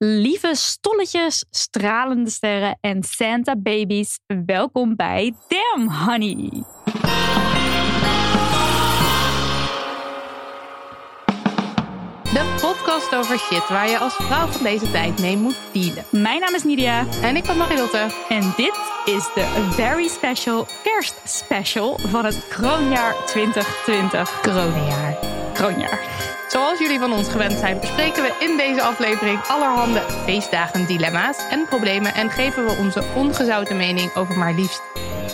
Lieve stolletjes, stralende sterren en Santa babies, welkom bij Damn Honey. De podcast over shit waar je als vrouw van deze tijd mee moet dealen. Mijn naam is Nidia En ik ben Marilotte. en dit is de very special kerstspecial van het kroonjaar 2020. Coronajaar. Zoals jullie van ons gewend zijn, bespreken we in deze aflevering allerhande feestdagen, dilemma's en problemen en geven we onze ongezouten mening over maar liefst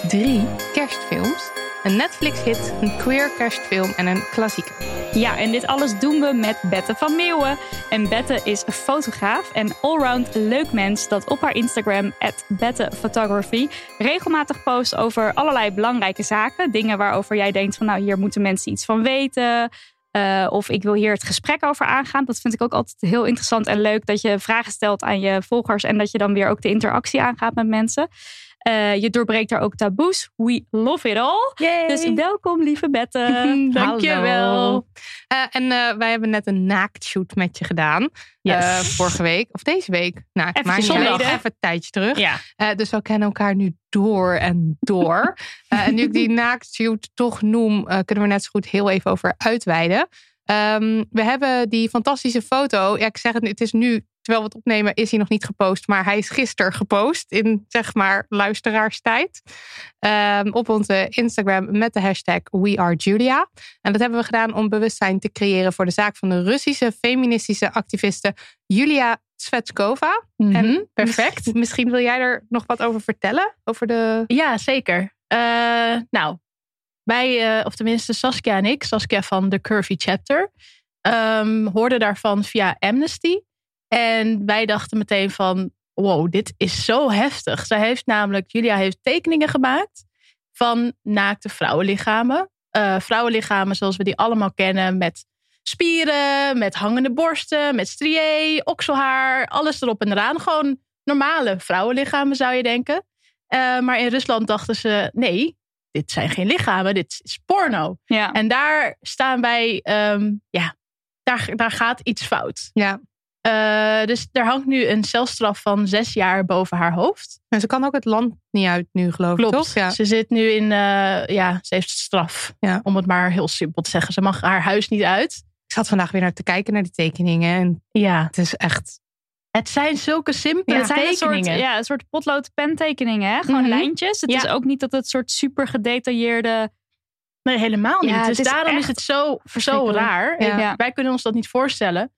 drie kerstfilms. Een Netflix-hit, een queer kerstfilm en een klassieker. Ja, en dit alles doen we met Bette van Meeuwen. En Bette is fotograaf en allround leuk mens dat op haar Instagram, @bettephotography, regelmatig post over allerlei belangrijke zaken. Dingen waarover jij denkt van nou, hier moeten mensen iets van weten. Eh, of ik wil hier het gesprek over aangaan. Dat vind ik ook altijd heel interessant en leuk. Dat je vragen stelt aan je volgers en dat je dan weer ook de interactie aangaat met mensen. Eh, je doorbreekt daar ook taboes. We love it all. Dus welkom, lieve Bette. Dankjewel. Eh en eh, wij hebben net een naaktshoot met je gedaan. Yes. Vorige week. Of deze week. Nou, niet uit. geleden. Even een tijdje terug. Ja. Dus we kennen elkaar nu door en door. En nu ik die naaktshoot toch noem, kunnen we net zo goed heel even over uitweiden. Ehm, we hebben die fantastische foto. Ja, ik zeg het, het is nu, terwijl we het opnemen, is hij nog niet gepost. Maar hij is gisteren gepost in, zeg maar, luisteraarstijd. Ehm, op onze Instagram met de hashtag WeAreJulia. En dat hebben we gedaan om bewustzijn te creëren voor de zaak van de Russische feministische activiste Julia Svetskova. Mhm, En perfect. mis- Misschien wil jij er nog wat over vertellen? Over de. Ja, zeker. Eh, nou, wij, eh, of tenminste Saskia en ik, Saskia van The Curvy Chapter, ehm, hoorden daarvan via Amnesty. En wij dachten meteen van, wow, dit is zo heftig. Zij heeft namelijk, Julia heeft tekeningen gemaakt van naakte vrouwenlichamen. Eh, vrouwenlichamen zoals we die allemaal kennen met spieren, met hangende borsten, met strié, okselhaar, alles erop en eraan. Gewoon normale vrouwenlichamen zou je denken. Eh, maar in Rusland dachten ze: nee, dit zijn geen lichamen, dit is porno. Ja. En daar staan wij, ehm, ja, daar, daar gaat iets fout. Ja. Eh, dus er hangt nu een celstraf van zes jaar boven haar hoofd. En ze kan ook het land niet uit nu, geloof ik. Klopt. Toch? Ja. Ze zit nu in, eh, ja, ze heeft straf. Ja. Om het maar heel simpel te zeggen. Ze mag haar huis niet uit. Ik zat vandaag weer naar te kijken naar die tekeningen. En Ja, het is echt. het zijn zulke simpele Ja, zijn een tekeningen. soort, ja, een soort potlood pentekeningen. Hè? Gewoon Mhm. lijntjes. Het is ook niet dat het soort super gedetailleerde... Nee, helemaal niet. Dus is daarom echt is het zo, zo raar. Wij kunnen ons dat niet voorstellen.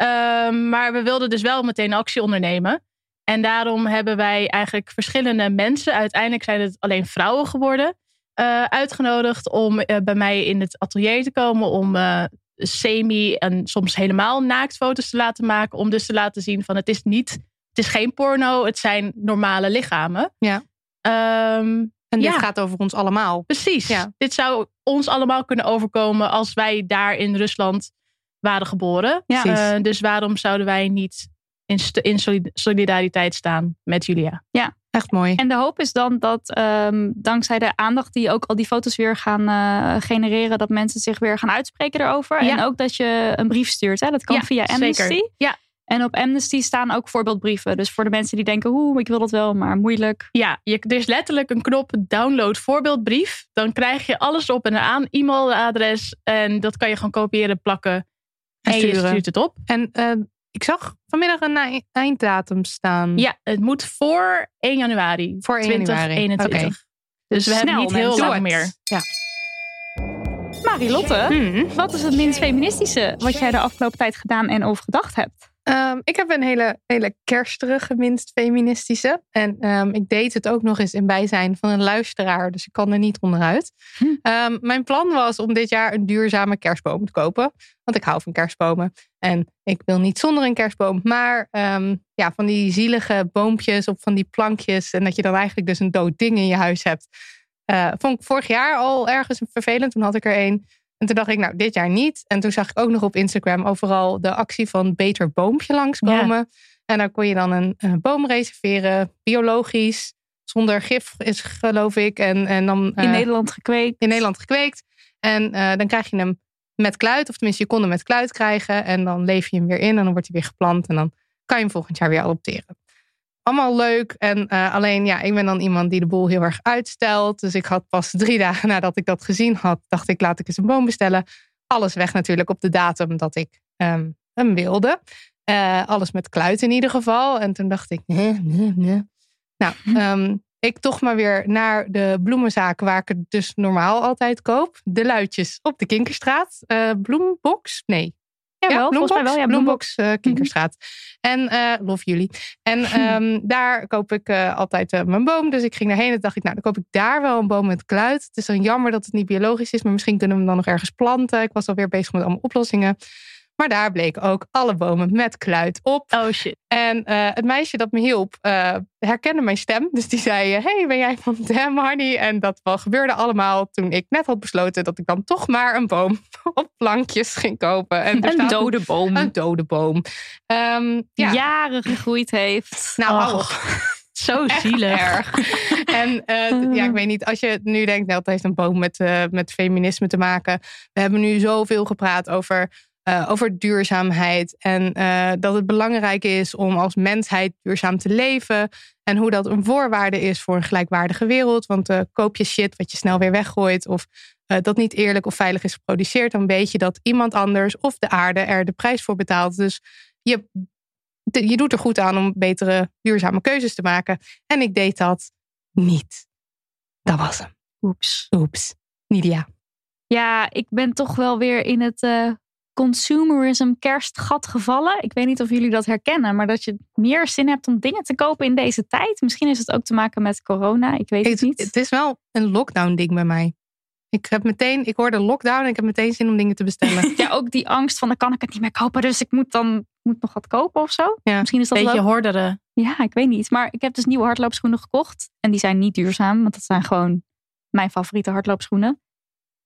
Ehm, maar we wilden dus wel meteen actie ondernemen. En daarom hebben wij eigenlijk verschillende mensen, uiteindelijk zijn het alleen vrouwen geworden, eh, uitgenodigd om eh, bij mij in het atelier te komen om eh, semi en soms helemaal naaktfoto's te laten maken. Om dus te laten zien van het is niet, het is geen porno, het zijn normale lichamen. Ja. Ehm, En dit Ja. gaat over ons allemaal. Precies. Ja. Dit zou ons allemaal kunnen overkomen als wij daar in Rusland waren geboren. Ja. Eh, dus waarom zouden wij niet in, in solid- solidariteit staan met Julia? Echt mooi. En de hoop is dan dat ehm, dankzij de aandacht die ook al die foto's weer gaan eh, genereren, dat mensen zich weer gaan uitspreken erover. Ja. En ook dat je een brief stuurt. Hè? Dat kan Ja, via zeker. Amnesty. Ja. En op Amnesty staan ook voorbeeldbrieven. Dus voor de mensen die denken, oeh, ik wil dat wel, maar moeilijk. Ja, je, er is letterlijk een knop download voorbeeldbrief. Dan krijg je alles op en aan, e-mailadres. En dat kan je gewoon kopiëren, plakken. En, je stuurt het op. En eh, ik zag vanmiddag een ei- einddatum staan. Ja, het moet voor 1 januari Voor 1 januari. 2021. Oké. Dus we hebben Snel, niet heel lang meer. Ja. Marilotte, Hmm. wat is het minst feministische wat jij de afgelopen tijd gedaan en over gedacht hebt? Ehm, ik heb een hele, hele kerstige, minst feministische. En ehm, ik deed het ook nog eens in bijzijn van een luisteraar. Dus ik kan er niet onderuit. Hm. Ehm, mijn plan was om dit jaar een duurzame kerstboom te kopen. Want ik hou van kerstbomen. En ik wil niet zonder een kerstboom. Maar ja, van die zielige boompjes op van die plankjes. En dat je dan eigenlijk dus een dood ding in je huis hebt. eh, vond ik vorig jaar al ergens vervelend. Toen had ik er één. En toen dacht ik, nou, dit jaar niet. En toen zag ik ook nog op Instagram overal de actie van Beter Boompje langskomen. En dan kon je dan een, een boom reserveren, biologisch, zonder gif is geloof ik. En, en dan In eh, Nederland gekweekt. in Nederland gekweekt. En eh, dan krijg je hem met kluit, of tenminste je kon hem met kluit krijgen. En dan leef je hem weer in en dan wordt hij weer geplant. En dan kan je hem volgend jaar weer adopteren. Allemaal leuk. En eh, alleen, ja, ik ben dan iemand die de boel heel erg uitstelt. Dus ik had pas drie dagen nadat ik dat gezien had, dacht ik, laat ik eens een boom bestellen. Alles weg natuurlijk op de datum dat ik ehm, hem wilde. Eh, alles met kluit in ieder geval. En toen dacht ik, nee, nee, nee. Nou, ehm, ik toch maar weer naar de bloemenzaak waar ik het dus normaal altijd koop. De luidjes op de Kinkerstraat. Eh, bloembox? Nee. Ja, wel, volgens mij wel. Ja, Bloembox eh, Kinkerstraat. En love jullie. En ehm, daar koop ik eh, altijd mijn boom. Dus ik ging daarheen en dacht ik, nou, dan koop ik daar wel een boom met kluit. Het is dan jammer dat het niet biologisch is, maar misschien kunnen we hem dan nog ergens planten. Ik was alweer bezig met allemaal oplossingen. Maar daar bleken ook alle bomen met kluit op. Oh shit. En eh, het meisje dat me hielp, eh, herkende mijn stem. Dus die zei, eh, hey, ben jij van Damn Honey? En dat wel gebeurde allemaal toen ik net had besloten... dat ik dan toch maar een boom op plankjes ging kopen. En Een dode boom. Een dode boom. Ehm, ja, Jaren gegroeid heeft. nou, Oh. Zo zielig. erg. En ja, ik weet niet, als je nu denkt, nou, dat heeft een boom met, met feminisme te maken. We hebben nu zoveel gepraat over, eh, over duurzaamheid. En eh, dat het belangrijk is om als mensheid duurzaam te leven. En hoe dat een voorwaarde is voor een gelijkwaardige wereld. Want eh, koop je shit wat je snel weer weggooit. Of dat niet eerlijk of veilig is geproduceerd. Dan weet je dat iemand anders of de aarde er de prijs voor betaalt. Dus je je doet er goed aan om betere duurzame keuzes te maken. En ik deed dat niet. Dat was hem. Oeps. Oeps. Nidia. Ja, ik ben toch wel weer in het consumerism kerstgat gevallen. Ik weet niet of jullie dat herkennen, maar dat je meer zin hebt om dingen te kopen in deze tijd. Misschien is het ook te maken met corona. Ik weet het Het, niet. het is wel een lockdown ding bij mij. Ik heb meteen, ik hoorde lockdown en ik heb meteen zin om dingen te bestellen. Ja, ook die angst van dan kan ik het niet meer kopen, dus ik moet dan moet nog wat kopen of zo. Ja. Misschien is dat Beetje wel. horderen. Ja, ik weet niet. Maar ik heb dus nieuwe hardloopschoenen gekocht en die zijn niet duurzaam, want dat zijn gewoon mijn favoriete hardloopschoenen.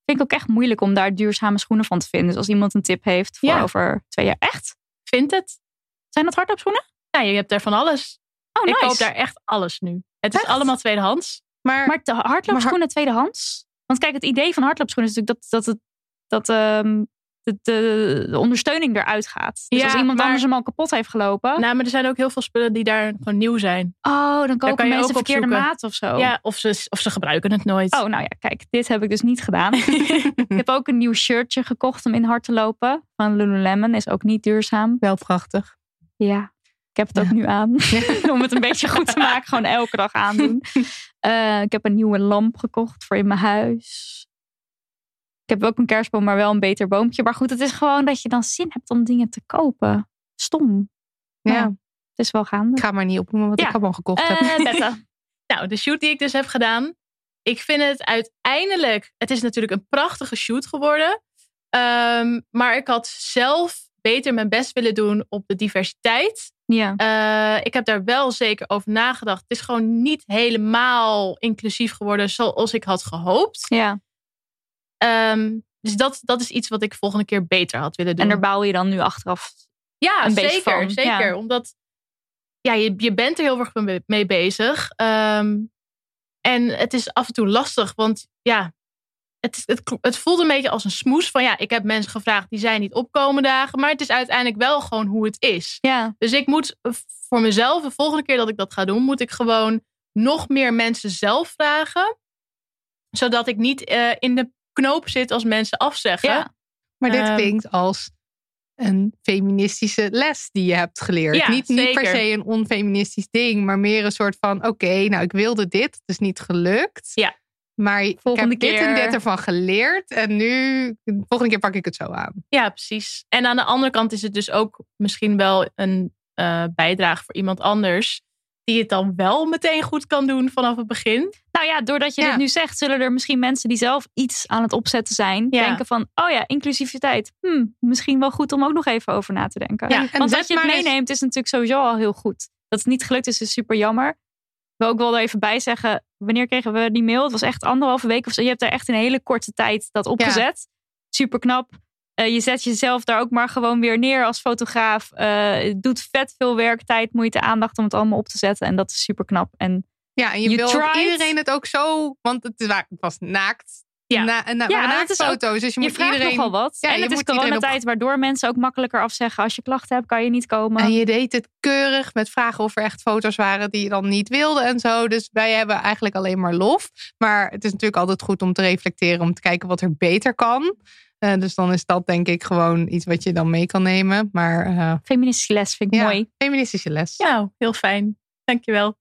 Vind ik ook echt moeilijk om daar duurzame schoenen van te vinden. Dus als iemand een tip heeft voor Ja. over twee jaar, echt? Vindt het? Zijn dat hardloopschoenen? Ja, je hebt er van alles. Oh, Ik nice. koop daar echt alles nu. Het is allemaal tweedehands. Maar, Maar de hardloopschoenen tweedehands? Want kijk, het idee van hardloopschoenen is natuurlijk dat, dat, het, dat ehm, de, de, de ondersteuning eruit gaat. Dus Ja, als iemand maar- anders hem al kapot heeft gelopen. Nou, maar er zijn ook heel veel spullen die daar gewoon nieuw zijn. oh, dan kopen mensen ook verkeerde opzoeken. maat of zo. Ja, of ze, of ze gebruiken het nooit. Oh, nou ja, kijk, dit heb ik dus niet gedaan. ik heb ook een nieuw shirtje gekocht om in hard te lopen. Van Lululemon, is ook niet duurzaam. wel prachtig. Ja, ik heb het ook nu aan. om het een beetje goed te maken, gewoon elke dag aandoen. Eh, ik heb een nieuwe lamp gekocht voor in mijn huis. Ik heb ook een kerstboom, maar wel een beter boompje. Maar goed, het is gewoon dat je dan zin hebt om dingen te kopen. Stom. Ja. Ja. Het is wel gaande. Ik ga maar niet opnoemen wat Ja. ik allemaal gekocht heb. Eh. Nou, de shoot die ik dus heb gedaan. Ik vind het uiteindelijk. Het is natuurlijk een prachtige shoot geworden. Ehm, maar ik had zelf beter mijn best willen doen op de diversiteit. Ja. Eh, ik heb daar wel zeker over nagedacht. Het is gewoon niet helemaal inclusief geworden zoals ik had gehoopt. ja. Ehm, dus dat, dat is iets wat ik volgende keer beter had willen doen. En daar baal je dan nu achteraf. Ja, een beetje zeker. van, zeker. ja. Omdat ja, je, je bent er heel erg mee- bezig. Ehm, en het is af en toe lastig, want ja, het, het, het voelt een beetje als een smoes van ja, ik heb mensen gevraagd die zijn niet opkomen dagen, maar het is uiteindelijk wel gewoon hoe het is. Ja. Dus ik moet voor mezelf, de volgende keer dat ik dat ga doen, moet ik gewoon nog meer mensen zelf vragen, zodat ik niet eh, in de knoop zit als mensen afzeggen. Ja. Maar dit Ehm, klinkt als een feministische les die je hebt geleerd. Ja, niet, niet per se een onfeministisch ding, maar meer een soort van: oké, nou, ik wilde dit, het is niet gelukt. Ja. Maar ik heb dit en keer. dit ervan geleerd. En nu, de volgende keer pak ik het zo aan. Ja, precies. En aan de andere kant is het dus ook misschien wel een eh, bijdrage voor iemand anders. Die het dan wel meteen goed kan doen vanaf het begin. Nou ja, doordat je Ja. dit nu zegt, zullen er misschien mensen die zelf iets aan het opzetten zijn, Ja. denken van, oh ja, inclusiviteit. Hm, misschien wel goed om ook nog even over na te denken. Ja, Want dat je het meeneemt is natuurlijk sowieso al heel goed. Dat het niet gelukt is, is super jammer. Ik wil ook wel er even bij zeggen, wanneer kregen we die mail? Het was echt anderhalve week of zo. Je hebt er echt in een hele korte tijd dat opgezet. Super knap. Eh, je zet jezelf daar ook maar gewoon weer neer als fotograaf. Eh, het doet vet veel werk, tijd, moeite, aandacht om het allemaal op te zetten. En dat is super knap. En Ja, en je wil iedereen het ook zo, want het, was naakt. Ja. Na, na, Ja, naaktfoto's. Dus je, je, moet vraagt iedereen. nogal wat. Ja, en je het is op- coronatijd, waardoor mensen ook makkelijker afzeggen. Als je klachten hebt, kan je niet komen. En je deed het keurig met vragen of er echt foto's waren die je dan niet wilde en zo. Dus wij hebben eigenlijk alleen maar lof. Maar het is natuurlijk altijd goed om te reflecteren, om te kijken wat er beter kan. Eh, dus dan is dat denk ik gewoon iets wat je dan mee kan nemen. Maar eh, Feministische les vind ik ja, mooi. feministische les. Ja, heel fijn. Dankjewel.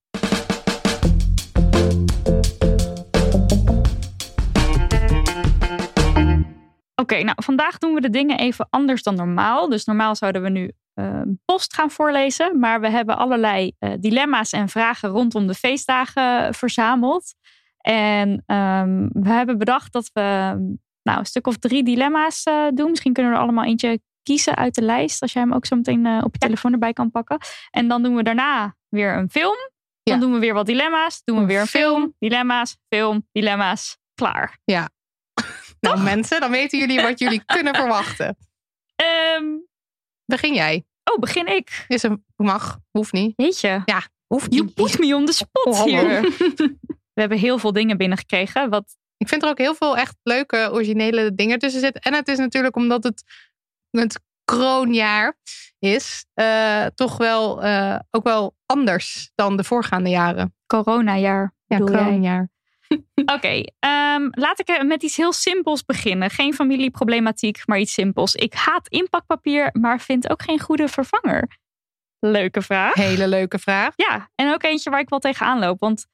Oké, nou vandaag doen we de dingen even anders dan normaal. Dus normaal zouden we nu eh, post gaan voorlezen. Maar we hebben allerlei dilemma's en vragen rondom de feestdagen verzameld. En ehm, we hebben bedacht dat we nou, een stuk of drie dilemma's eh, doen. Misschien kunnen we er allemaal eentje kiezen uit de lijst. Als jij hem ook zo meteen eh, op je telefoon erbij kan pakken. En dan doen we daarna weer een film. Dan Ja. doen we weer wat dilemma's. Doen we weer een film. Dilemma's, film, dilemma's. Klaar. Nou mensen, dan weten jullie wat jullie kunnen verwachten. Ehm, Begin jij. oh, begin ik. Is een, mag, hoeft niet. Jeetje. Hoeft You niet. put me on the spot Oh, hier. We hebben heel veel dingen binnengekregen. Wat, Ik vind er ook heel veel echt leuke, originele dingen tussen zitten. En het is natuurlijk omdat het het kroonjaar is, eh, toch wel eh, ook wel anders dan de voorgaande jaren. coronajaar Ja, kroonjaar. Oké, ehm, laat ik met iets heel simpels beginnen. Geen familieproblematiek, maar iets simpels. Ik haat inpakpapier, maar vind ook geen goede vervanger. Leuke vraag. Hele leuke vraag. Ja, en ook eentje waar ik wel tegenaan loop. Want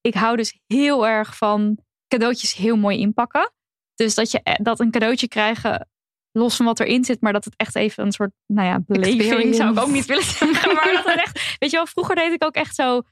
ik hou dus heel erg van cadeautjes heel mooi inpakken. Dus dat, je, dat een cadeautje krijgen, los van wat erin zit, maar dat het echt even een soort, nou ja, beleving zou ik ook niet willen zeggen. Maar dat het echt, weet je wel, vroeger deed ik ook echt zo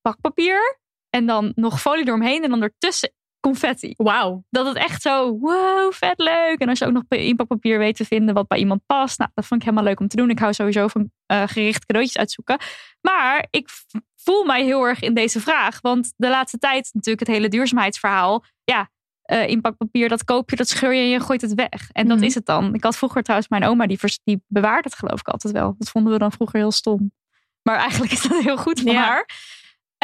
pakpapier en dan nog folie eromheen en dan ertussen confetti. Wauw. Dat het echt zo, wow, vet leuk. En als je ook nog inpakpapier weet te vinden wat bij iemand past. Nou, dat vond ik helemaal leuk om te doen. Ik hou sowieso van eh gericht cadeautjes uitzoeken. Maar ik voel mij heel erg in deze vraag. Want de laatste tijd natuurlijk het hele duurzaamheidsverhaal. Ja, eh, inpakpapier, dat koop je, dat scheur je en je gooit het weg. En dat Mhm. is het dan. Ik had vroeger trouwens mijn oma, die, die bewaart het geloof ik altijd wel. Dat vonden we dan vroeger heel stom. Maar eigenlijk is dat heel goed Ja. haar.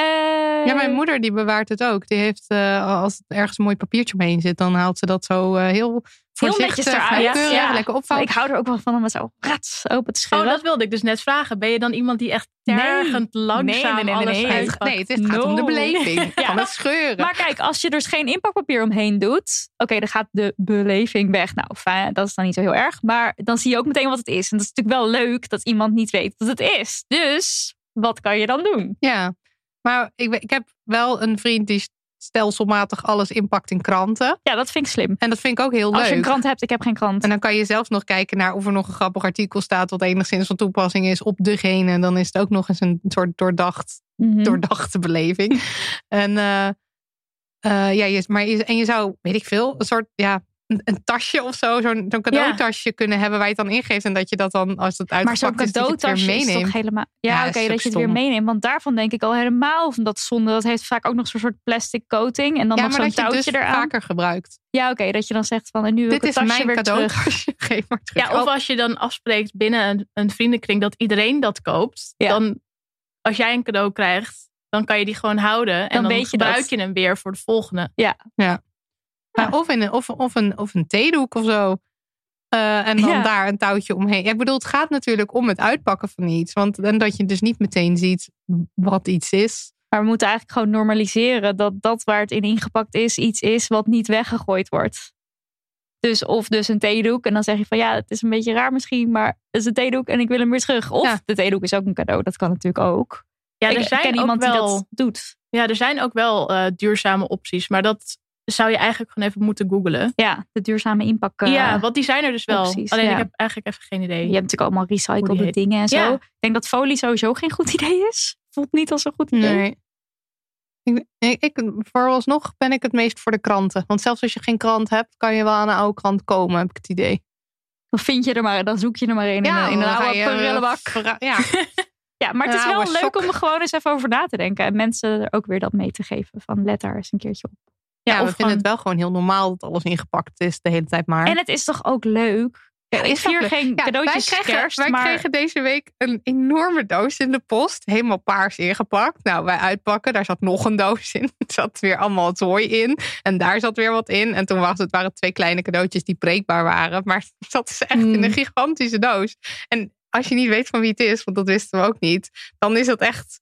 Eh, Ja, mijn moeder die bewaart het ook. Die heeft, eh, als er ergens een mooi papiertje omheen zit, dan haalt ze dat zo eh, heel voorzichtig, netjes eruit. nauwkeurig, Ja. lekker opvouwen. Ik hou er ook wel van om het zo rats open te Oh, scheuren. dat wilde ik dus net vragen. Ben je dan iemand die echt Nee. tergend langzaam Nee, nee, nee, nee, alles nee. Nee, uitpakt? het, nee, het is- het gaat om de beleving Ja. van het scheuren. Maar kijk, als je dus geen inpakpapier omheen doet, oké, dan gaat de beleving weg. Nou, fijn, dat is dan niet zo heel erg. Maar dan zie je ook meteen wat het is. En dat is natuurlijk wel leuk dat iemand niet weet wat het is. Dus wat kan je dan doen? Ja, maar ik, ik heb wel een vriend die stelselmatig alles inpakt in kranten. Ja, dat vind ik slim. En dat vind ik ook heel Als je een leuk. krant hebt, ik heb geen krant. En dan kan je zelf nog kijken naar of er nog een grappig artikel staat wat enigszins van toepassing is op degene. En dan is het ook nog eens een soort doordacht, Mhm. doordachte beleving. en, eh, eh, ja, je, maar je, en je zou, weet ik veel, een soort, ja, een, een tasje of zo, zo'n zo'n cadeautasje kunnen hebben waar je het dan ingeeft. En dat je dat dan, als het Maar zo'n uitgepakt is, dat je het weer cadeautasje is meeneemt. toch helemaal... Ja, Ja, oké, dat je het weer meeneemt. Want daarvan denk ik al helemaal van dat zonde. Dat heeft vaak ook nog zo'n soort plastic coating. En dan ja, nog maar zo'n het touwtje dus eraan. vaker gebruikt. Ja, oké, dat je dan zegt van... En nu wil ik Dit het is tasje mijn weer terug. cadeautasje. Geef maar terug. Ja, of Oh, als je dan afspreekt binnen een, een vriendenkring dat iedereen dat koopt. Ja. Dan als jij een cadeau krijgt, dan kan je die gewoon houden. En Dan dan, weet je gebruik dat. je hem weer voor de volgende. Ja, of, in een, of, of, een, of een theedoek of zo. Eh, en dan Ja. daar een touwtje omheen. Ja, ik bedoel, het gaat natuurlijk om het uitpakken van iets. Want en dat je dus niet meteen ziet wat iets is. Maar we moeten eigenlijk gewoon normaliseren dat dat waar het in ingepakt is, iets is wat niet weggegooid wordt. Dus of dus een theedoek en dan zeg je van ja, het is een beetje raar misschien, maar het is een theedoek en ik wil hem weer terug. Of Ja. de theedoek is ook een cadeau, dat kan natuurlijk ook. Ja, ik er zijn ken ook iemand wel, die dat doet. Ja, er zijn ook wel eh, duurzame opties, maar dat zou je eigenlijk gewoon even moeten googlen. Ja, de duurzame inpak. eh, ja, want die zijn er dus wel. opties, Alleen ja. ik heb eigenlijk even geen idee. Je hebt natuurlijk allemaal recyclede dingen en zo. Ja. Ik denk dat folie sowieso geen goed idee is. Voelt niet als een goed idee. Nee. Ik, ik, ik- vooralsnog ben ik het meest voor de kranten. Want zelfs als je geen krant hebt, kan je wel aan een oude krant komen, heb ik het idee. Dan vind je er maar, dan zoek je er maar een in, een- in een oude eh, prullenbak. Ja, Ja, maar het is wel leuk sok. om er gewoon eens even over na te denken. En mensen er ook weer dat mee te geven. Van let daar eens een keertje op. ja, of we vinden gewoon- het wel gewoon heel normaal dat alles ingepakt is de hele tijd maar. En het is toch ook leuk? Kijk, ik vier geen Ja, cadeautjes wij kregen, kerst, wij maar kregen deze week een enorme doos in de post. Helemaal paars ingepakt. Nou, wij uitpakken. Daar zat nog een doos in. Er zat weer allemaal zooi in. En daar zat weer wat in. En toen was het waren twee kleine cadeautjes die breekbaar waren. Maar dat is echt in Hmm. een gigantische doos. En als je niet weet van wie het is, want dat wisten we ook niet. Dan is dat echt...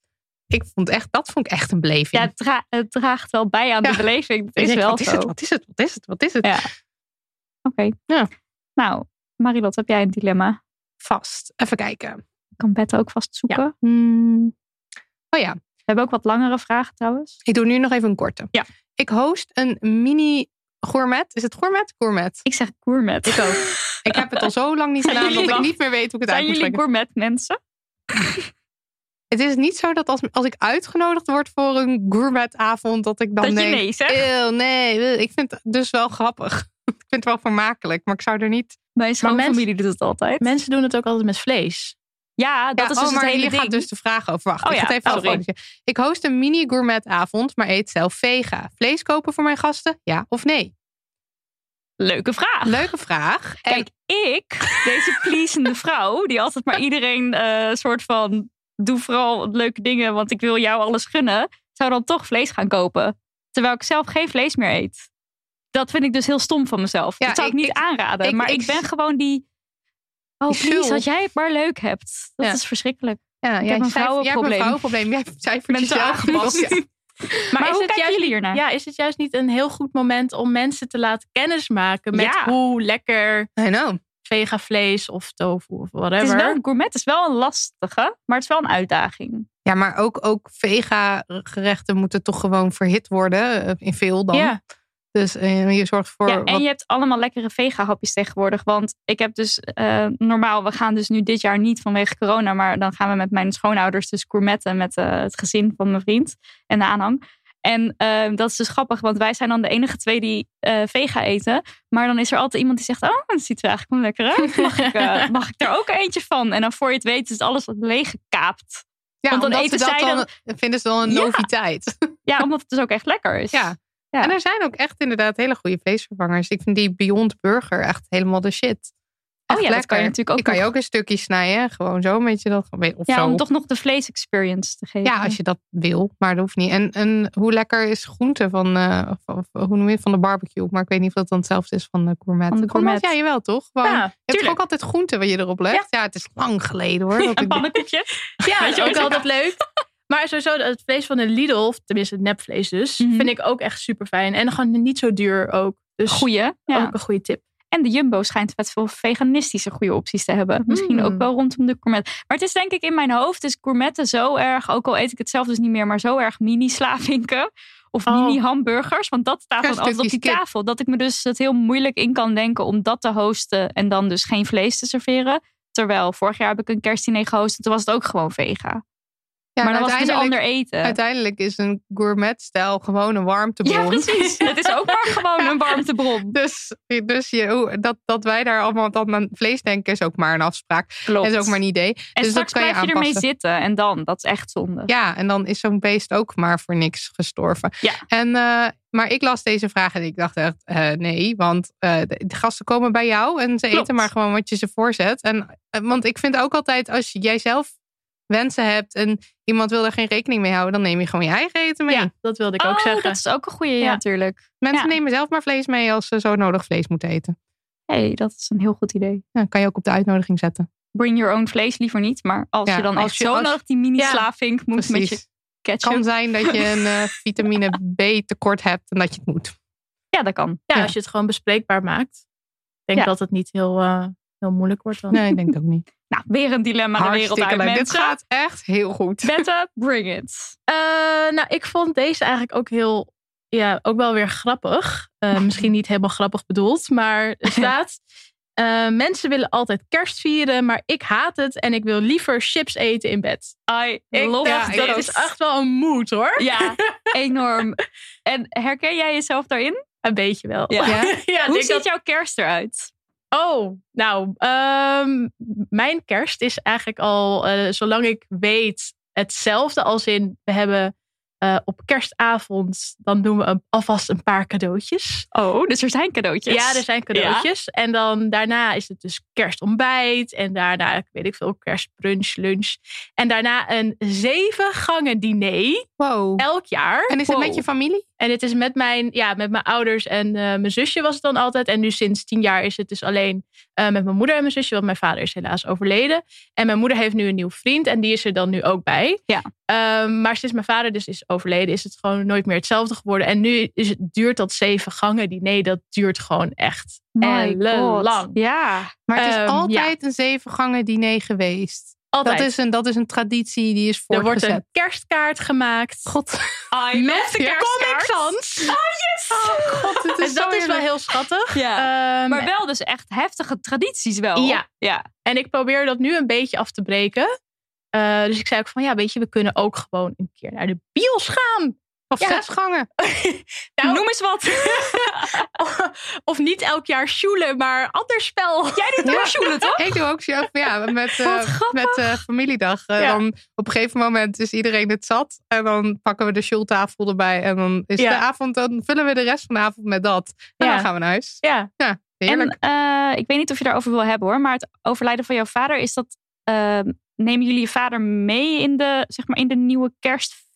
Ik vond echt, dat vond ik echt een beleving. ja, het, dra- het draagt wel bij aan Ja. de beleving. Het Ik is denk, wel wat is het? Wat is het? Wat is het? Wat is het? Ja. Oké. Ja. Nou, Marilot, heb jij een dilemma? Vast. Even kijken. Kan Bette ook vast zoeken? Hmm. Oh ja, We hebben ook wat langere vragen trouwens. Ik doe nu nog even een korte. Ja. Ik host een mini gourmet. Is het gourmet? Gourmet. Ik zeg gourmet. Ik ook. Ik heb het al zo lang niet Zijn gedaan dat jullie ik niet meer weet hoe ik het uit Zijn moet jullie spreken. gourmet mensen? Het is niet zo dat als, als ik uitgenodigd word voor een gourmetavond, dat ik dan Dat je denk... nee zegt? "Eeuw, nee, ik vind het dus wel grappig. ik vind het wel vermakelijk, maar ik zou er niet... Mijn schoonfamilie doet het altijd. Mensen doen het ook altijd met vlees. ja, dat Ja, is dus oh, maar het hele hier ding. gaat dus de vraag over. Wacht, Oh ik ja, ga het even sorry. afronden. Ik host een mini gourmetavond, maar eet zelf vega. Vlees kopen voor mijn gasten? Ja of nee? Leuke vraag. Leuke vraag. En- Kijk, ik, deze pleasende vrouw, die altijd maar iedereen eh soort van doe vooral leuke dingen, want ik wil jou alles gunnen, zou dan toch vlees gaan kopen. Terwijl ik zelf geen vlees meer eet. Dat vind ik dus heel stom van mezelf. Ja, dat zou ik, ik- niet aanraden. ik- maar ik, ik- ben gewoon die. Oh, please, dat jij het maar leuk hebt. Dat Ja. is verschrikkelijk. Ja, Ik jij heb een cijfer- jij hebt vrouwenprobleem. een vrouwenprobleem. Jij. Ja. Maar, is hoe het juist jullie hiernaar? Ja, is het juist niet een heel goed moment om mensen te laten kennismaken met Ja. hoe lekker I know. Vega vlees of tofu of het whatever. is wel, gourmet is wel een lastige, maar het is wel een uitdaging. Ja, maar ook, ook vega gerechten moeten toch gewoon verhit worden. eh, In veel dan. Ja. Dus eh, je zorgt voor... Ja, en wat- je hebt allemaal lekkere vega-hapjes tegenwoordig. Want ik heb dus eh, normaal, we gaan dus nu dit jaar niet vanwege corona, maar dan gaan we met mijn schoonouders dus gourmetten met het gezin van mijn vriend en de aanhang. En eh, dat is dus grappig, want wij zijn dan de enige twee die eh, vega eten. Maar dan is er altijd iemand die zegt: Oh, dat ziet er eigenlijk wel lekker uit. Mag ik, eh, mag ik er ook eentje van? En dan voor je het weet is alles leeggekaapt. ja, want dan eten zij dan, vinden ze dan een Ja. noviteit. Ja, omdat het dus ook echt lekker is. Ja. Ja. En er zijn ook echt inderdaad hele goede vleesvervangers. Ik vind die Beyond Burger echt helemaal de shit. Oh Echt ja, dat kan je natuurlijk ook Die kan je ook een stukje snijden. Gewoon zo, weet je dat. Of Ja, zo. om toch nog de vlees-experience te geven. Ja, als je dat wil, maar dat hoeft niet. En, en hoe lekker is groente van, eh, of, of hoe noem je het, van de barbecue? Maar ik weet niet of dat dan hetzelfde is van de gourmet. Van de gourmet. Ja, jawel toch? Gewoon, Ja, je hebt toch ook altijd groente wat je erop legt? Ja, het is lang geleden hoor. dat Een pannenkoekje. Ja, Weet dat je is ook altijd leuk. Maar sowieso het vlees van de Lidl, of tenminste het nepvlees dus, Mhm. vind ik ook echt super fijn. En gewoon niet zo duur ook. Dus Goeie. Ja. ook een goede tip. En de Jumbo schijnt vet veel veganistische goede opties te hebben. Misschien Mm. ook wel rondom de gourmet. Maar het is denk ik in mijn hoofd is gourmetten zo erg, ook al eet ik het zelf dus niet meer, maar zo erg mini slavinken of Oh. mini hamburgers. Want dat staat dan altijd op die kip. tafel. Dat ik me dus het heel moeilijk in kan denken om dat te hosten en dan dus geen vlees te serveren. Terwijl vorig jaar heb ik een kerstdiner gehost en toen was het ook gewoon vega. Ja, maar dan was het dus uiteindelijk- ander eten. Uiteindelijk is een gourmet-stijl gewoon een warmtebron. Ja, precies. Het is ook maar gewoon een warmtebron. Dus, dus je, dat, dat wij daar allemaal dan aan vlees denken is ook maar een afspraak. Klopt. Dat is ook maar een idee. en dus dat straks kan je blijf je ermee zitten en dan, dat is echt zonde. Ja, en dan is zo'n beest ook maar voor niks gestorven. Ja. En, eh, maar ik las deze vraag en ik dacht echt, eh, nee, want eh, de, gasten komen bij jou en ze Klopt. eten maar gewoon wat je ze voorzet. En, want ik vind ook altijd, als jij zelf wensen hebt en iemand wil er geen rekening mee houden, dan neem je gewoon je eigen eten mee. Ja, dat wilde ik ook oh, zeggen. dat is ook een goede, ja, Ja. natuurlijk. Mensen Ja. nemen zelf maar vlees mee als ze zo nodig vlees moeten eten. hey, dat is een heel goed idee. Ja, kan je ook op de uitnodiging zetten. Bring your own vlees liever niet. Maar als Ja, je dan als echt je- zo als- nodig die mini Ja, slavink moet met je ketchup. kan zijn dat je een eh, vitamine B tekort hebt en dat je het moet. Ja, dat kan. Ja, Ja. als je het gewoon bespreekbaar maakt. Ik denk Ja. dat het niet heel, eh, heel moeilijk wordt dan. Nee, ik denk het ook niet. Nou, weer een dilemma de wereld uit, leuk. Dit mensen. gaat echt heel goed. Bette, bring it. Eh, nou, ik vond deze eigenlijk ook heel, ja, ook wel weer grappig. Eh, misschien niet helemaal grappig bedoeld, maar er staat... eh, mensen willen altijd kerst vieren, maar ik haat het en ik wil liever chips eten in bed. I Ik love this. dat is echt wel een moed hoor. Ja, enorm. En herken jij jezelf daarin? Een beetje wel. Ja. Hoe ziet dat- jouw kerst eruit? Oh, nou, ehm, mijn kerst is eigenlijk al, eh, zolang ik weet, hetzelfde als in we hebben eh, op kerstavond, dan doen we alvast een paar cadeautjes. Oh, dus er zijn cadeautjes. Ja, er zijn cadeautjes. En dan daarna is het dus kerstontbijt. En daarna, weet ik veel, kerstbrunch, lunch. En daarna een zeven gangen diner. Wow. Elk jaar. En is het met je familie? En het is met mijn, ja, met mijn ouders en eh, mijn zusje was het dan altijd. En nu sinds tien jaar is het dus alleen eh, met mijn moeder en mijn zusje. Want mijn vader is helaas overleden. En mijn moeder heeft nu een nieuw vriend. En die is er dan nu ook bij. Ja. Ehm, maar sinds mijn vader dus is overleden, is het gewoon nooit meer hetzelfde geworden. En nu is het, duurt dat zeven gangen diner. Dat duurt gewoon echt ellenlang. Ja. Maar het is Ehm, altijd een zeven gangen diner geweest. Altijd. Dat is, een, dat is een traditie die is er wordt voortgezet. een kerstkaart gemaakt. God, I met the Comic kerstkaart. Sans. God, het is En dat is wel heel schattig. Ja. Ehm, Maar wel dus echt heftige tradities wel. Ja. ja. En ik probeer dat nu een beetje af te breken. Eh, dus ik zei ook van, ja, weet je, we kunnen ook gewoon een keer naar de bios gaan. Of Ja. zes gangen. Nou, Noem eens wat. of niet elk jaar sjoelen, maar ander spel. Jij doet ook sjoelen, toch? Ik doe ook zo, ja, met, eh, met eh, familiedag. Eh, Ja. dan op een gegeven moment is iedereen het zat. En dan pakken we de shultafel erbij. En dan is Ja. de avond, dan vullen we de rest van de avond met dat. En Ja. dan gaan we naar huis. Ja, Heerlijk. En eh, ik weet niet of je daarover wil hebben hoor, maar het overlijden van jouw vader, is dat. Nemen jullie je vader mee in de, zeg maar, in de nieuwe kerstviering?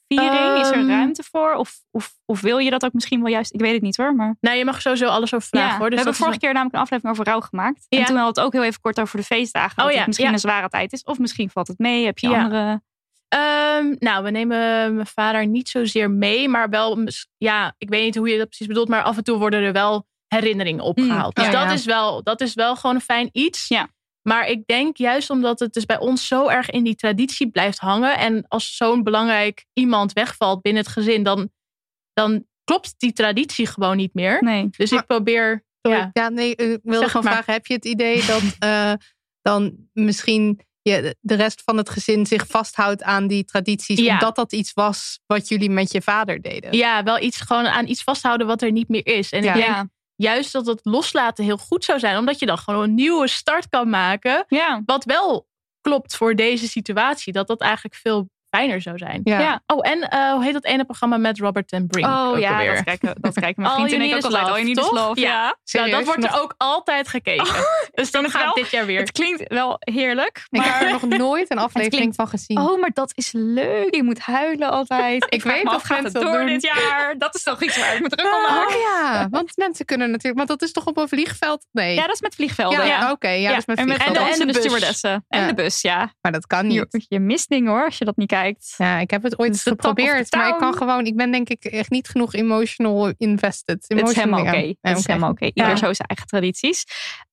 is er Ehm. ruimte voor? Of, of, of wil je dat ook misschien wel juist? Ik weet het niet hoor. Maar nou, je mag sowieso alles over vragen ja, hoor. Dus we hebben vorige keer namelijk een aflevering over rouw gemaakt. Ja. En toen hadden we het ook heel even kort over de feestdagen. dat Oh het ja, misschien ja. een zware tijd is. Of misschien valt het mee. Heb je andere. Ehm, nou, we nemen mijn vader niet zozeer mee, maar wel, ja, ik weet niet hoe je dat precies bedoelt, maar af en toe worden er wel herinneringen opgehaald. Mm, dus oh dat, ja. is wel, dat is wel gewoon een fijn iets. Ja. Maar ik denk juist omdat het dus bij ons zo erg in die traditie blijft hangen en als zo'n belangrijk iemand wegvalt binnen het gezin, dan, dan klopt die traditie gewoon niet meer. Nee. Dus Maar- ik probeer. Sorry. Ja. Ja, nee, ik wilde Zeg gewoon maar. vragen. Heb je het idee dat eh, dan misschien je, de rest van het gezin zich vasthoudt aan die tradities? Ja. Omdat dat iets was wat jullie met je vader deden? Ja, wel iets gewoon aan iets vasthouden wat er niet meer is. En Ja. ik denk Ja. Juist dat het loslaten heel goed zou zijn, omdat je dan gewoon een nieuwe start kan maken. Ja. Wat wel klopt voor deze situatie. Dat dat eigenlijk veel fijner zou zijn. Ja. Ja. Oh, en eh, hoe heet dat ene programma met Robert ten Brink? Oh ook ja, alweer? dat kijken, dat kijken mijn vriend en ik ook Is altijd. Need Is toch? Love, Ja. ja. Nou, Serieus? dat wordt er ook altijd gekeken. dus dan gaat dit jaar weer. Het klinkt wel heerlijk. Ik heb Maar... er nog nooit een aflevering klinkt- van gezien. Oh, maar dat is leuk. Je moet huilen altijd. Ik, weet weet dat gaat het door doen. dit jaar. Dat is toch iets waar ik me druk om maak. Oh ja, want mensen kunnen natuurlijk... Maar dat is toch op een vliegveld? Nee. Ja, dat is met vliegvelden. ja, oké. ja, dat is met en vliegvelden. en de, en de, bus. stewardessen. En Ja. de bus, ja. Maar dat kan niet. Je, je mist dingen hoor, als je dat niet kijkt. Ja, ik heb het ooit of geprobeerd. Maar ik kan gewoon... Ik ben denk ik echt niet genoeg emotional invested. Het is helemaal oké. Ja, Het is helemaal oké. Ieder Ja. zo zijn eigen tradities.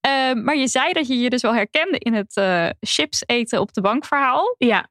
Ehm, maar je zei dat je je dus wel herkende in het eh, chips eten op de bank verhaal. Ja,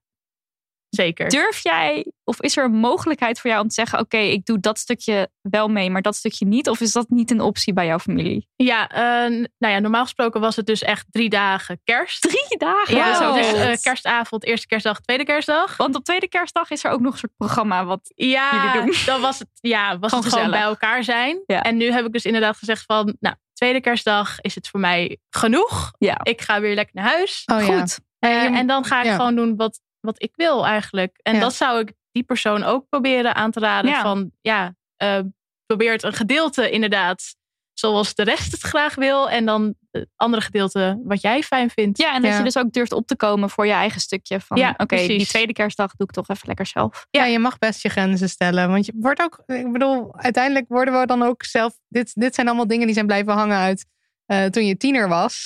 zeker. Durf jij, of is er een mogelijkheid voor jou om te zeggen: Oké, ik doe dat stukje wel mee, maar dat stukje niet? Of is dat niet een optie bij jouw familie? Ja, eh, nou ja, normaal gesproken was het dus echt drie dagen kerst. Drie dagen. Ja, Wow. dus eh, kerstavond, eerste kerstdag, tweede kerstdag. Want op tweede kerstdag is er ook nog een soort programma. Wat, Ja, Jullie doen. dan was het, ja, was Gewoon het gewoon gezellig. bij elkaar zijn. Ja. En nu heb ik dus inderdaad gezegd van, nou, tweede kerstdag is het voor mij genoeg. ja, Ik ga weer lekker naar huis. Oh, ja. goed. Eh, je moet- en dan ga ik ja. gewoon doen wat, wat ik wil eigenlijk. En Ja. dat zou ik die persoon ook proberen aan te raden. Ja. Van ja, eh, probeer het een gedeelte inderdaad zoals de rest het graag wil. En dan het andere gedeelte wat jij fijn vindt. Ja, en dat Ja. je dus ook durft op te komen voor je eigen stukje. Van Ja, oké, precies. die tweede kerstdag doe ik toch even lekker zelf. Ja, je mag best je grenzen stellen. Want je wordt ook, ik bedoel, uiteindelijk worden we dan ook zelf. Dit, dit zijn allemaal dingen die zijn blijven hangen uit eh, toen je tiener was.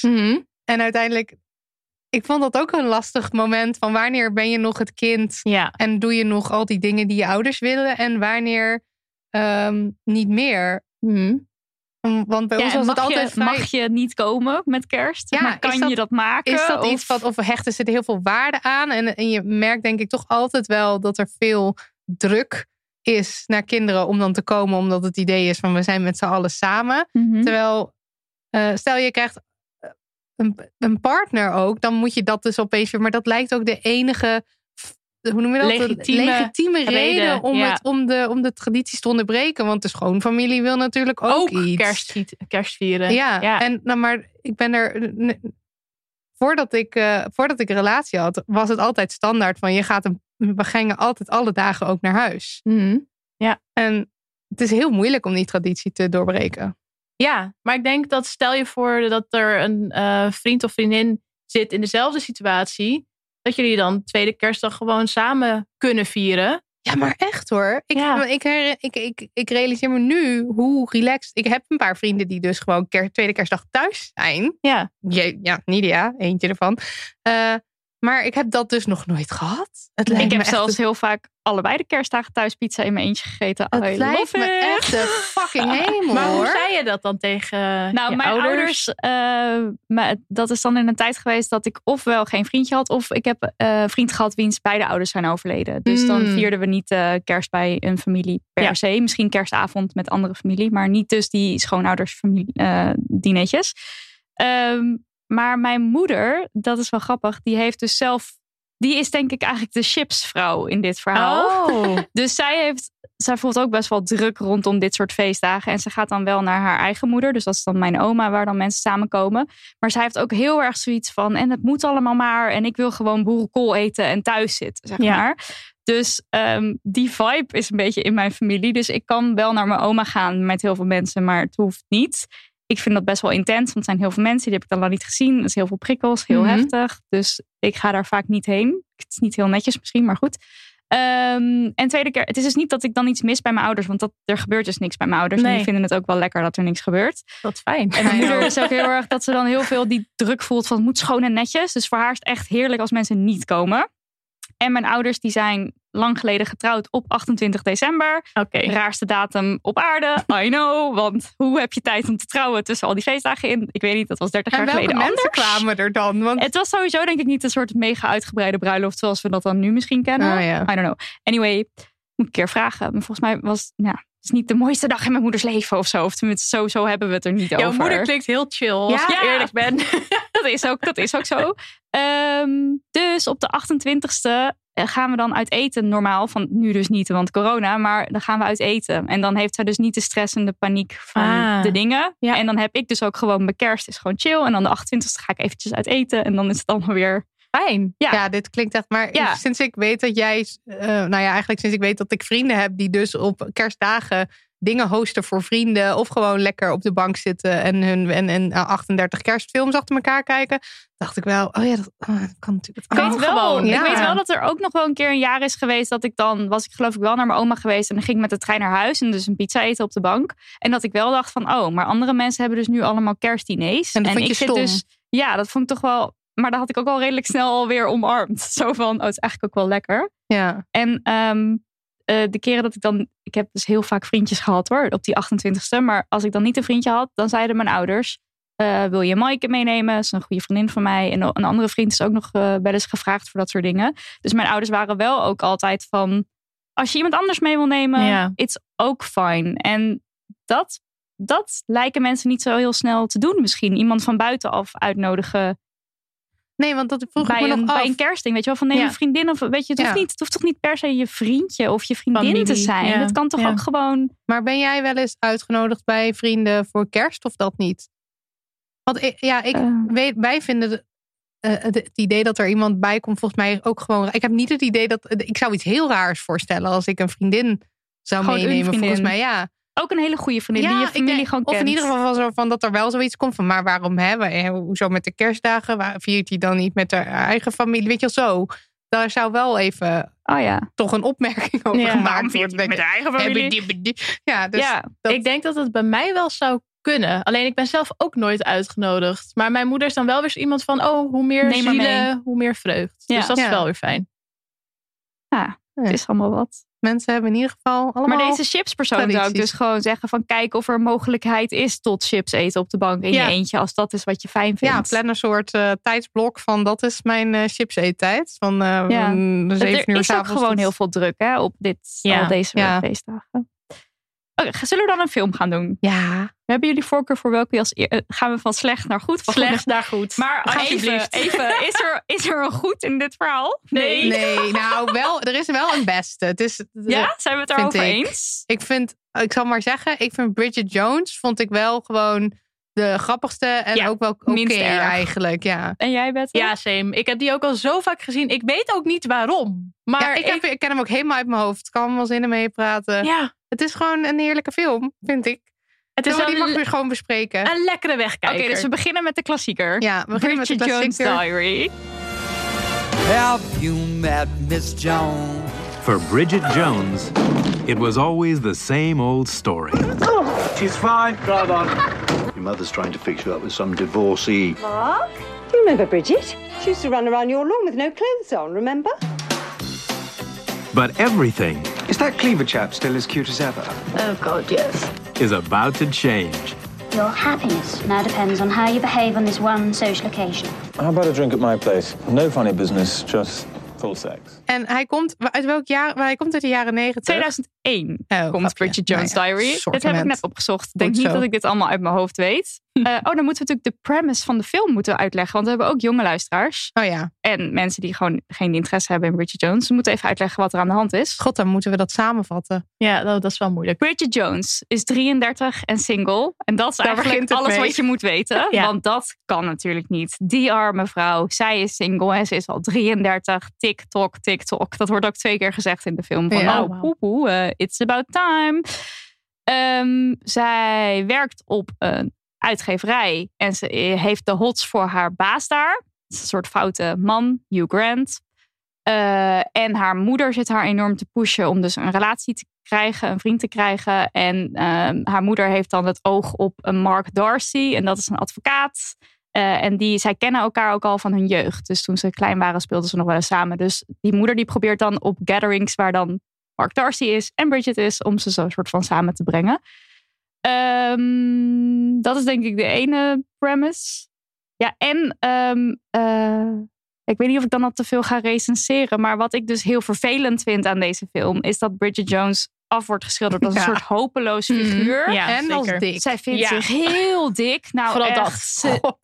En uiteindelijk, ik vond dat ook een lastig moment van wanneer ben je nog het kind Ja. en doe je nog al die dingen die je ouders willen en wanneer ehm, niet meer. Om- Want bij Ja, ons was het altijd je, mag je niet komen met kerst? Ja, maar kan dat- je dat maken? Is dat Of- iets wat, of hechten ze er heel veel waarde aan? En, en je merkt denk ik toch altijd wel dat er veel druk is naar kinderen om dan te komen, omdat het idee is van we zijn met z'n allen samen. Mhm. Terwijl, eh, stel je krijgt een, een partner ook, dan moet je dat dus opeens weer. Maar dat lijkt ook de enige, hoe noem je dat? Legitieme legitieme reden, reden, om, ja. het, om, de, om de tradities te onderbreken. Want de schoonfamilie wil natuurlijk ook, Ook iets. kerst, kerst vieren. Ja, ja. En, nou, maar ik ben er. Voordat ik, eh, voordat ik een relatie had, was het altijd standaard van je gaat een, we gingen altijd alle dagen ook naar huis. Mhm. En het is heel moeilijk om die traditie te doorbreken. Ja, maar ik denk dat stel je voor dat er een eh, vriend of vriendin zit in dezelfde situatie, dat jullie dan tweede kerstdag gewoon samen kunnen vieren. Ja, maar echt hoor. Ik, Ja. ik, ik, ik, ik realiseer me nu hoe relaxed. Ik heb een paar vrienden die dus gewoon ker- tweede kerstdag thuis zijn. Ja, Je, ja, Nidia, eentje ervan. Eh, maar ik heb dat dus nog nooit gehad. Het lijkt Ik heb me echt zelfs heel vaak allebei de kerstdagen thuis pizza in mijn eentje gegeten. Het I lijkt me it. echt de fucking hemel maar hoe zei je dat dan tegen Nou, je mijn ouders? ouders, eh, maar dat is dan in een tijd geweest dat ik ofwel geen vriendje had, of ik heb eh, een vriend gehad wiens beide ouders zijn overleden. Dus dan Mm. vierden we niet eh, kerst bij een familie per Ja. se. Misschien kerstavond met andere familie, maar niet dus die schoonouders familie, eh, dineetjes. Maar mijn moeder, dat is wel grappig, die heeft dus zelf, die is denk ik eigenlijk de chipsvrouw in dit verhaal. Oh, Dus zij heeft, zij voelt ook best wel druk rondom dit soort feestdagen. En ze gaat dan wel naar haar eigen moeder. Dus dat is dan mijn oma, waar dan mensen samenkomen. Maar zij heeft ook heel erg zoiets van, en het moet allemaal maar. En ik wil gewoon boerenkool eten en thuis zitten, zeg Ja. maar. Dus ehm, die vibe is een beetje in mijn familie. Dus ik kan wel naar mijn oma gaan met heel veel mensen, maar het hoeft niet. Ik vind dat best wel intens, want er zijn heel veel mensen, die heb ik dan al niet gezien. Er is heel veel prikkels, heel Mhm. heftig. Dus ik ga daar vaak niet heen. Het is niet heel netjes misschien, maar goed. Ehm, en tweede keer, het is dus niet dat ik dan iets mis bij mijn ouders, want dat, er gebeurt dus niks bij mijn ouders. En die vinden het ook wel lekker dat er niks gebeurt. wat fijn. En mijn moeder is ook heel erg dat ze dan heel veel die druk voelt van het moet schoon en netjes. Dus voor haar is het echt heerlijk als mensen niet komen. En mijn ouders die zijn lang geleden getrouwd op 28 december. Oké. Raarste datum op aarde, I know. Want hoe heb je tijd om te trouwen tussen al die feestdagen in? Ik weet niet, dat was 30 En jaar welke geleden mensen anders. kwamen er dan? Want, Het was sowieso denk ik niet een soort mega uitgebreide bruiloft zoals we dat dan nu misschien kennen. Oh. I don't know. Anyway, moet ik een keer vragen. Maar volgens mij was ja, het is niet de mooiste dag in mijn moeders leven of zo. Of tenminste, zo, zo hebben we het er niet Jouw over. moeder klinkt heel chill, als Ja. ik eerlijk ben. dat, is ook, dat is ook zo. Ehm, dus op de 28ste gaan we dan uit eten normaal. Van nu dus niet, want corona. Maar dan gaan we uit eten. En dan heeft zij dus niet de stress en de paniek van Ah. de dingen. Ja. En dan heb ik dus ook gewoon mijn kerst is gewoon chill. En dan de 28ste ga ik eventjes uit eten. En dan is het allemaal weer... Fijn. Ja. ja. dit klinkt echt. Maar Ja. sinds ik weet dat jij, eh, nou ja, eigenlijk sinds ik weet dat ik vrienden heb die dus op kerstdagen dingen hosten voor vrienden. Of gewoon lekker op de bank zitten en, hun, en, en eh, 38 kerstfilms achter elkaar kijken. Dacht ik wel, oh ja, dat, oh, dat kan natuurlijk. Ik weet, Oh, wel, gewoon, ik weet wel dat er ook nog wel een keer een jaar is geweest dat ik dan, was ik geloof ik wel naar mijn oma geweest en dan ging ik met de trein naar huis en dus een pizza eten op de bank. En dat ik wel dacht van, oh, maar andere mensen hebben dus nu allemaal kerstdiners. En dat vond je ik zit stom. dus, ja, dat vond ik toch wel, maar dat had ik ook al redelijk snel alweer omarmd. Zo van, oh, het is eigenlijk ook wel lekker. Ja. En ehm, eh, de keren dat ik dan, ik heb dus heel vaak vriendjes gehad hoor, op die 28ste. Maar als ik dan niet een vriendje had, dan zeiden mijn ouders, eh, wil je Maaike meenemen? Dat is een goede vriendin van mij. En een andere vriend is ook nog eh, wel eens gevraagd voor dat soort dingen. Dus mijn ouders waren wel ook altijd van, als je iemand anders mee wil nemen, Ja. it's ook fine. En dat, dat lijken mensen niet zo heel snel te doen misschien. Iemand van buitenaf uitnodigen Nee, want dat vroeg ik bij me een, nog af. bij een kerstding. Weet je wel, van neem Ja. een vriendin of weet je, het hoeft, Ja. niet, het hoeft toch niet per se je vriendje of je vriendin Familie, te zijn. ja. Het kan toch ook gewoon. Maar ben jij wel eens uitgenodigd bij vrienden voor kerst of dat niet? Want ik, ja, ik Eh. weet, wij vinden de- eh, het, het idee dat er iemand bij komt, volgens mij ook gewoon. Ik heb niet het idee dat. Ik zou iets heel raars voorstellen als ik een vriendin zou Gewoon meenemen. Volgens mij, ja. Ook een hele goede vriendin die je ik familie denk- gewoon of in ieder geval zo van dat er wel zoiets komt van, maar waarom hebben? eh, Hoezo met de kerstdagen? Waar viert hij dan niet met haar eigen familie? Weet je wel zo. Daar zou wel even Oh ja. toch een opmerking over Ja. gemaakt worden. met haar eigen familie? Ja, dus ja. dat- Ik denk dat het bij mij wel zou kunnen. Alleen ik ben zelf ook nooit uitgenodigd. Maar mijn moeder is dan wel weer iemand van... oh, hoe meer zielen, hoe meer vreugd. Ja. Dus dat is Ja. wel weer fijn. ja, het is allemaal wat. Mensen hebben in ieder geval allemaal... Maar deze chipspersoon zou ik dus gewoon zeggen van kijk of er een mogelijkheid is tot chips eten op de bank in Ja. je eentje. Als dat is wat je fijn vindt. Ja, plan een soort eh, tijdsblok van dat is mijn eh chips eettijd. Van eh Ja. mm, de zeven er uur is ook gewoon tot- heel veel druk hè, op dit, Ja. al deze Ja. feestdagen. Oké, zullen we dan een film gaan doen? Ja, Hebben jullie voorkeur voor welke als eer- eh, gaan we van slecht naar goed? Van goed Slecht naar goed. Maar even, Alsjeblieft. even is, er, is er een goed in dit verhaal? Nee. nee, nou wel, er is wel een beste. Het is, Ja, zijn we het erover ik. eens? Ik vind, ik zal maar zeggen, ik vind Bridget Jones vond ik wel gewoon de grappigste en Ja, ook wel oké eigenlijk. Ja. En jij Bette? Ja, same. Ik heb die ook al zo vaak gezien. Ik weet ook niet waarom. Maar ja, ik, heb, ik ken hem ook helemaal uit mijn hoofd. Ik kan hem wel zinnen meepraten. ja, Het is gewoon een heerlijke film, vind ik. het is wel die mag weer gewoon bespreken. een lekkere wegkijker. Oké, dus we beginnen met de klassieker. ja, we beginnen met de Bridget Jones klassieker. Diary. Have you met Miss Jones? For Bridget Jones, it was always the same old story. She's fine. Drive on. Your mother's trying to fix you up with some divorcee. Mark? Do you remember Bridget? She used to run around your lawn with no clothes on, remember? But everything Is that Cleaver chap still as cute as ever? Oh, God, yes. is about to change. Your happiness now depends on how you behave on this one social occasion. How about a drink at my place? No funny business, just full sex. En hij komt uit welk jaar? Hij komt uit de jaren negentig. 2001 Oh, komt grapje. Bridget Jones Nou ja, Diary. Dit heb ik net opgezocht. Ik denk niet dat ik dit allemaal uit mijn hoofd weet. Eh, oh, dan moeten we natuurlijk de premise van de film moeten uitleggen. Want we hebben ook jonge luisteraars. Oh ja, En mensen die gewoon geen interesse hebben in Bridget Jones. We moeten even uitleggen wat er aan de hand is. god, dan moeten we dat samenvatten. Ja, dat, dat is wel moeilijk. Bridget Jones is 33 en single. En dat is Daar eigenlijk alles mee. wat je moet weten. Ja. Want dat kan natuurlijk niet. Die arme vrouw, zij is single en ze is al 33. TikTok, TikTok. Dat wordt ook twee keer gezegd in de film. Van, Ja. oh, poepoe, eh, it's about time. Ehm, zij werkt op een uitgeverij. En ze eh, heeft de hots voor haar baas daar. Een soort foute man, Hugh Grant. Eh, en haar moeder zit haar enorm te pushen om dus een relatie te krijgen, een vriend te krijgen. En ehm, haar moeder heeft dan het oog op een Mark Darcy. En dat is een advocaat. Eh, en die, zij kennen elkaar ook al van hun jeugd. Dus toen ze klein waren speelden ze nog wel samen. Dus die moeder die probeert dan op gatherings waar dan Mark Darcy is en Bridget is, om ze zo soort van samen te brengen. Ehm, dat is denk ik de ene premise. Ja, en ehm, eh, ik weet niet of ik dan al te veel ga recenseren. Maar wat ik dus heel vervelend vind aan deze film, is dat Bridget Jones af wordt geschilderd als een soort hopeloos figuur. Ja, en als dik. Zij vindt Ja. zich heel dik. Nou, Vooral echt, dat. ze- God,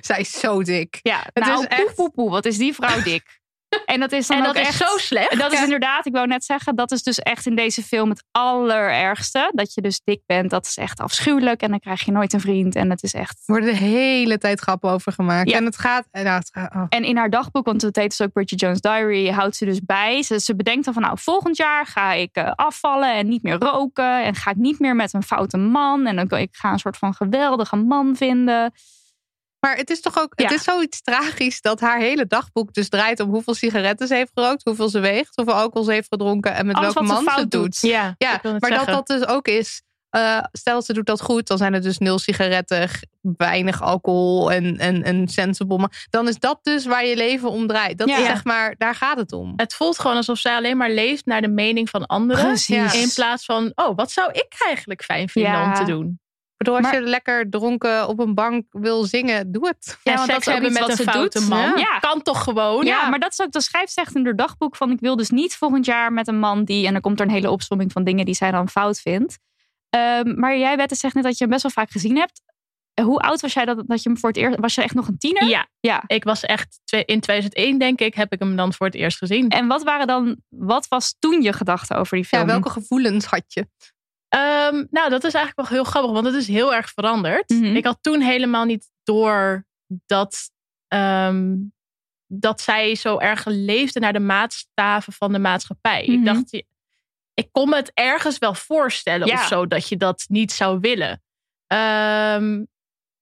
zij is zo dik. ja, Het nou, is echt- poe, poe, poe, wat is die vrouw dik? En dat is dan En ook dat is echt zo slecht. En dat is inderdaad, ik wou net zeggen, dat is dus echt in deze film het allerergste. Dat je dus dik bent, dat is echt afschuwelijk. En dan krijg je nooit een vriend. En het is echt. Er worden de hele tijd grappen over gemaakt. Ja. En het gaat... Nou, het gaat oh. En in haar dagboek, want het heet dus ook Bridget Jones Diary, houdt ze dus bij. Ze, ze bedenkt dan van, nou, volgend jaar ga ik eh, afvallen en niet meer roken. En ga ik niet meer met een foute man. En dan ik ga een soort van geweldige man vinden. Maar het is toch ook... Het Ja. is zoiets tragisch dat haar hele dagboek dus draait om hoeveel sigaretten ze heeft gerookt, hoeveel ze weegt, hoeveel alcohol ze heeft gedronken en met Alles welke man ze het doet. doet. Ja, Ja, maar zeggen. dat dat dus ook is. eh, stel ze doet dat goed, dan zijn het dus nul sigaretten, weinig alcohol en, en, en sensible. Maar dan is dat dus waar je leven om draait. Dat Ja. is zeg maar, daar gaat het om. Het voelt gewoon alsof zij alleen maar leeft naar de mening van anderen. Precies. In plaats van, oh, wat zou ik eigenlijk fijn vinden Ja. om te doen? Ik bedoel, als Maar- je lekker dronken op een bank wil zingen, doe het. Ja, Ja, want dat hebben met wat een ze foute doet. man. Ja. Kan toch gewoon? Ja, maar dat is ook, de schrijft zegt in haar dagboek van ik wil dus niet volgend jaar met een man die, en dan komt er een hele opsomming van dingen die zij dan fout vindt. Ehm, maar jij, Wette, zegt net dat je hem best wel vaak gezien hebt. Hoe oud was jij dat, dat je hem voor het eerst, was je echt nog een tiener? Ja, Ja. ik was echt, twee- in 2001 denk ik, heb ik hem dan voor het eerst gezien. En wat waren dan, wat was toen je gedachte over die film? Ja, welke gevoelens had je? Ehm, nou, dat is eigenlijk wel heel grappig, want het is heel erg veranderd. Mhm. Ik had toen helemaal niet door dat, ehm, dat zij zo erg leefde naar de maatstaven van de maatschappij. Mhm. Ik dacht, ik kon me het ergens wel voorstellen Ja. of zo dat je dat niet zou willen. Ehm,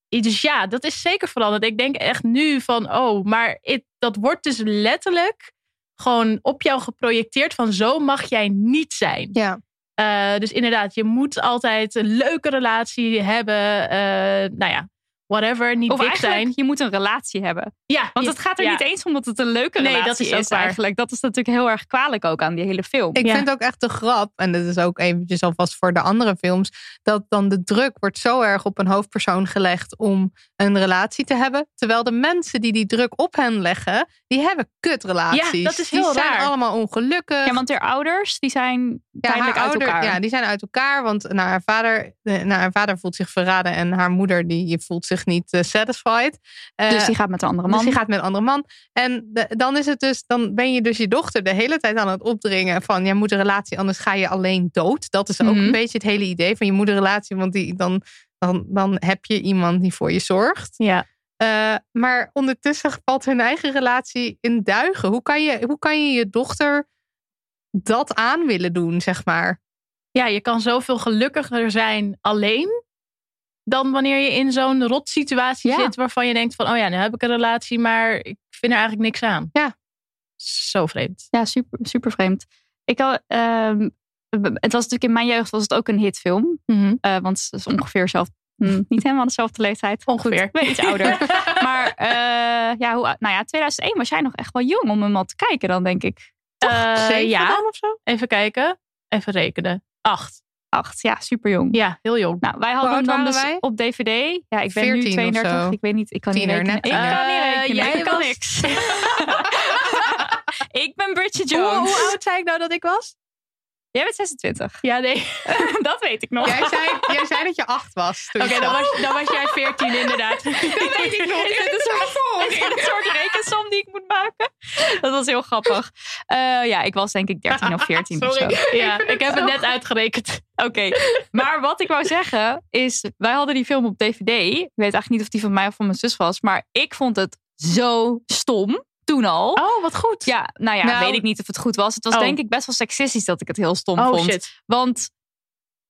dus ja, dat is zeker veranderd. Ik denk echt nu van, oh, maar dat wordt dus letterlijk gewoon op jou geprojecteerd van zo mag jij niet zijn. Ja. Eh, dus inderdaad, je moet altijd een leuke relatie hebben. eh, nou ja, whatever, niet Of dik eigenlijk, zijn. je moet een relatie hebben. Ja, Want het gaat er ja. niet eens om dat het een leuke Nee, relatie dat is is, eigenlijk. Dat is natuurlijk heel erg kwalijk ook aan die hele film. Ik vind ook echt de grap, en dat is ook eventjes alvast voor de andere films, dat dan de druk wordt zo erg op een hoofdpersoon gelegd om een relatie te hebben. Terwijl de mensen die die druk op hen leggen, die hebben kutrelaties. Ja, dat is die heel zijn raar. allemaal ongelukkig. Ja, want haar ouders, die zijn Ja, tijdelijk uit ouder- elkaar. Ja, die zijn uit elkaar. Want nou, haar, vader, eh, nou, haar vader voelt zich verraden. En haar moeder die voelt zich niet eh, satisfied. Eh, dus die gaat met een andere man. Dus die gaat met een andere man. En de- dan is het dus, dan ben je dus je dochter de hele tijd aan het opdringen van je moet een relatie, anders ga je alleen dood. Dat is ook Mhm. een beetje het hele idee van je moet een relatie, want die, dan, dan, dan heb je iemand die voor je zorgt. Ja. Eh, maar ondertussen valt hun eigen relatie in duigen. Hoe kan je hoe, kan je, je dochter dat aan willen doen, zeg maar? ja, je kan zoveel gelukkiger zijn alleen. Dan wanneer je in zo'n rot situatie Ja. zit waarvan je denkt van, oh ja, nu heb ik een relatie, maar ik vind er eigenlijk niks aan. Ja. Zo vreemd. Ja, super, super vreemd. Ik al, ehm, het was natuurlijk in mijn jeugd was het ook een hitfilm. Mhm. Eh, want het is ongeveer zelf, hm, niet helemaal dezelfde leeftijd. Ongeveer. Goed, iets ouder. maar eh, ja, hoe, nou ja, 2001 was jij nog echt wel jong om hem al te kijken dan, denk ik. Eh, Zeven ja, of zo? even kijken. Even rekenen. Acht. Acht, ja, super jong. Ja, heel jong. Nou, wij hadden hem dan dus wij? op DVD. Ja, ik ben 14 nu of 32. zo. Ik weet niet, ik kan Tiener, niet rekenen. net Ik kan niet rekenen. jij kan was- niks. ik ben Bridget Hoe, Jones. hoe oud zei ik nou dat ik was? Jij bent 26. Ja, nee. dat weet ik nog. Jij zei, jij zei dat je acht was. toen Oké, je dan, was, dan was jij veertien inderdaad. dat weet ik nog. Is dit een soort, een soort rekensom die ik moet maken? Dat was heel grappig. Eh, ja, ik was denk ik 13 of 14 of zo. Sorry. Ja, ik het heb het net uitgerekend. Oké, maar wat ik wou zeggen is, wij hadden die film op DVD. Ik weet eigenlijk niet of die van mij of van mijn zus was, maar ik vond het zo stom toen al. Oh, wat goed. Ja, nou ja, Nou- weet ik niet of het goed was. Het was Oh. denk ik best wel seksistisch dat ik het heel stom Oh vond. shit. Want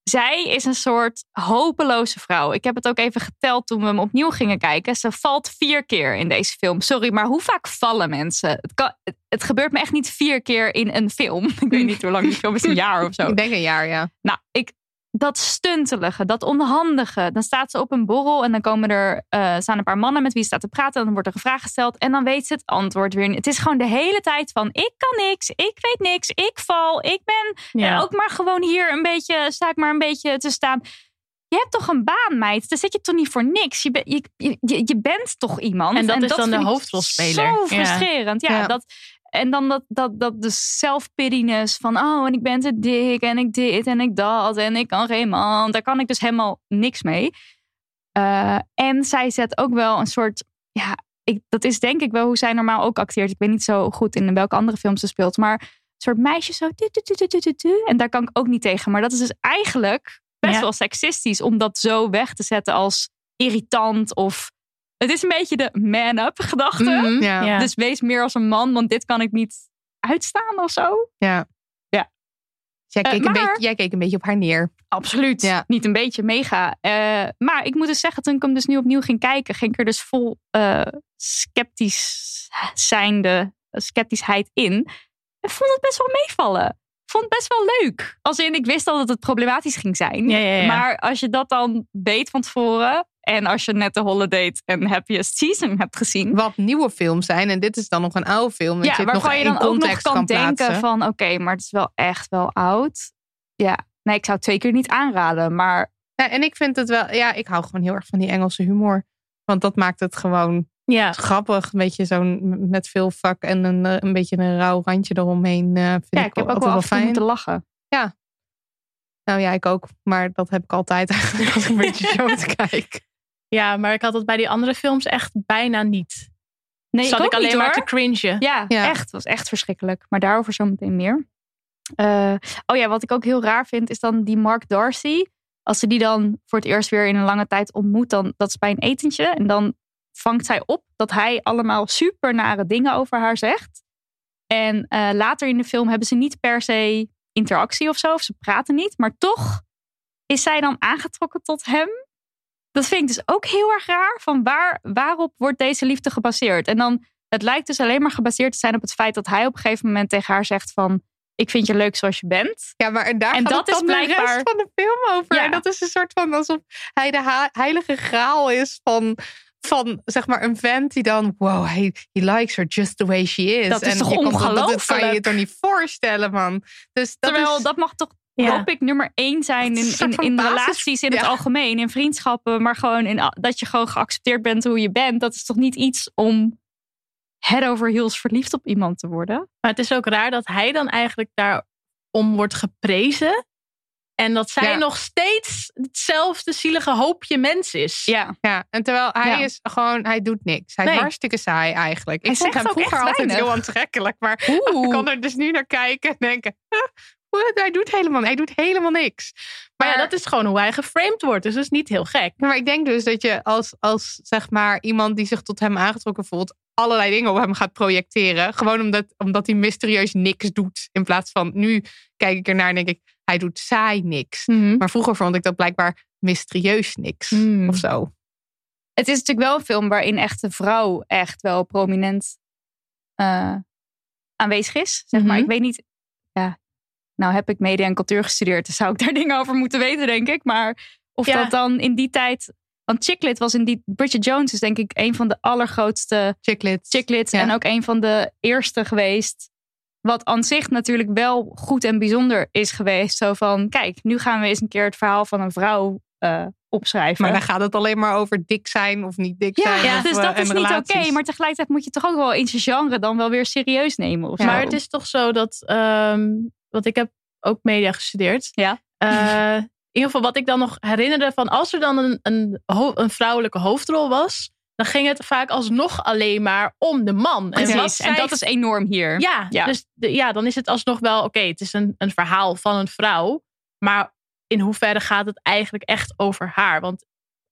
zij is een soort hopeloze vrouw. Ik heb het ook even geteld toen we hem opnieuw gingen kijken. Ze valt vier keer in deze film. Sorry, maar hoe vaak vallen mensen? Het, kan, het, het gebeurt me echt niet vier keer in een film. Ik weet niet hoe lang die film is, een jaar of zo. Ik denk een jaar, ja. Nou, ik, dat stuntelige, dat onhandige. Dan staat ze op een borrel en dan komen er, eh, staan een paar mannen met wie ze staat te praten. En dan wordt er een vraag gesteld en dan weet ze het antwoord weer niet. Het is gewoon de hele tijd van ik kan niks, ik weet niks, ik val, ik ben Ja. ook maar gewoon hier een beetje, sta ik maar een beetje te staan. Je hebt toch een baan, meid? Dan zit je toch niet voor niks? Je, ben- je, je, bent toch iemand? En dat is dan de hoofdrolspeler. Zo frustrerend. Ja, Ja. dat... En dan dat, dat, dat de self-pittiness van, oh, en ik ben te dik en ik dit en ik dat en ik kan geen man. Daar kan ik dus helemaal niks mee. Eh, en zij zet ook wel een soort, ja, ik, dat is denk ik wel hoe zij normaal ook acteert. Ik weet niet zo goed in welke andere films ze speelt, maar een soort meisje zo. tu, tu, tu, tu, tu, tu, tu. En daar kan ik ook niet tegen. Maar dat is dus eigenlijk best Ja. wel seksistisch om dat zo weg te zetten als irritant of. Het is een beetje de man-up gedachte. Mhm. Ja. Ja. Dus wees meer als een man, want dit kan ik niet uitstaan of zo. Ja. Ja. Jij, Eh, keek een maar- beetje, jij keek een beetje op haar neer. Absoluut. Ja. Niet een beetje mega. Eh, maar ik moet dus zeggen, toen ik hem dus nu opnieuw ging kijken, ging ik er dus vol eh, sceptisch zijnde, sceptischheid in. En vond het best wel meevallen. Vond het best wel leuk. Als in, ik wist al dat het problematisch ging zijn. Ja, ja, ja. Maar als je dat dan weet van tevoren. En als je net de Holiday en Happiest Season hebt gezien. Wat nieuwe films zijn. En dit is dan nog een oude film. Dat Ja, je nog je dan ook nog kan, denken plaatsen. van... Oké, maar het is wel echt wel oud. Ja, nee, ik zou het twee keer niet aanraden. Maar Ja, en ik vind het wel... Ja, ik hou gewoon heel erg van die Engelse humor. Want dat maakt het gewoon Ja. grappig. Een beetje zo'n met veel vak en een, eh, een beetje een rauw randje eromheen. eh vind ja, ik, ik heb ook wel wel fijn. moeten lachen. Nou ja, ik ook. Maar dat heb ik altijd eigenlijk als ik een beetje shows kijk. Ja, maar ik had het bij die andere films echt bijna niet. Nee, Zat ik, alleen niet, maar te cringen. Ja, Ja. echt. Het was echt verschrikkelijk. Maar daarover zometeen meer. Eh, oh ja, wat ik ook heel raar vind, is dan die Mark Darcy. Als ze die dan voor het eerst weer in een lange tijd ontmoet, dan dat is bij een etentje. En dan vangt zij op dat hij allemaal super nare dingen over haar zegt. En eh, later in de film hebben ze niet per se interactie of zo. Of ze praten niet. Maar toch is zij dan aangetrokken tot hem. Dat vind ik dus ook heel erg raar. Van waar, waarop wordt deze liefde gebaseerd? En dan, het lijkt dus alleen maar gebaseerd te zijn op het feit dat hij op een gegeven moment tegen haar zegt van... Ik vind je leuk zoals je bent. Ja, maar en daar En gaat dat het is dan de blijkbaar- rest van de film over. Ja. En dat is een soort van alsof hij de heilige graal is van, van zeg maar een vent die dan, wow, he, he likes her just the way she is. Dat is en toch kan- Dat, dat kan je je ongelooflijk? toch niet voorstellen, man. Dus dat Terwijl is, dat mag toch Ja. topic nummer één zijn in, in, relaties in het algemeen, in vriendschappen, maar gewoon in, dat je gewoon geaccepteerd bent hoe je bent. Dat is toch niet iets om head over heels verliefd op iemand te worden? Maar het is ook raar dat hij dan eigenlijk daarom wordt geprezen. En dat zij Ja. nog steeds hetzelfde zielige hoopje mens is. Ja. ja, en terwijl hij Ja. is gewoon, hij doet niks. Hij Nee. is hartstikke saai eigenlijk. Ik Hij vond hem vroeger altijd weinig. heel aantrekkelijk. Maar ik kan er dus nu naar kijken en denken, "Huh, what? hij doet helemaal, hij doet helemaal niks. Maar ja, dat is gewoon hoe hij geframed wordt. Dus dat is niet heel gek. Maar ik denk dus dat je als, als zeg maar iemand die zich tot hem aangetrokken voelt, allerlei dingen op hem gaat projecteren. Gewoon omdat, omdat hij mysterieus niks doet. In plaats van nu kijk ik ernaar en denk ik, hij doet saai niks. Maar vroeger vond ik dat blijkbaar mysterieus niks Mm. of zo. Het is natuurlijk wel een film waarin echt de vrouw echt wel prominent eh, aanwezig is. Zeg maar. Mhm. Ik weet niet, ja, nou heb ik media en cultuur gestudeerd, dus zou ik daar dingen over moeten weten, denk ik. Maar of Ja. dat dan in die tijd. Want Chicklit was in die. Bridget Jones is denk ik een van de allergrootste Chicklit. chicklits. Ja. En ook een van de eerste geweest. Wat aan zich natuurlijk wel goed en bijzonder is geweest. Zo van, kijk, nu gaan we eens een keer het verhaal van een vrouw eh, opschrijven. Maar dan gaat het alleen maar over dik zijn of niet dik ja, zijn. ja, of, dus eh, dat is niet oké. maar tegelijkertijd moet je toch ook wel in zijn genre dan wel weer serieus nemen. Of Maar zo. het is toch zo dat, ehm want ik heb ook media gestudeerd. Ja. Eh, in ieder geval wat ik dan nog herinnerde van als er dan een, een, vrouwelijke hoofdrol was, dan ging het vaak alsnog alleen maar om de man. Precies. En, zij- dat is enorm hier. Ja, Ja. dus de- ja, dan is het alsnog wel, oké, het is een, een verhaal van een vrouw. Maar in hoeverre gaat het eigenlijk echt over haar? Want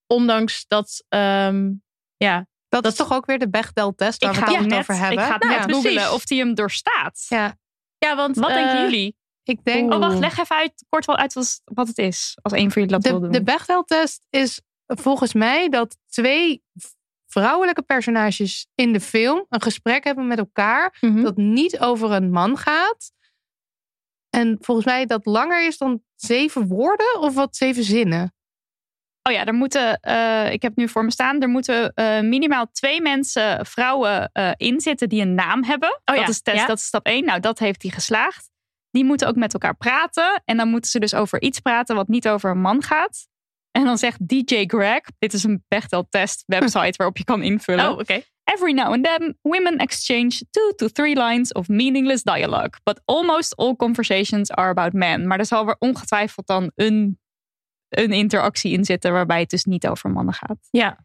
ondanks dat, ehm, ja, dat, is toch ook weer de Bechdel-test waar ik we het net, over hebben. Ik ga het Nou, net googelen of hij hem doorstaat. Ja, ja want Wat eh, denken jullie? ik denk... Oh, wacht, leg even uit, kort wel uit wat, wat het is. Als één van jullie dat wil De, doen. de Bechdel-test is volgens mij dat twee vrouwelijke personages in de film een gesprek hebben met elkaar Mhm. dat niet over een man gaat. En volgens mij dat langer is dan zeven woorden of wat zeven zinnen. Oh ja, er moeten, eh, ik heb nu voor me staan, er moeten eh, minimaal twee mensen, vrouwen, eh in zitten die een naam hebben. Oh ja, dat, is test, ja. dat is stap 1. Nou, dat heeft hij geslaagd. Die moeten ook met elkaar praten. En dan moeten ze dus over iets praten wat niet over een man gaat. En dan zegt DJ Greg, dit is een Bechdel-test website waarop je kan invullen. Oh, oké. Every now and then, women exchange two to three lines of meaningless dialogue. But almost all conversations are about men. Maar er zal er ongetwijfeld dan een, een interactie in zitten waarbij het dus niet over mannen gaat. Ja.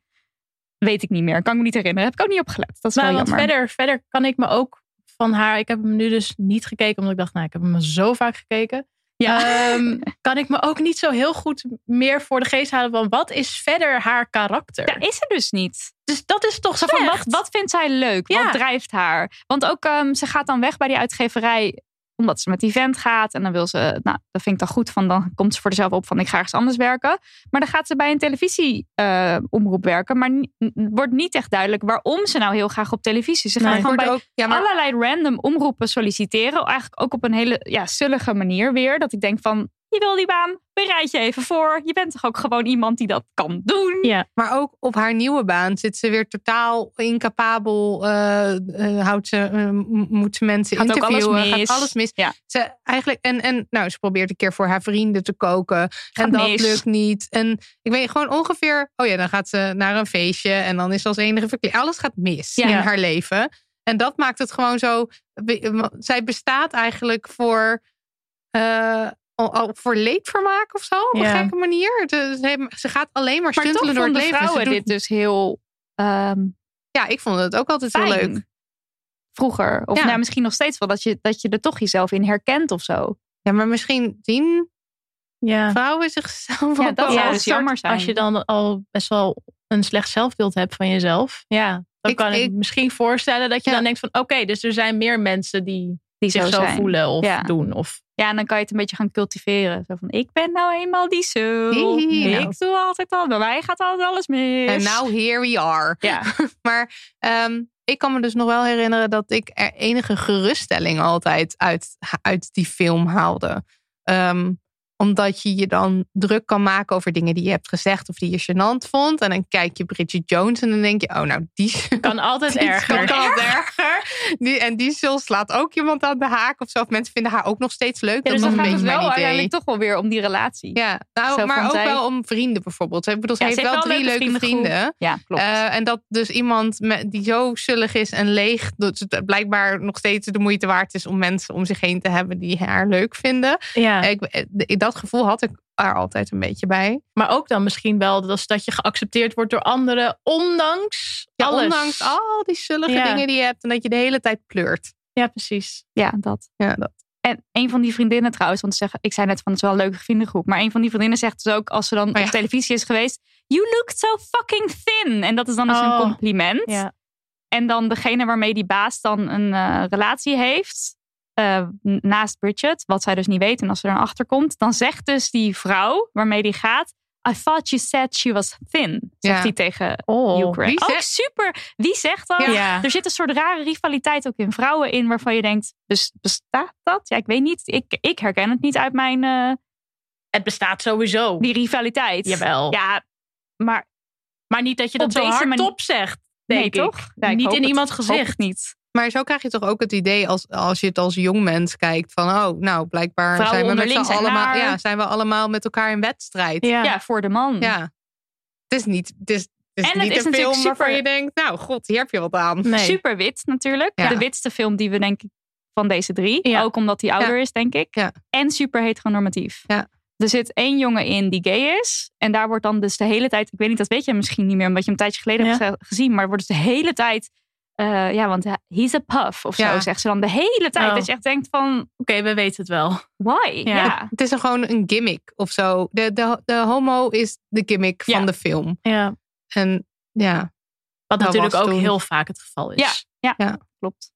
Weet ik niet meer. Kan ik me niet herinneren. Heb ik ook niet op gelet. Dat is wel want jammer. verder, verder kan ik me ook van haar. Ik heb hem nu dus niet gekeken, omdat ik dacht, nou, ik heb hem zo vaak gekeken. Ja. Ehm, kan ik me ook niet zo heel goed meer voor de geest halen van wat is verder haar karakter? Ja, is er dus niet. Dus dat is toch Zo van, wat, vindt zij leuk? Ja. Wat drijft haar? Want ook, ehm, ze gaat dan weg bij die uitgeverij omdat ze met die vent gaat. En dan wil ze, nou, dat vind ik dan goed. Van, dan komt ze voor zichzelf op van, ik ga ergens anders werken. Maar dan gaat ze bij een televisieomroep werken. Maar wordt niet echt duidelijk waarom ze nou heel graag op televisie. Ze gaat Nee, gewoon bij ook- ja, maar- allerlei random omroepen solliciteren. Eigenlijk ook op een hele ja, sullige manier weer. Dat ik denk van, je wil die baan, bereid je even voor. Je bent toch ook gewoon iemand die dat kan doen? Ja. Maar ook op haar nieuwe baan zit ze weer totaal incapabel. eh, eh, houdt ze, eh, moet ze mensen Gaat ook alles interviewen. mis. Gaat alles mis. Ja. Ze eigenlijk, en, en nou, ze probeert een keer voor haar vrienden te koken. en dat mis. lukt niet. En ik weet gewoon ongeveer. Oh ja, dan gaat ze naar een feestje. En dan is ze als enige verkleed. Alles gaat mis Ja. in haar leven. En dat maakt het gewoon zo. Zij bestaat eigenlijk voor. Voor leedvermaak of zo, op een gekke manier. De- ze, ze gaat alleen maar stuntelen door het leven. Ze vrouwen doet- dit dus heel ehm, Ja, ik vond het ook altijd fijn. heel leuk. Vroeger. Of Ja. nou, misschien nog steeds wel. Dat je, dat je er toch jezelf in herkent of zo. Ja, maar misschien zien Ja. vrouwen zichzelf Ja, dat wel zou als dus jammer zijn. Als je dan al best wel een slecht zelfbeeld hebt van jezelf. Ja, dan Ik- kan ik, ik- misschien voorstellen dat je Ja. dan denkt van oké, dus er zijn meer mensen die, Die zich zo zijn. voelen of Ja. doen. Of, Ja, en dan kan je het een beetje gaan cultiveren. Zo van, ik ben nou eenmaal die zo. Hihi, nou. Ik doe altijd al, bij mij gaat altijd alles mis. En now here we are. Ja. maar ehm, ik kan me dus nog wel herinneren dat ik er enige geruststelling altijd uit, uit die film haalde. Ehm, omdat je je dan druk kan maken over dingen die je hebt gezegd of die je gênant vond. En dan kijk je Bridget Jones en dan denk je, oh nou, die kan altijd die erger. Kan altijd erger. Die, en die Sil slaat ook iemand aan de haak of zo. Of mensen vinden haar ook nog steeds leuk. Ja, dat dus is dan gaat het wel uiteindelijk toch wel weer om die relatie. Ja, nou, Zo maar ook zij- wel om vrienden bijvoorbeeld. Ik bedoel, ze Ja, heeft wel drie leuke vrienden. Ja, klopt. Eh, en dat dus iemand met, die zo zullig is en leeg, dat het blijkbaar nog steeds de moeite waard is om mensen om zich heen te hebben die haar leuk vinden. Ja. Ik, eh, dat gevoel had ik er altijd een beetje bij. Maar ook dan misschien wel dat, dat je geaccepteerd wordt door anderen, ondanks Ja, alles. ondanks al die zullige Ja. dingen die je hebt en dat je de hele tijd pleurt. Ja, precies. Ja, dat. Ja, dat. En een van die vriendinnen trouwens, want ze zeggen, ik zei net van het is wel een leuke vriendengroep, maar een van die vriendinnen zegt dus ook als ze dan Oh ja. op televisie is geweest, you look so fucking thin. En dat is dan dus een Oh. compliment. Ja. En dan degene waarmee die baas dan een eh, relatie heeft, eh, naast Bridget, wat zij dus niet weet en als ze erachter komt, dan zegt dus die vrouw waarmee die gaat, I thought you said she was thin, zegt Ja. hij tegen Oh. Ukraine. Wie Ook zegt- super. Wie zegt dat? Ja. Er zit een soort rare rivaliteit ook in vrouwen in, waarvan je denkt, bes- bestaat dat? Ja, ik weet niet. Ik, ik herken het niet uit mijn, eh, Het bestaat sowieso. die rivaliteit. Jawel. Ja, maar Maar niet dat je dat zo deze hard manier- top zegt. nee, ik. toch? Ja, ik niet in het. iemands Hoop gezicht. niet. Maar zo krijg je toch ook het idee als, als je het als jong mens kijkt van oh, nou blijkbaar Vrouwen zijn we met z'n allemaal, naar. ja, zijn we allemaal met elkaar in wedstrijd. Ja. Ja, voor de man. Ja. Het is niet, het is, het is En het niet is een film natuurlijk waarvan super- je denkt, nou god, hier heb je wat aan. Nee. Super wit natuurlijk. Ja. De witste film die we denk ik van deze drie. Ja. Ook omdat hij ouder is, denk ik. Ja. En super heteronormatief. Ja. Er zit één jongen in die gay is. En daar wordt dan dus de hele tijd... Ik weet niet, dat weet je misschien niet meer... omdat je hem een tijdje geleden Ja. hebt ge- gezien. Maar er wordt dus de hele tijd... eh, ja, want hij- he's a puff of zo, Ja. zegt ze dan. De hele tijd. Oh. Dat je echt denkt van... Oké, we weten het wel. Why? Ja. Ja. Het is een, gewoon een gimmick of zo. De, de, de homo is de gimmick Ja. van de film. Ja. En ja, Wat natuurlijk ook toen. heel vaak het geval is. Ja. Ja, klopt.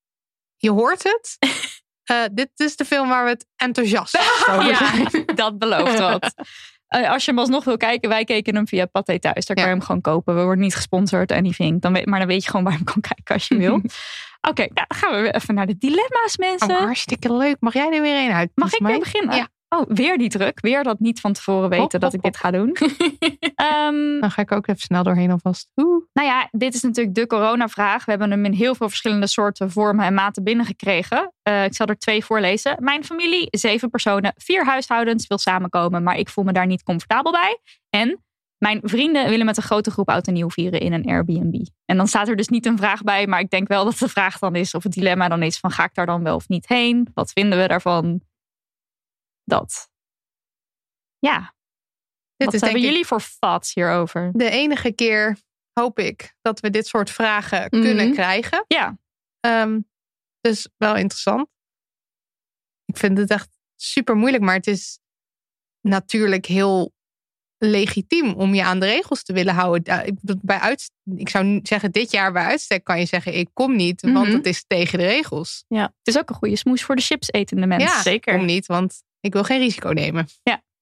je hoort het. Eh, dit is de film waar we het enthousiast over Ja, zijn. dat belooft wat. Eh, als je hem alsnog wil kijken, wij keken hem via Pathé Thuis. Daar kan je hem gewoon kopen. We worden niet gesponsord, anything. Dan weet, maar dan weet je gewoon waar je hem kan kijken als je wil. Oké, nou, dan gaan we weer even naar de dilemma's, mensen. Oh, hartstikke leuk. Mag jij er weer een uit? Mag ik weer beginnen? Ja. Oh, weer die druk. Weer dat niet van tevoren weten Hop, dat hop, ik dit ga doen. Ehm, Dan ga ik ook even snel doorheen alvast. Oeh. nou ja, dit is natuurlijk de coronavraag. We hebben hem in heel veel verschillende soorten, vormen en maten binnengekregen. Eh, ik zal er twee voorlezen. Mijn familie, zeven personen, vier huishoudens, wil samenkomen, maar ik voel me daar niet comfortabel bij. En mijn vrienden willen met een grote groep oud en nieuw vieren in een Airbnb. En dan staat er dus niet een vraag bij, maar ik denk wel dat de vraag dan is, of het dilemma dan is van ga ik daar dan wel of niet heen? Wat vinden we daarvan? Dat. Ja. Dit Wat is hebben ik jullie voor thoughts hierover? de enige keer, hoop ik, dat we dit soort vragen Mhm. kunnen krijgen. Ja, Ehm, dus wel interessant. Ik vind het echt super moeilijk, maar het is natuurlijk heel legitiem om je aan de regels te willen houden. Ja, bij uitst- ik zou zeggen, dit jaar bij uitstek kan je zeggen, ik kom niet, want Mhm. het is tegen de regels. het is ook een goede smoes voor de chips etende mensen. ja, zeker. kom niet, want ik wil geen risico nemen.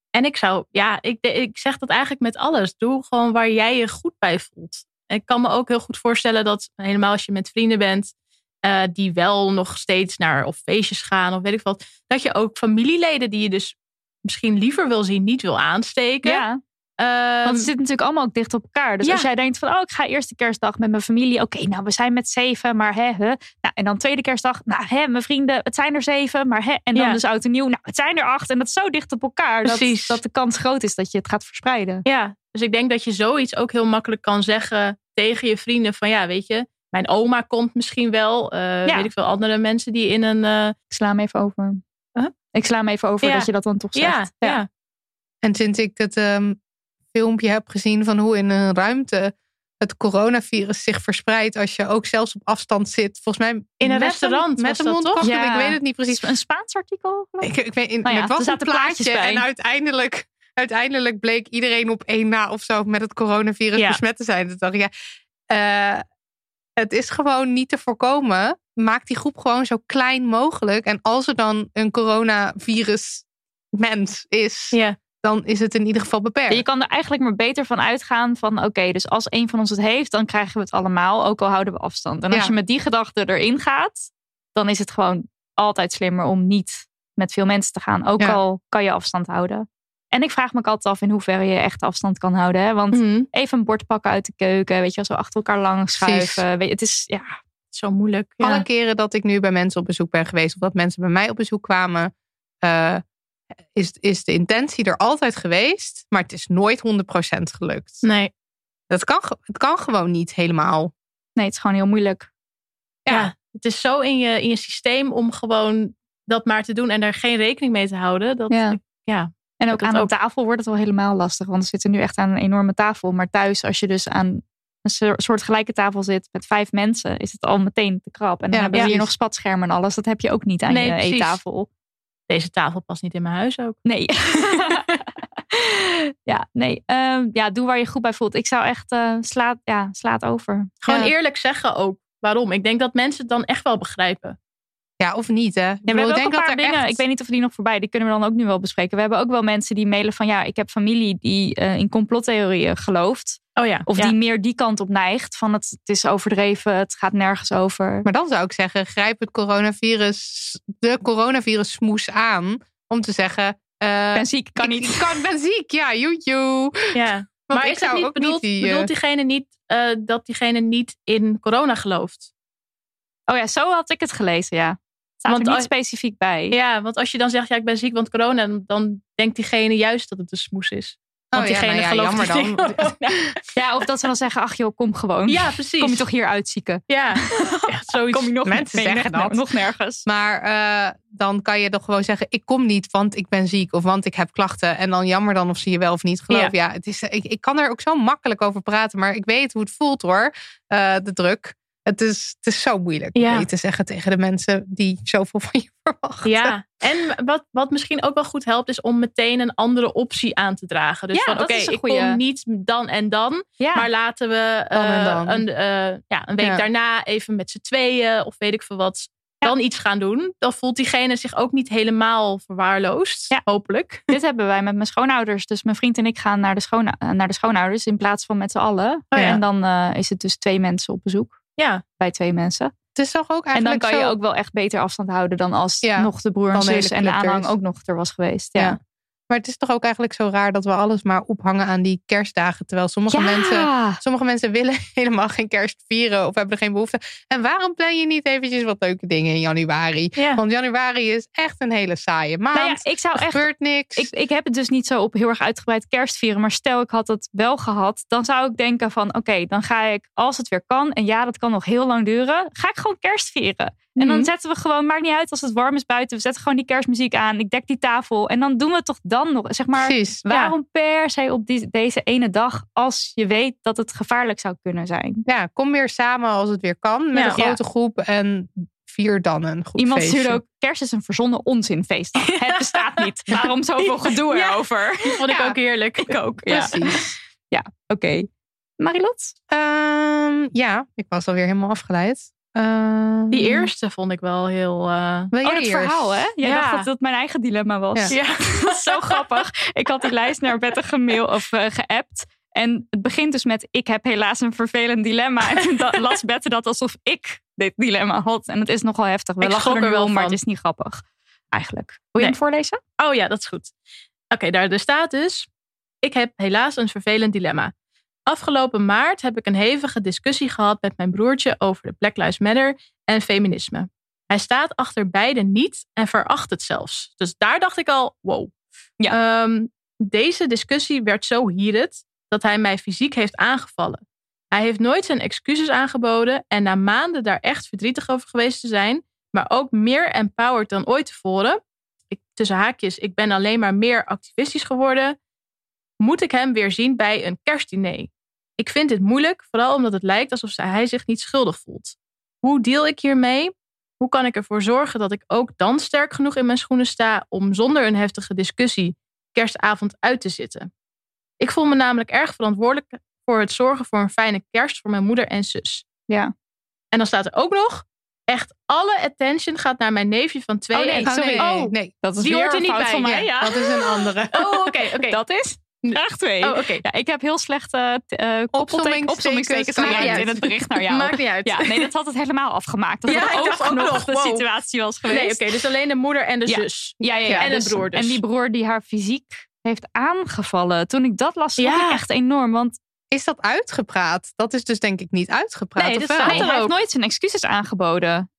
En ik zou, ja, ik, ik zeg dat eigenlijk met alles. Doe gewoon waar jij je goed bij voelt. En ik kan me ook heel goed voorstellen dat, helemaal als je met vrienden bent, eh, die wel nog steeds naar of feestjes gaan of weet ik wat, dat je ook familieleden die je dus misschien liever wil zien, niet wil aansteken. Ja, want ze zitten natuurlijk allemaal ook dicht op elkaar. Dus Ja. als jij denkt van, oh, ik ga eerste kerstdag met mijn familie. Oké, nou, we zijn met zeven, maar hè, hè. Nou, en dan tweede kerstdag, nou, hè, mijn vrienden, het zijn er zeven, maar hè. En dan Ja. dus oud en nieuw, nou, het zijn er acht. En dat is zo dicht op elkaar dat, Precies. dat de kans groot is dat je het gaat verspreiden. Ja, dus ik denk dat je zoiets ook heel makkelijk kan zeggen tegen je vrienden van ja, weet je, mijn oma komt misschien wel. eh, Ja. Weet ik veel, andere mensen die in een... eh, Ik sla hem even over. Huh? Ik sla hem even over Ja. dat je dat dan toch ja, zegt. ja. En sinds ik het ehm, filmpje heb gezien van hoe in een ruimte het coronavirus zich verspreidt als je ook zelfs op afstand zit. Volgens mij In een met restaurant met was een dat mondkapje. toch? Ja. Ik weet het niet precies. Een Spaans artikel? geloof ik? Ik, ik weet, in, Nou ja, het was een plaatje bij. en uiteindelijk, uiteindelijk bleek iedereen op één na of zo met het coronavirus Ja. besmet te zijn. Dacht ik, ja, eh, het is gewoon niet te voorkomen maak die groep gewoon zo klein mogelijk. En als er dan een coronavirus mens is, dan is het in ieder geval beperkt. Je kan er eigenlijk maar beter van uitgaan van oké, dus als een van ons het heeft, dan krijgen we het allemaal, ook al houden we afstand. En als Ja. je met die gedachte erin gaat, dan is het gewoon altijd slimmer om niet met veel mensen te gaan, ook Ja. al kan je afstand houden. En ik vraag me ook altijd af in hoeverre je echt afstand kan houden. Hè? Want Mhm. even een bord pakken uit de keuken, weet je zo achter elkaar lang schuiven. Weet je, het is ja, zo moeilijk. Alle keren dat ik nu bij mensen op bezoek ben geweest, of dat mensen bij mij op bezoek kwamen, eh, is, is de intentie er altijd geweest, maar het is nooit 100% gelukt. Nee. Dat kan, het kan gewoon niet helemaal. Nee, het is gewoon heel moeilijk. Ja, het is zo in je, in je systeem om gewoon dat maar te doen en daar geen rekening mee te houden. Dat, Ja. ja. En ook aan een tafel wordt het wel helemaal lastig. Want we zitten nu echt aan een enorme tafel. Maar thuis, als je dus aan een soor- soort gelijke tafel zit met vijf mensen, is het al meteen te krap. En dan Ja, hebben we hier nog spatschermen en alles. Dat heb je ook niet aan Nee, je precies. eettafel. Deze tafel past niet in mijn huis ook. Nee. ja, nee. Ehm, ja, doe waar je goed bij voelt. Ik zou echt eh slaat, ja, slaat over. Gewoon Ja. eerlijk zeggen ook waarom. Ik denk dat mensen het dan echt wel begrijpen. Ja, of niet hè? Ja, we hebben ik ook denk een dat paar er dingen. echt- Ik weet niet of die nog voorbij. Die kunnen we dan ook nu wel bespreken. We hebben ook wel mensen die mailen van ja, ik heb familie die eh, in complottheorieën gelooft. Oh ja. Of ja. die meer die kant op neigt. Van het, het is overdreven, het gaat nergens over. Maar dan zou ik zeggen, grijp het coronavirus, de coronavirus smoes aan, om te zeggen. eh, ben ziek, kan ik- niet. Ik kan, ben ziek, ja, joejoe. Ja. Want maar ik zou niet ook bedoeld, niet die, bedoelt diegene niet eh, dat diegene niet in corona gelooft? Oh ja, zo had ik het gelezen, ja. Staat Want er niet specifiek bij. Ja, want als je dan zegt, ja, ik ben ziek, want corona, dan- dan denkt diegene juist dat het een smoes is. Want Oh ja, diegene nou ja, gelooft jammer dan. corona. Ja, of dat ze dan zeggen, ach joh, kom gewoon. Ja, precies. Kom je toch hier uitzieken? Ja, echt zoiets. Kom je nog Mensen zeggen dat. Nog nergens. Maar eh, dan kan je toch gewoon zeggen: ik kom niet, want ik ben ziek of want ik heb klachten. En dan jammer dan of ze je wel of niet geloven. Ja, het is, ik, ik kan er ook zo makkelijk over praten, maar ik weet hoe het voelt hoor. eh, de druk. Het is, het is zo moeilijk Ja. om te zeggen tegen de mensen die zoveel van je verwachten. Ja, en wat, wat misschien ook wel goed helpt, is om meteen een andere optie aan te dragen. Dus Ja, van oké, ik goeie. kom niet dan en dan, Ja. maar laten we Dan eh, dan. Een, eh, ja, een week daarna even met z'n tweeën of weet ik veel wat, dan iets gaan doen. Dan voelt diegene zich ook niet helemaal verwaarloosd, Ja. hopelijk. Dit hebben wij met mijn schoonouders. Dus mijn vriend en ik gaan naar de, schoon, naar de schoonouders in plaats van met z'n allen. Oh ja. En dan eh, is het dus twee mensen op bezoek. Ja, Bij twee mensen. Het is toch ook En dan eigenlijk kan je ook wel echt beter afstand houden dan als Ja, nog de broer en zus en de aanhang ook nog er was geweest. Ja. Ja. Maar het is toch ook eigenlijk zo raar dat we alles maar ophangen aan die kerstdagen. Terwijl sommige, Ja. mensen, sommige mensen willen helemaal geen kerst vieren of hebben er geen behoefte. En waarom plan je niet eventjes wat leuke dingen in januari? Ja. Want januari is echt een hele saaie maand. Nou ja, ik zou er echt gebeurt niks. Ik, ik heb het dus niet zo op heel erg uitgebreid kerst vieren. Maar stel ik had het wel gehad. Dan zou ik denken van oké, dan ga ik als het weer kan. En ja, dat kan nog heel lang duren. Ga ik gewoon kerst vieren. En dan Mhm. zetten we gewoon, maakt niet uit als het warm is buiten. We zetten gewoon die kerstmuziek aan. Ik dek die tafel. En dan doen we het toch dan nog. Zeg maar, Precies. waarom per se op die, deze ene dag. Als je weet dat het gevaarlijk zou kunnen zijn. Ja, kom weer samen als het weer kan met Ja. een grote groep en vier dan een goed Iemand feestje. stuurde ook, kerst is een verzonnen onzinfeestdag. het bestaat niet. Waarom zoveel gedoe erover? die vond ik ook heerlijk. Ik ook, ja. Precies. Ja, oké. Marilot? Ehm, ja, ik was alweer helemaal afgeleid. Ehm, Die eerste vond ik wel heel... eh, Wil Oh, jij eerst? verhaal, hè? Jij Ja. dacht dat dat mijn eigen dilemma was. Ja. dat is zo grappig. Ik had die lijst naar Bette gemail of eh, geappt. En het begint dus met: Ik heb helaas een vervelend dilemma. En toen las Bette dat alsof ik dit dilemma had. En het is nogal heftig. We Ik lachen er er wel om, maar het is niet grappig. Eigenlijk. Wil je Nee. hem voorlezen? Oh ja, dat is goed. Oké, daar er staat dus. Ik heb helaas een vervelend dilemma. Afgelopen maart heb ik een hevige discussie gehad met mijn broertje over de Black Lives Matter en feminisme. Hij staat achter beide niet en veracht het zelfs. Dus daar dacht ik al, wow. Ehm, deze discussie werd zo heated dat hij mij fysiek heeft aangevallen. Hij heeft nooit zijn excuses aangeboden en na maanden daar echt verdrietig over geweest te zijn, maar ook meer empowered dan ooit tevoren, ik, tussen haakjes, ik ben alleen maar meer activistisch geworden, moet ik hem weer zien bij een kerstdiner. Ik vind dit moeilijk, vooral omdat het lijkt alsof hij zich niet schuldig voelt. Hoe deal ik hiermee? Hoe kan ik ervoor zorgen dat ik ook dan sterk genoeg in mijn schoenen sta om zonder een heftige discussie kerstavond uit te zitten? Ik voel me namelijk erg verantwoordelijk voor het zorgen voor een fijne kerst voor mijn moeder en zus. Ja. En dan staat er ook nog: Echt alle attention gaat naar mijn neefje van twee. Oh, nee, en sorry. oh, nee. Dat is die weer hoort er niet bij. van mij, ja. Dat is een andere. Oh, oké, oké. Dat is vraag 2. Oh, oké. Ja, ik heb heel slechte uh, Opzommingstekens opzommingstekens Maakt gemaakt niet in het bericht naar jou. Maakt niet uit. Ja, nee, dat had het helemaal afgemaakt. Dat Ja, ik ook, nog de wow. situatie was geweest. Nee, oké, dus alleen de moeder en de Ja. zus. Ja, ja, ja. En de dus- broer dus. En die broer die haar fysiek heeft aangevallen. Toen ik dat las, Ja. ik echt enorm. Want Is dat uitgepraat? Dat is dus denk ik niet uitgepraat. Nee, dat hij heeft nooit zijn excuses aangeboden.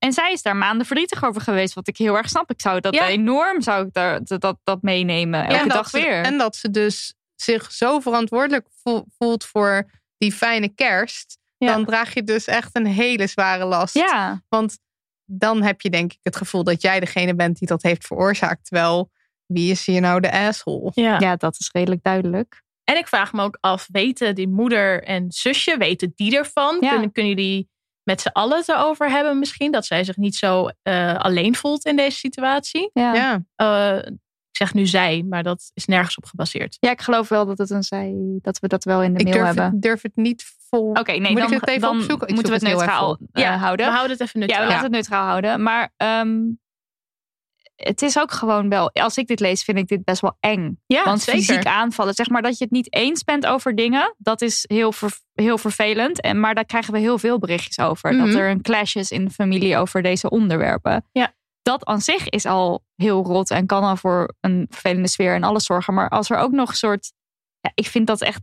En zij is daar maanden verdrietig over geweest. Wat ik heel erg snap. Ik zou dat Ja. enorm zou ik daar, dat, dat, dat meenemen. Elke en dat dag ze- weer. En dat ze dus zich zo verantwoordelijk vo- voelt voor die fijne kerst. Ja. Dan draag je dus echt een hele zware last. ja, Want dan heb je denk ik het gevoel dat jij degene bent die dat heeft veroorzaakt. Terwijl, wie is hier nou de asshole? Ja. ja, dat is redelijk duidelijk. En ik vraag me ook af, weten die moeder en zusje, weten die ervan? Ja. Kunnen, kunnen jullie met z'n allen het erover hebben misschien? Dat zij zich niet zo eh, alleen voelt in deze situatie? Ja. Ja. Eh, ik zeg nu zij, maar dat is nergens op gebaseerd. Ja, ik geloof wel dat, het een zij, dat we dat wel in de Ik mail durf hebben. het, durf het niet vol. Oké, nee, Moet dan, ik het even dan opzoeken? Ik moeten we het neutraal eh, Ja, houden. We houden het even Ja, neutraal. we laten het neutraal houden. Maar ehm, het is ook gewoon wel... Als ik dit lees, vind ik dit best wel eng. Ja, Want zeker. fysiek aanvallen, zeg maar dat je het niet eens bent over dingen... dat is heel, ver- heel vervelend. En, maar daar krijgen we heel veel berichtjes over. Mhm. Dat er een clash is in de familie over deze onderwerpen. Ja. Dat aan zich is al heel rot en kan al voor een vervelende sfeer en alles zorgen. Maar als er ook nog een soort... Ja, ik vind dat echt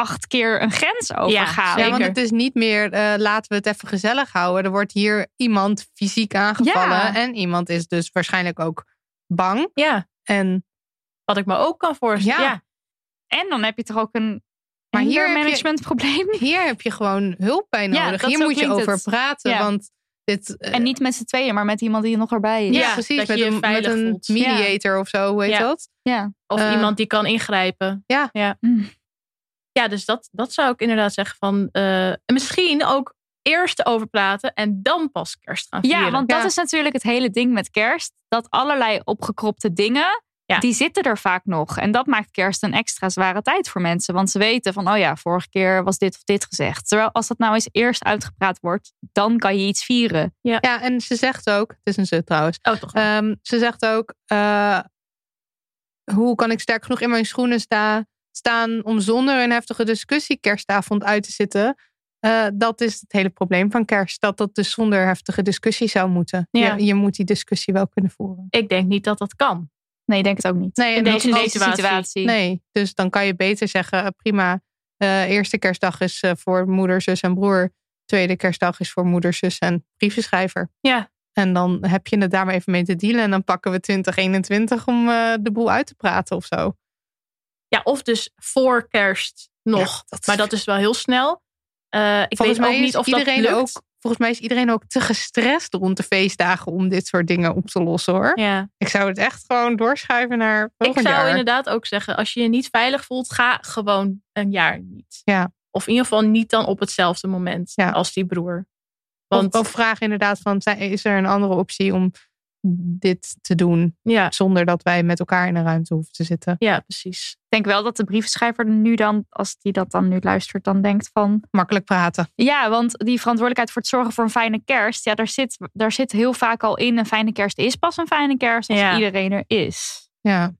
acht keer een grens overgaan. Ja, want Zeker. het is niet meer eh, laten we het even gezellig houden. Er wordt hier iemand fysiek aangevallen. Ja. En iemand is dus waarschijnlijk ook bang. Ja, En, wat ik me ook kan voorstellen. Ja. Ja. En dan heb je toch ook een Maar hier heb je- managementprobleem. hier heb je gewoon hulp bij Ja, nodig. hier moet je over het. praten. Ja. Want dit, eh, En niet met z'n tweeën, maar met iemand die er nog erbij is. ja, Ja, precies. dat Met je een, met een voelt. mediator of zo, hoe heet Ja. dat? Ja. Of Eh, iemand die kan ingrijpen. Ja. ja. Mm. Ja, dus dat, dat zou ik inderdaad zeggen van... eh, en misschien ook eerst over praten en dan pas kerst gaan vieren. Ja, want dat is natuurlijk het hele ding met kerst. Dat allerlei opgekropte dingen, Ja. die zitten er vaak nog. En dat maakt kerst een extra zware tijd voor mensen. Want ze weten van, oh ja, vorige keer was dit of dit gezegd. Terwijl als dat nou eens eerst uitgepraat wordt, dan kan je iets vieren. Ja, en ze zegt ook, het is een ze trouwens. Oh, toch? Ehm, ze zegt ook, eh, hoe kan ik sterk genoeg in mijn schoenen sta, staan om zonder een heftige discussie kerstavond uit te zitten? Eh, dat is het hele probleem van kerst. Dat dat dus zonder heftige discussie zou moeten. Ja. Je, je moet die discussie wel kunnen voeren. Ik denk niet dat dat kan. Nee, ik denk het ook niet. Nee, In deze, situatie. Nee, dus dan kan je beter zeggen, eh, prima. eh, eerste kerstdag is voor moeder, zus en broer. Tweede kerstdag is voor moeder, zus en brievenschrijver. Ja. En dan heb je het daar maar even mee te dealen. En dan pakken we 2021 om eh, de boel uit te praten of zo. Ja, of dus voor kerst nog. Ja, dat is- maar dat is wel heel snel. Eh, ik volgens weet mij ook niet of iedereen dat lukt. ook. Volgens mij is iedereen ook te gestrest rond de feestdagen om dit soort dingen op te lossen hoor. Ja. Ik zou het echt gewoon doorschuiven naar Ik volgend zou jaar. inderdaad ook zeggen, als je je niet veilig voelt, ga gewoon een jaar niet. Ja. Of in ieder geval niet dan op hetzelfde moment Ja. als die broer. Want, Want of, vraag inderdaad van, is er een andere optie om dit te doen ja, zonder dat wij met elkaar in een ruimte hoeven te zitten? ja, precies. Ik denk wel dat de brievenschrijver nu dan, als die dat dan nu luistert, dan denkt van... Makkelijk praten. Ja, want die verantwoordelijkheid voor het zorgen voor een fijne kerst, ja, daar zit, daar zit heel vaak al in. Een fijne kerst is pas een fijne kerst als Ja. iedereen er is. Ja.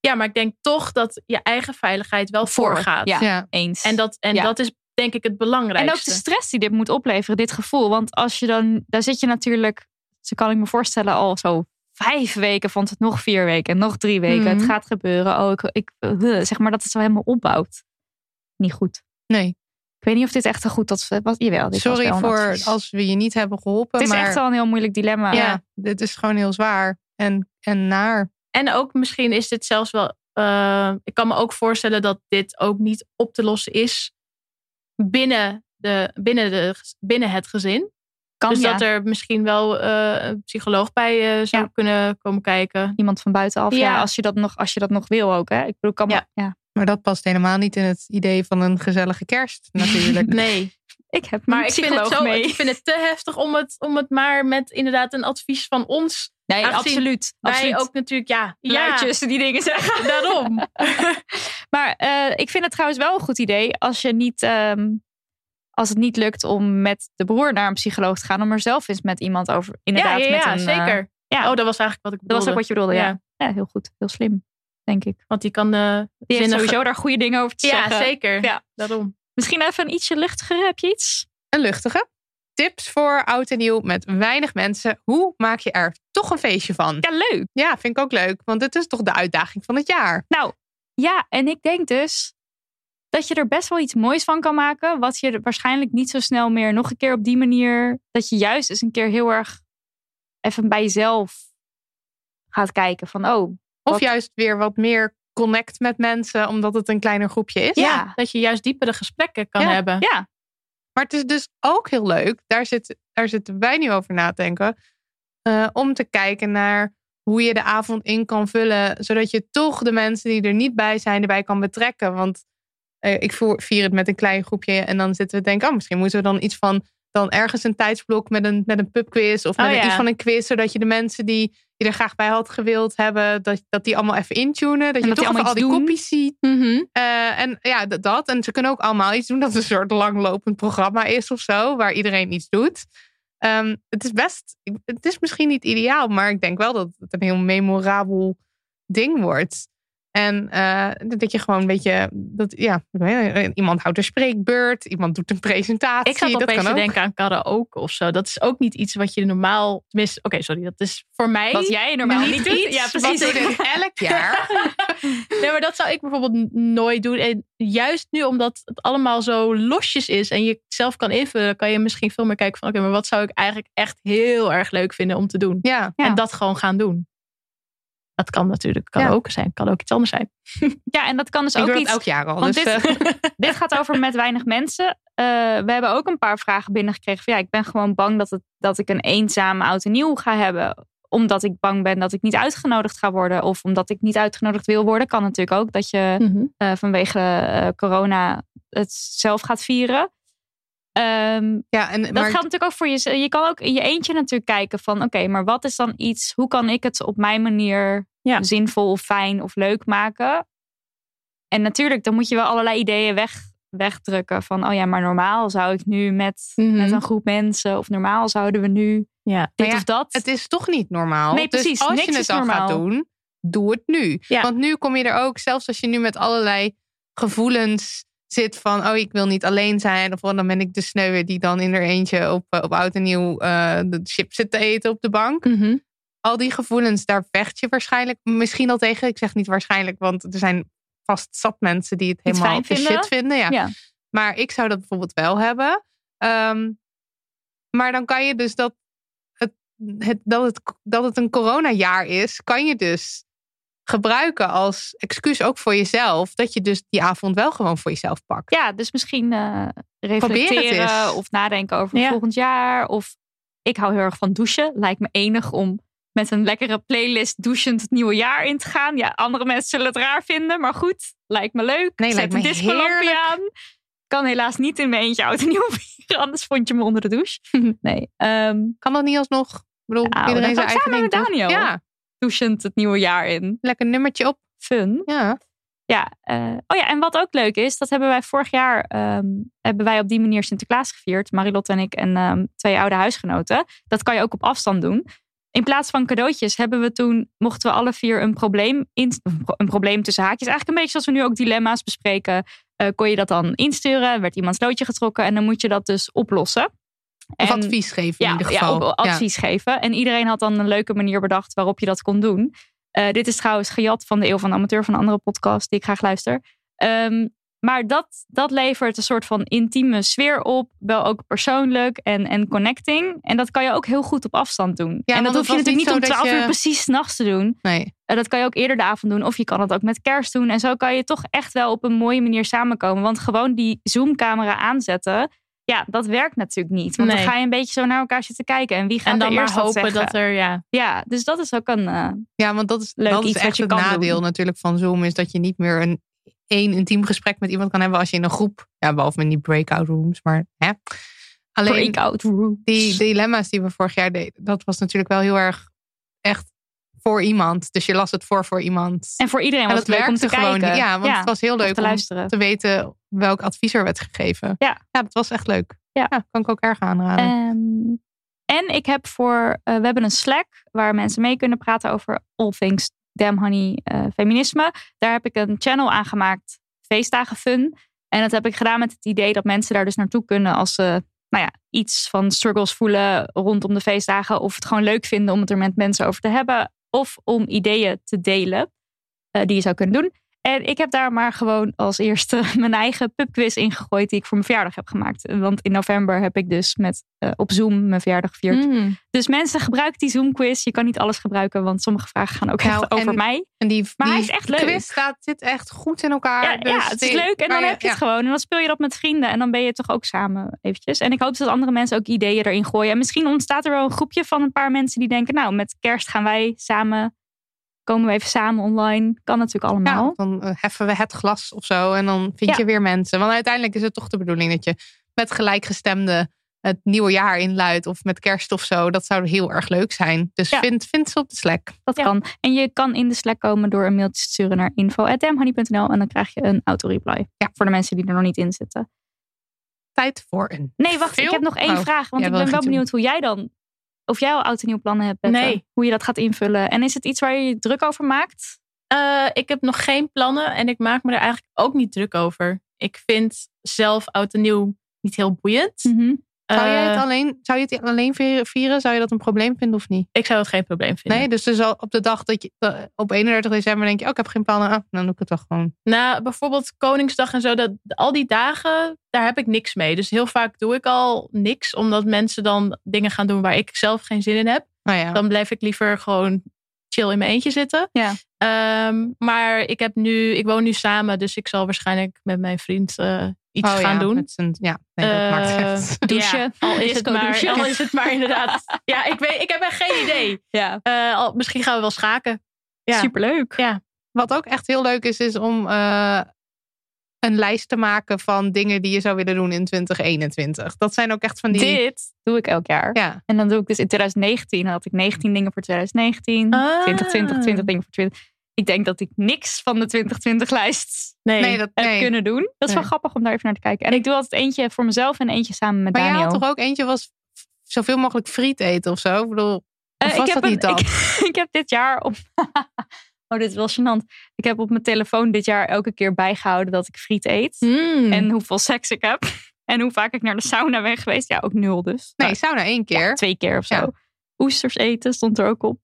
Ja, maar ik denk toch dat je eigen veiligheid wel Voor, voorgaat. ja. ja. Eens. En, dat, en Ja. dat is denk ik het En belangrijkste. ook de stress die dit moet opleveren, dit gevoel. Want als je dan, daar zit je natuurlijk, zo kan ik me voorstellen, al zo vijf weken, vond het nog vier weken, nog drie weken. Mhm. Het gaat gebeuren. Oh, ik, ik zeg maar dat het zo helemaal opbouwt. Niet goed. Nee. Ik weet niet of dit echt een goed advies was. Jawel, dit was Sorry voor advies. als we je niet hebben geholpen. Het is maar echt wel een heel moeilijk dilemma. ja, dit is gewoon heel zwaar en, en naar. En ook misschien is dit zelfs wel. eh, ik kan me ook voorstellen dat dit ook niet op te lossen is binnen, de, binnen, de, binnen het gezin. Kan, dus ja. dat er misschien wel eh, een psycholoog bij eh, zou Ja. kunnen komen kijken. Iemand van buitenaf. Ja. Ja. als, je dat nog, als je dat nog wil ook. Hè? Ik bedoel, kan Ja. ja. Maar dat past helemaal niet in het idee van een gezellige kerst natuurlijk. Nee, Ik heb maar ik vind, het zo, mee. ik vind het te heftig om het, om het maar met inderdaad een advies van ons. Nee, absoluut. Wij absoluut. ook natuurlijk, ja, ja luidjes die dingen zeggen. daarom. Maar eh, ik vind het trouwens wel een goed idee als je niet. ehm, als het niet lukt om met de broer naar een psycholoog te gaan, om er zelf eens met iemand over. Inderdaad, ja, ja, met ja, een. eh, zeker. ja. Oh, dat was eigenlijk wat ik dat bedoelde. was ook wat je bedoelde, ja. ja. heel goed. Heel slim, denk ik. Want die kan eh Die heeft sowieso daar goede dingen over te Ja, zeggen. zeker. Ja. Daarom. Misschien even een ietsje luchtiger. Heb je iets? Een luchtige. Tips voor oud en nieuw met weinig mensen. Hoe maak je er toch een feestje van? Ja, leuk. Ja, vind ik ook leuk. Want het is toch de uitdaging van het jaar. Nou, ja, en ik denk dus dat je er best wel iets moois van kan maken. Wat je waarschijnlijk niet zo snel meer nog een keer op die manier. Dat je juist eens een keer heel erg even bij jezelf gaat kijken van, oh. Of juist weer wat meer connect met mensen, omdat het een kleiner groepje is. Ja, dat je juist diepere gesprekken kan Ja. hebben. Ja. Maar het is dus ook heel leuk, daar, zit, daar zitten wij nu over na te denken, eh, om te kijken naar hoe je de avond in kan vullen, zodat je toch de mensen die er niet bij zijn, erbij kan betrekken. Want ik voer, vier het met een klein groepje en dan zitten we te denken, oh, misschien moeten we dan iets van, dan ergens een tijdsblok met een, met een pubquiz of met Oh, ja. iets van een quiz, zodat je de mensen die je er graag bij had gewild hebben, dat, dat die allemaal even intunen. Dat je dat toch allemaal al die kopjes ziet. Eh, en ja, dat, dat. En ze kunnen ook allemaal iets doen. Dat het een soort langlopend programma is of zo. Waar iedereen iets doet. Ehm, het is best... Het is misschien niet ideaal. Maar ik denk wel dat het een heel memorabel ding wordt. En eh, dat je gewoon een beetje... Dat, ja, iemand houdt een spreekbeurt. Iemand doet een presentatie. Ik zat dat opeens kan te ook. denken aan karaoke of zo. Dat is ook niet iets wat je normaal... Tenminste, oké, sorry. Dat is voor mij... Wat jij normaal niet doet. iets Ja, precies. wat ik- elk jaar. nee, maar dat zou ik bijvoorbeeld nooit doen. En juist nu, omdat het allemaal zo losjes is en je het zelf kan invullen, kan je misschien veel meer kijken van oké, maar wat zou ik eigenlijk echt heel erg leuk vinden om te doen? Ja. En dat gewoon gaan doen. Dat kan natuurlijk kan Ja. ook zijn, kan ook iets anders zijn. Ja, en dat kan dus Ik ook doe dat iets. elk jaar al, Want dus, dit, eh. dit gaat over met weinig mensen. Eh, we hebben ook een paar vragen binnengekregen. Van, ja, ik ben gewoon bang dat, het, dat ik een eenzame oud en nieuw ga hebben. Omdat ik bang ben dat ik niet uitgenodigd ga worden. Of omdat ik niet uitgenodigd wil worden. Kan natuurlijk ook dat je Mhm. eh, vanwege eh, corona het zelf gaat vieren. Ehm, ja, en, dat maar- geldt natuurlijk ook voor je. Je kan ook in je eentje natuurlijk kijken van... oké, maar wat is dan iets... hoe kan ik het op mijn manier zinvol of fijn of leuk maken? En natuurlijk, dan moet je wel allerlei ideeën weg, wegdrukken. Van, oh ja, maar normaal zou ik nu met, met een groep mensen... of normaal zouden we nu ja. dit ja, of dat. Het is toch niet normaal. Nee, precies. Dus als Niks je het is dan normaal. gaat doen, doe het nu. Want nu kom je er ook, zelfs als je nu met allerlei gevoelens zit van, oh, ik wil niet alleen zijn. Of oh, dan ben ik de sneuwe die dan in er eentje op, eh, op oud en nieuw eh, de chips zit te eten op de bank. Mhm. Al die gevoelens, daar vecht je waarschijnlijk misschien al tegen. Ik zeg niet waarschijnlijk, want er zijn vast zat mensen die het helemaal de vinden. shit vinden. Ja. Ja. Maar ik zou dat bijvoorbeeld wel hebben. Ehm, maar dan kan je dus dat het, het, dat, het, dat het een coronajaar is, kan je dus gebruiken als excuus ook voor jezelf. Dat je dus die avond wel gewoon voor jezelf pakt. Ja, dus misschien eh reflecteren of nadenken over Ja. volgend jaar. Of ik hou heel erg van douchen. Lijkt me enig om met een lekkere playlist douchend het nieuwe jaar in te gaan. Ja, andere mensen zullen het raar vinden, maar goed, lijkt me leuk. Nee, Zet lijkt een me discolampje heerlijk. aan. Kan helaas niet in mijn eentje oud en nieuw vieren, anders vond je me onder de douche. Nee. ehm, kan dat niet alsnog? Ik bedoel, nou, iedereen zijn eigen samen ding. met? Daniel. Ja, Douchend het nieuwe jaar in. lekker nummertje op. Fun. Ja. Ja, eh, oh ja, en wat ook leuk is, dat hebben wij vorig jaar ehm, hebben wij op die manier Sinterklaas gevierd. Marilotte en ik en ehm, twee oude huisgenoten. Dat kan je ook op afstand doen. In plaats van cadeautjes hebben we toen, mochten we alle vier een probleem, in, een probleem tussen haakjes. Eigenlijk een beetje zoals we nu ook dilemma's bespreken. eh, kon je dat dan insturen, werd iemands loodje getrokken en dan moet je dat dus oplossen. Of En- advies geven in ja, ieder ja, geval. op- advies geven. En iedereen had dan een leuke manier bedacht waarop je dat kon doen. Eh, dit is trouwens gejat van de Eeuw van de Amateur, van een andere podcast die ik graag luister. Ehm, maar dat, dat levert een soort van intieme sfeer op. Wel ook persoonlijk en, en connecting. En dat kan je ook heel goed op afstand doen. Ja, en dat hoef je natuurlijk niet om niet zo 12 dat uur precies 's nachts te doen. Nee. Eh, dat kan je ook eerder de avond doen. Of je kan het ook met kerst doen. En zo kan je toch echt wel op een mooie manier samenkomen. Want gewoon die Zoom-camera aanzetten. Ja, dat werkt natuurlijk niet. Want Nee. dan ga je een beetje zo naar elkaar zitten kijken. En wie gaat En dan er maar eerst hopen zeggen? dat er, ja. Ja, dus dat is ook een... eh, Ja, want dat is, Leuk dat is iets wat echt je het nadeel doen. natuurlijk van Zoom. Is dat je niet meer een één intiem gesprek met iemand kan hebben als je in een groep. Ja, behalve in die breakout rooms. Maar hè. Alleen Breakout rooms. die dilemma's die we vorig jaar deden. Dat was natuurlijk wel heel erg echt voor iemand. Dus je las het voor voor iemand. En voor iedereen En was het leuk om te werkte gewoon. kijken. Ja, want Ja, het was heel leuk te om luisteren. te weten welk advies er werd gegeven. Ja. ja dat was echt leuk. Ja. kan ik ook erg aanraden. Ehm, en ik heb voor, eh, we hebben een Slack waar mensen mee kunnen praten over all things Damn Honey eh, feminisme. Daar heb ik een channel aangemaakt, Feestdagen Fun. En dat heb ik gedaan met het idee dat mensen daar dus naartoe kunnen als ze nou ja, iets van struggles voelen rondom de feestdagen. Of het gewoon leuk vinden om het er met mensen over te hebben. Of om ideeën te delen eh, die je zou kunnen doen. En ik heb daar maar gewoon als eerste mijn eigen pubquiz ingegooid die ik voor mijn verjaardag heb gemaakt. Want in november heb ik dus met, eh, op Zoom mijn verjaardag gevierd. Mm. Dus mensen gebruik die Zoom quiz. Je kan niet alles gebruiken, want sommige vragen gaan ook Nou, echt over en- mij. En die, Maar hij is echt leuk. quiz staat, zit echt goed in elkaar. Ja, dus ja, het is die- leuk. En dan heb je het gewoon. En dan speel je dat met vrienden. En dan ben je toch ook samen eventjes. En ik hoop dat andere mensen ook ideeën erin gooien. En misschien ontstaat er wel een groepje van een paar mensen die denken... nou, met kerst gaan wij samen... komen we even samen online. Kan natuurlijk allemaal. Ja, dan eh, heffen we het glas of zo. En dan vind Ja. je weer mensen. Want uiteindelijk is het toch de bedoeling dat je met gelijkgestemden het nieuwe jaar inluidt. Of met kerst of zo. Dat zou heel erg leuk zijn. Dus Ja. vind, vind ze op de Slack. Dat kan. En je kan in de Slack komen door een mailtje te sturen naar info.damhoney.nl. En dan krijg je een auto-reply. Ja. Voor de mensen die er nog niet in zitten. Tijd voor een Nee, wacht. Ik heb nog één Oh, vraag. Want ik ben wel benieuwd hoe jij dan... Of jij al oud en nieuw plannen hebt. Bette. Nee. Hoe je dat gaat invullen. En is het iets waar je je druk over maakt? Eh, ik heb nog geen plannen en ik maak me er eigenlijk ook niet druk over. Ik vind zelf oud en nieuw niet heel boeiend. Mhm. Zou, jij het Eh, alleen, zou je het alleen vieren? Zou je dat een probleem vinden of niet? Ik zou het geen probleem vinden. Nee, dus, dus al op de dag dat je op 31 december denk je, oh, ik heb geen plannen. Ah, dan doe ik het toch gewoon. Nou, bijvoorbeeld Koningsdag en zo, dat, al die dagen, daar heb ik niks mee. Dus heel vaak doe ik al niks, omdat mensen dan dingen gaan doen waar ik zelf geen zin in heb. Nou ja. Dan blijf ik liever gewoon chill in mijn eentje zitten. Ja. Ehm, maar ik heb nu, ik woon nu samen, dus ik zal waarschijnlijk met mijn vriend eh, iets Oh gaan ja, doen. met ja, nee, dat maakt Eh, echt. Douchen. ja, al, is het maar, douchen. al is het maar inderdaad. Ja, ik, weet, ik heb echt geen idee. Ja. Eh, al, misschien gaan we wel schaken. Ja. Superleuk. Ja. Wat ook echt heel leuk is, is om eh, een lijst te maken van dingen die je zou willen doen in 2021. Dat zijn ook echt van die. Dit doe ik elk jaar. Ja. En dan doe ik dus in 2019 had ik 19 dingen voor 2019. Ah. 2020, 20 dingen voor 20. Ik denk dat ik niks van de 2020-lijst Nee. Nee, dat, heb nee. kunnen doen. Dat is Nee. wel grappig om daar even naar te kijken. En ik doe altijd eentje voor mezelf en eentje samen met Maar jij Daniel. had toch ook eentje was zoveel mogelijk friet eten of zo? Ik bedoel, of was heb dat niet een- dat? ik, ik heb dit jaar op. oh, dit is wel gênant. Ik heb op mijn telefoon dit jaar elke keer bijgehouden dat ik friet eet. Mm. En hoeveel seks ik heb. En hoe vaak ik naar de sauna ben geweest. Ja, ook nul dus. Nee, Nou, sauna één keer. ja, twee keer of zo. Ja. Oesters eten stond er ook op.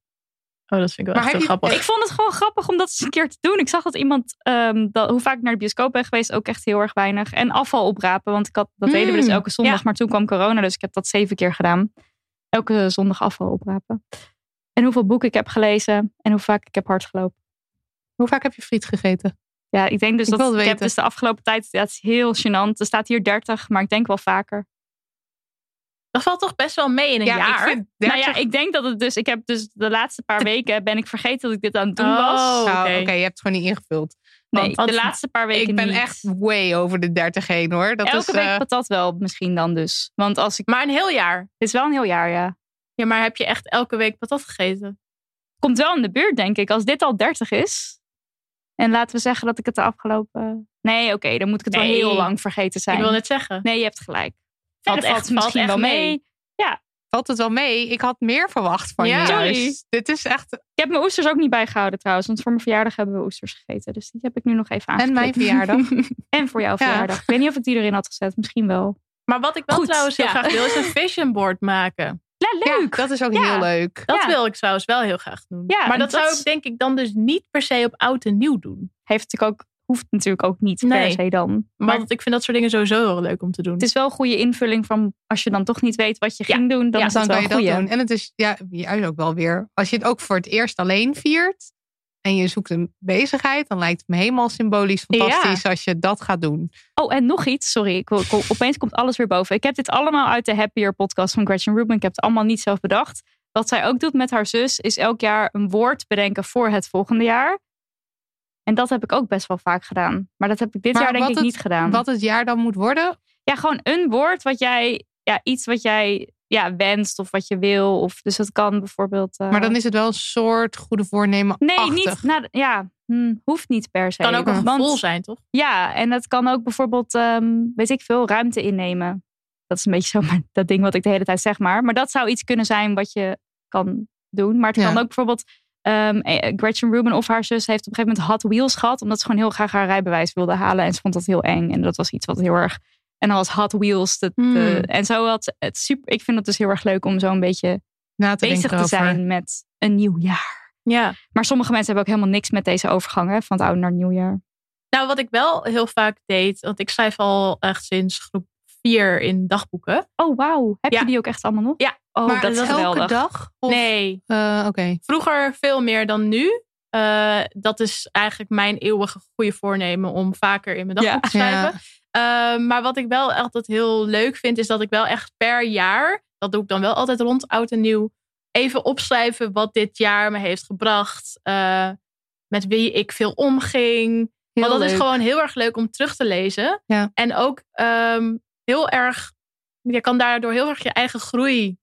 Oh, dat vind ik wel Maar echt heel je- grappig. Ik vond het gewoon grappig om dat eens een keer te doen. Ik zag dat iemand, ehm, dat, hoe vaak ik naar de bioscoop ben geweest, ook echt heel erg weinig. En afval oprapen, want ik had, dat deden we dus Mm, elke zondag. ja. Maar toen kwam corona, dus ik heb dat zeven keer gedaan. Elke zondag afval oprapen. En hoeveel boeken ik heb gelezen en hoe vaak ik heb hard gelopen. Hoe vaak heb je friet gegeten? Ja, ik denk dus Ik dat ik heb dus de afgelopen tijd, het is heel gênant. Er staat hier 30, maar ik denk wel vaker. Dat valt toch best wel mee in een Ja, ik jaar. vind Nou 30 ja, ik denk dat het dus, ik heb dus de laatste paar weken ben ik vergeten dat ik dit aan het doen Oh, was. Nou, oké. Oké, je hebt het gewoon niet ingevuld. Nee, want- de laatste paar weken Ik ben niet. echt way over de 30 heen hoor. Dat Elke is, week eh, patat wel misschien dan dus. Want als ik, Maar een heel jaar. het is wel een heel jaar, ja. Ja, maar heb je echt elke week patat gegeten? Komt wel in de buurt, denk ik. Als dit al 30 is. En laten we zeggen dat ik het de afgelopen... Nee, oké, dan moet ik het wel heel lang vergeten zijn. Ik wil net zeggen. Nee, je hebt gelijk. Valt echt- valt misschien valt wel mee. mee. valt het wel mee. Ik had meer verwacht van Ja, je sorry. Dit is echt... Ik heb mijn oesters ook niet bijgehouden trouwens. Want voor mijn verjaardag hebben we oesters gegeten. Dus die heb ik nu nog even En aangeklikt. mijn verjaardag. en voor jouw Ja. verjaardag. Ik weet niet of ik die erin had gezet. Misschien wel. Maar wat ik wel Goed, trouwens heel ja. graag wil, is een vision board maken. Ja, leuk. Dat is ook Ja. heel leuk. Dat Ja. wil ik trouwens wel heel graag doen. Ja, maar en dat, dat zou ik denk ik dan dus niet per se op oud en nieuw doen. Heeft natuurlijk ook, hoeft natuurlijk ook niet per se dan. Maar want ik vind dat soort dingen sowieso heel leuk om te doen. Het is wel een goede invulling van als je dan toch niet weet wat je Ja. ging doen, dan Ja, is dan het wel kan je dat doen. En het is ja, juist ook wel weer... Als je het ook voor het eerst alleen viert... en je zoekt een bezigheid... dan lijkt het me helemaal symbolisch fantastisch... als je dat gaat doen. Oh, en nog iets. Sorry, ik, ik- opeens komt alles weer boven. Ik heb dit allemaal uit de Happier podcast van Gretchen Rubin. Ik heb het allemaal niet zelf bedacht. Wat zij ook doet met haar zus is elk jaar een woord bedenken voor het volgende jaar. En dat heb ik ook best wel vaak gedaan. Maar dat heb ik dit Maar jaar denk ik het- niet gedaan. Wat het jaar dan moet worden... Ja, gewoon een woord wat jij, ja, iets wat jij ja, wenst of wat je wil. Of, dus dat kan bijvoorbeeld. eh, Maar dan is het wel een soort goede voornemen. Nee, niet. Nou, ja, hm, hoeft niet per se. Kan ook een Want- gevoel zijn, toch? Ja, en dat kan ook bijvoorbeeld, ehm, weet ik veel, ruimte innemen. Dat is een beetje zo maar dat ding wat ik de hele tijd zeg maar. Maar dat zou iets kunnen zijn wat je kan doen. Maar het Ja. kan ook bijvoorbeeld... ehm, eh, Gretchen Rubin of haar zus heeft op een gegeven moment Hot Wheels gehad. Omdat ze gewoon heel graag haar rijbewijs wilde halen. En ze vond dat heel eng. En dat was iets wat heel erg... En dan was Hot Wheels. De, de- Hmm. en zo had het super... Ik vind het dus heel erg leuk om zo een beetje Na te bezig te over. zijn met een nieuw jaar. Ja. Maar sommige mensen hebben ook helemaal niks met deze overgang hè, van het oude naar het nieuwjaar. Nou, wat ik wel heel vaak deed, want ik schrijf al echt sinds groep vier in dagboeken. Oh, wauw. Heb je die ook echt allemaal nog? Ja. Oh, maar dat is elke geweldig. dag? Of, Nee. eh, Oké. Vroeger veel meer dan nu. Eh, dat is eigenlijk mijn eeuwige goede voornemen om vaker in mijn dagboek Ja. te schrijven. Eh, maar wat ik wel altijd heel leuk vind, is dat ik wel echt per jaar, dat doe ik dan wel altijd rond oud en nieuw, even opschrijven wat dit jaar me heeft gebracht. met wie ik veel omging. Heel Want dat is gewoon heel erg leuk om terug te lezen. Ja. En ook ehm, heel erg, je kan daardoor heel erg je eigen groei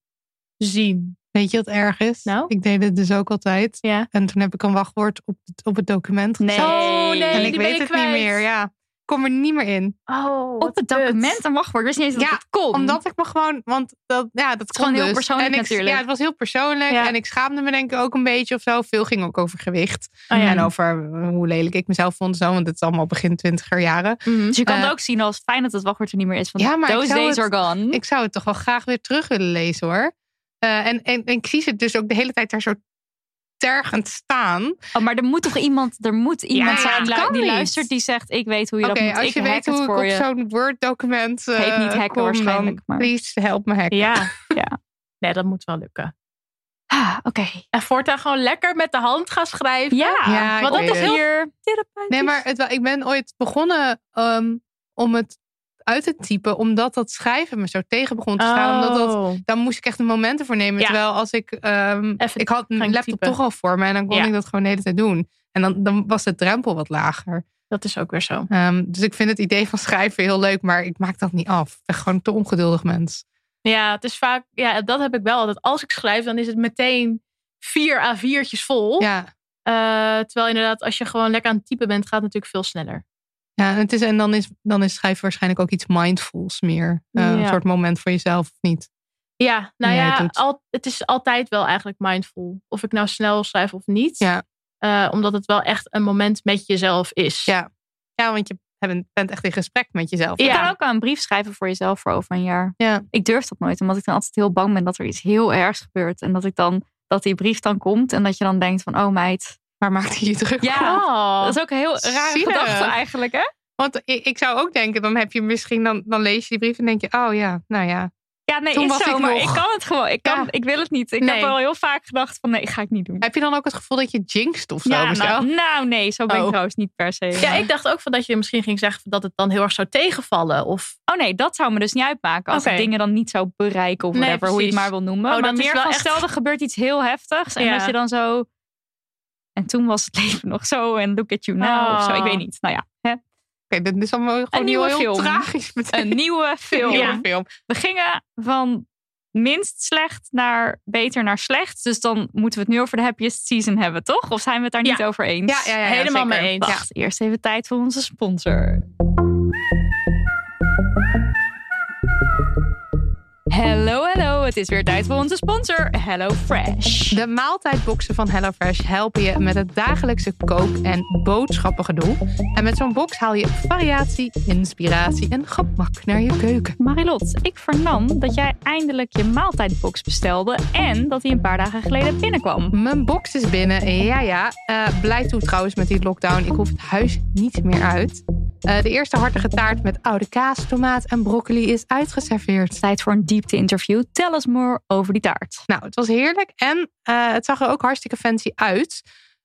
zien. Weet je wat erg is? Nou? Ik deed het dus ook altijd. Ja. En toen heb ik een wachtwoord op het, op het document Nee. gezet. Oh nee, en ik die ben weet het kwijt. niet meer. Ja. Ik kom er niet meer in. Oh, Op het document een wachtwoord. Wist niet eens dat Ja, het kon. Omdat ik me gewoon, want dat, ja, dat kon heel dus. persoonlijk en ik, natuurlijk. Ja, het was heel persoonlijk. Ja. En ik schaamde me denk ik ook een beetje of zo. Veel ging ook over gewicht. Oh ja. En over eh, hoe lelijk ik mezelf vond. Zo, want het is allemaal begin twintiger jaren. Dus je kan Eh, het ook zien als fijn dat het wachtwoord er niet meer is. Want Ja, maar ik those zou days het- are gone. Ik zou het toch wel graag weer terug willen lezen hoor. Eh, en, en, en ik zie ze dus ook de hele tijd daar zo tergend staan. Oh, maar er moet toch iemand, er moet iemand Ja, zijn die niet. luistert die zegt ik weet hoe je dat moet. als ik je weet hoe ik op zo'n Word-document eh Heet niet hacken kom, waarschijnlijk, maar- please help me hacken. Ja. Ja. Nee, dat moet wel lukken. Ah, Oké. En voortaan gewoon lekker met de hand gaan schrijven. Ja, Ja, want dat is het. heel hier. Nee, maar het, wel- ik ben ooit begonnen ehm, om het uit te typen, omdat dat schrijven me zo tegen begon te staan. Omdat dat, Oh. dan moest ik echt een moment ervoor nemen. Ja. Terwijl als ik, Even ik had een gaan laptop typen. toch al voor me en dan kon Ja. ik dat gewoon de hele tijd doen. En dan, dan was de drempel wat lager. Dat is ook weer zo. Ehm, dus ik vind het idee van schrijven heel leuk, maar ik maak dat niet af. Ik ben gewoon te ongeduldig mens. Ja, het is vaak, ja, dat heb ik wel altijd. Als ik schrijf, dan is het meteen vier A4'tjes vol. Ja, Eh, terwijl inderdaad, als je gewoon lekker aan het typen bent, gaat het natuurlijk veel sneller. Ja en, het is, en dan, is, dan is schrijven waarschijnlijk ook iets mindfuls meer. Eh, Een soort moment voor jezelf of niet. Ja, nou Ja, het al, het is altijd wel eigenlijk mindful. Of ik nou snel schrijf of niet. Ja. Eh, omdat het wel echt een moment met jezelf is. Ja, ja want je bent bent echt in gesprek met jezelf. Je Ja. kan ook een brief schrijven voor jezelf voor over een jaar. Ja. Ik durf dat nooit, omdat ik dan altijd heel bang ben dat er iets heel ergs gebeurt. En dat ik dan dat die brief dan komt en dat je dan denkt van, oh meid. Maar maakt je je druk? Ja, Oh. dat is ook een heel rare Zielig. gedachte eigenlijk, hè? Want ik, ik zou ook denken, dan heb je misschien, dan, dan lees je die brief en denk je, oh ja, nou ja. Ja, nee, Toen is was zo, ik maar nog- ik kan het gewoon. Ik, kan, Ja. ik wil het niet. Ik Nee. heb al heel vaak gedacht van, nee, ga ik niet doen. Heb je dan ook het gevoel dat je jinxt of zo? Ja, nou, nou, nee, zo ben ik Oh. trouwens niet per se. Ja, ik dacht ook van dat je misschien ging zeggen dat het dan heel erg zou tegenvallen. Of Oh nee, dat zou me dus niet uitmaken. Als ik dingen dan niet zou bereiken of Nee, whatever, hoe je het maar wil noemen. Oh, maar dat is meer wel van echt- stel er gebeurt iets heel heftigs. En Ja. dat je dan zo... En toen was het leven nog zo en look at you now of zo. Ik weet niet. Nou ja, hè? Oké, dit is allemaal gewoon Een nieuwe heel film. tragisch meteen. een nieuwe film. Een nieuwe Ja. film. We gingen van minst slecht naar beter naar slecht. Dus dan moeten we het nu over de happiest season hebben, toch? Of zijn we het daar Ja. niet over eens? Ja, ja, ja, ja, helemaal zeker. mee eens. Wacht, eerst even tijd voor onze sponsor. Hallo, hallo. Het is weer tijd voor onze sponsor, Hello Fresh. De maaltijdboxen van HelloFresh helpen je met het dagelijkse kook- en boodschappengedoe. En met zo'n box haal je variatie, inspiratie en gemak naar je keuken. Marilot, ik vernam dat jij eindelijk je maaltijdbox bestelde en dat hij een paar dagen geleden binnenkwam. Mijn box is binnen, ja ja. Eh blij toe trouwens met die lockdown. Ik hoef het huis niet meer uit. Eh, de eerste hartige taart met oude kaas, tomaat en broccoli is uitgeserveerd. Tijd voor een diepte-interview. Tell us more over die taart. Nou, het was heerlijk en eh, het zag er ook hartstikke fancy uit.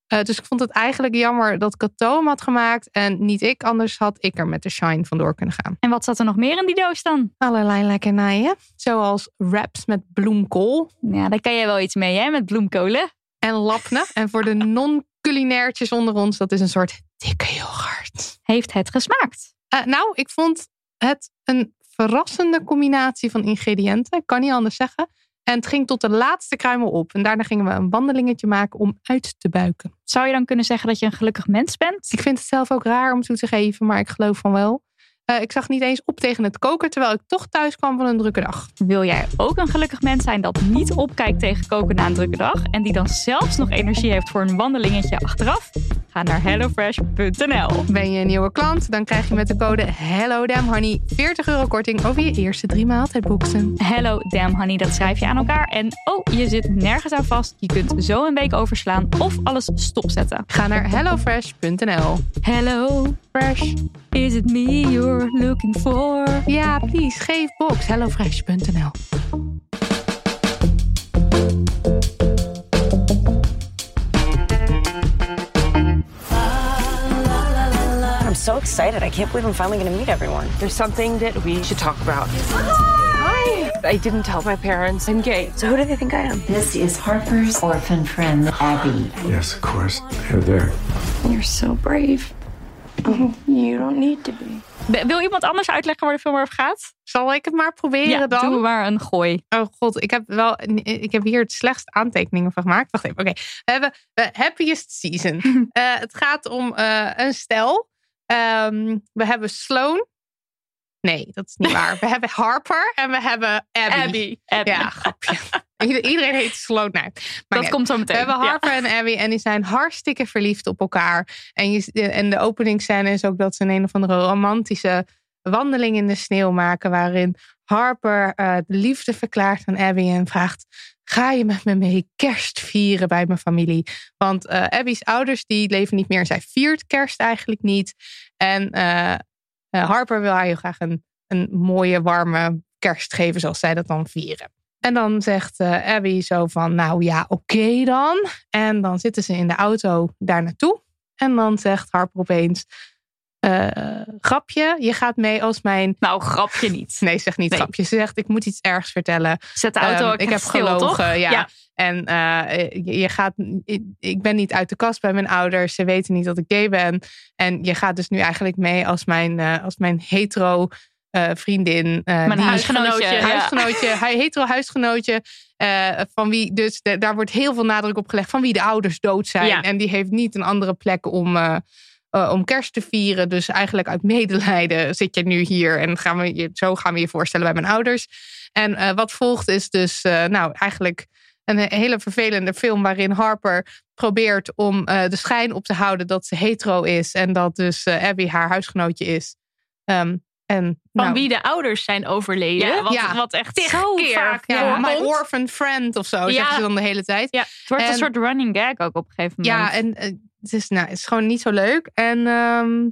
Eh, dus ik vond het eigenlijk jammer dat Cato hem had gemaakt en niet ik. Anders had ik er met de shine vandoor kunnen gaan. En wat zat er nog meer in die doos dan? Allerlei lekkernijen. Zoals wraps met bloemkool Ja, daar kan jij wel iets mee, hè? Met bloemkolen. en lapne. En voor de non-culinairtjes onder ons, dat is een soort dikke yoghurt. Heeft het gesmaakt? Eh, nou, ik vond het een verrassende combinatie van ingrediënten. Ik kan niet anders zeggen. En het ging tot de laatste kruimel op. En daarna gingen we een wandelingetje maken om uit te buiken. Zou je dan kunnen zeggen dat je een gelukkig mens bent? Ik vind het zelf ook raar om toe te geven, maar ik geloof van wel. Uh, ik zag niet eens op tegen het koken, terwijl ik toch thuis kwam van een drukke dag. Wil jij ook een gelukkig mens zijn dat niet opkijkt tegen koken na een drukke dag en die dan zelfs nog energie heeft voor een wandelingetje achteraf? Ga naar hellofresh.nl. Ben je een nieuwe klant? Dan krijg je met de code HelloDamnHoney 40 euro korting over je eerste drie maaltijdboxen. Hello Damn Honey, dat schrijf je aan elkaar. En oh, je zit nergens aan vast. Je kunt zo een week overslaan of alles stopzetten. Ga naar hellofresh.nl. Hello Fresh, is it me you're looking for? Ja, please, geef box hellofresh.nl. I'm so excited. I can't believe I'm finally going to meet everyone. There's something that we should talk about. Hi. I didn't tell my parents. I'm gay. So who do they think I am? This is Harper's orphan friend, Abby. Yes, of course. They're there. You're so brave. Oh, you don't need to be. Wil iemand anders uitleggen waar de film over gaat? Zal ik het maar proberen ja, dan? Doe maar een gooi. Oh god, ik heb wel, ik heb hier het slechtst aantekeningen van gemaakt. Wacht even, oké. We hebben de happiest season. uh, het gaat om uh, een stel. Um, we hebben Sloan. Nee, dat is niet waar. We hebben Harper en we hebben Abby. Abby. Abby. Ja, grapje. Iedereen heet. Nee, maar dat komt zo meteen. We hebben Harper ja. en Abby en die zijn hartstikke verliefd op elkaar. En, je, en de openingsscène is ook dat ze een een of andere romantische wandeling in de sneeuw maken. Waarin Harper uh, de liefde verklaart aan Abby en vraagt... Ga je met me mee kerst vieren bij mijn familie? Want uh, Abby's ouders die leven niet meer. Zij viert kerst eigenlijk niet. En uh, Harper wil haar heel graag een, een mooie, warme kerst geven zoals zij dat dan vieren. En dan zegt uh, Abby zo van, nou ja, oké okay dan. En dan zitten ze in de auto daar naartoe. En dan zegt Harper opeens, uh, grapje, je gaat mee als mijn... Nou, grapje niet. Nee, zeg niet nee. grapje. Ze zegt, ik moet iets ergs vertellen. Zet de auto um, Ik heb stil, gelogen, toch? ja. ja. En uh, je, gaat, ik ben niet uit de kast bij mijn ouders. Ze weten niet dat ik gay ben. En je gaat dus nu eigenlijk mee als mijn, als mijn hetero uh, vriendin. Uh, die huisgenootje. Ja. Huisgenootje, hij hetero huisgenootje. Uh, van wie dus, de, daar wordt heel veel nadruk op gelegd. Van wie de ouders dood zijn. Ja. En die heeft niet een andere plek om, om kerst te vieren. Dus eigenlijk uit medelijden zit je nu hier. En gaan we, je, zo gaan we je voorstellen bij mijn ouders. En wat volgt is dus nou eigenlijk een hele vervelende film. Waarin Harper probeert om de schijn op te houden dat ze hetero is. En dat dus Abby haar huisgenootje is. Um, en, van nou, wie de ouders zijn overleden. Ja, wat, Ja. wat echt zo keer. vaak ja, my orphan friend of zo, zeggen ze dan de hele tijd. Ja, het wordt En- een soort running gag ook op een gegeven moment. Ja, en eh, het, is, nou, het is gewoon niet zo leuk. En ehm,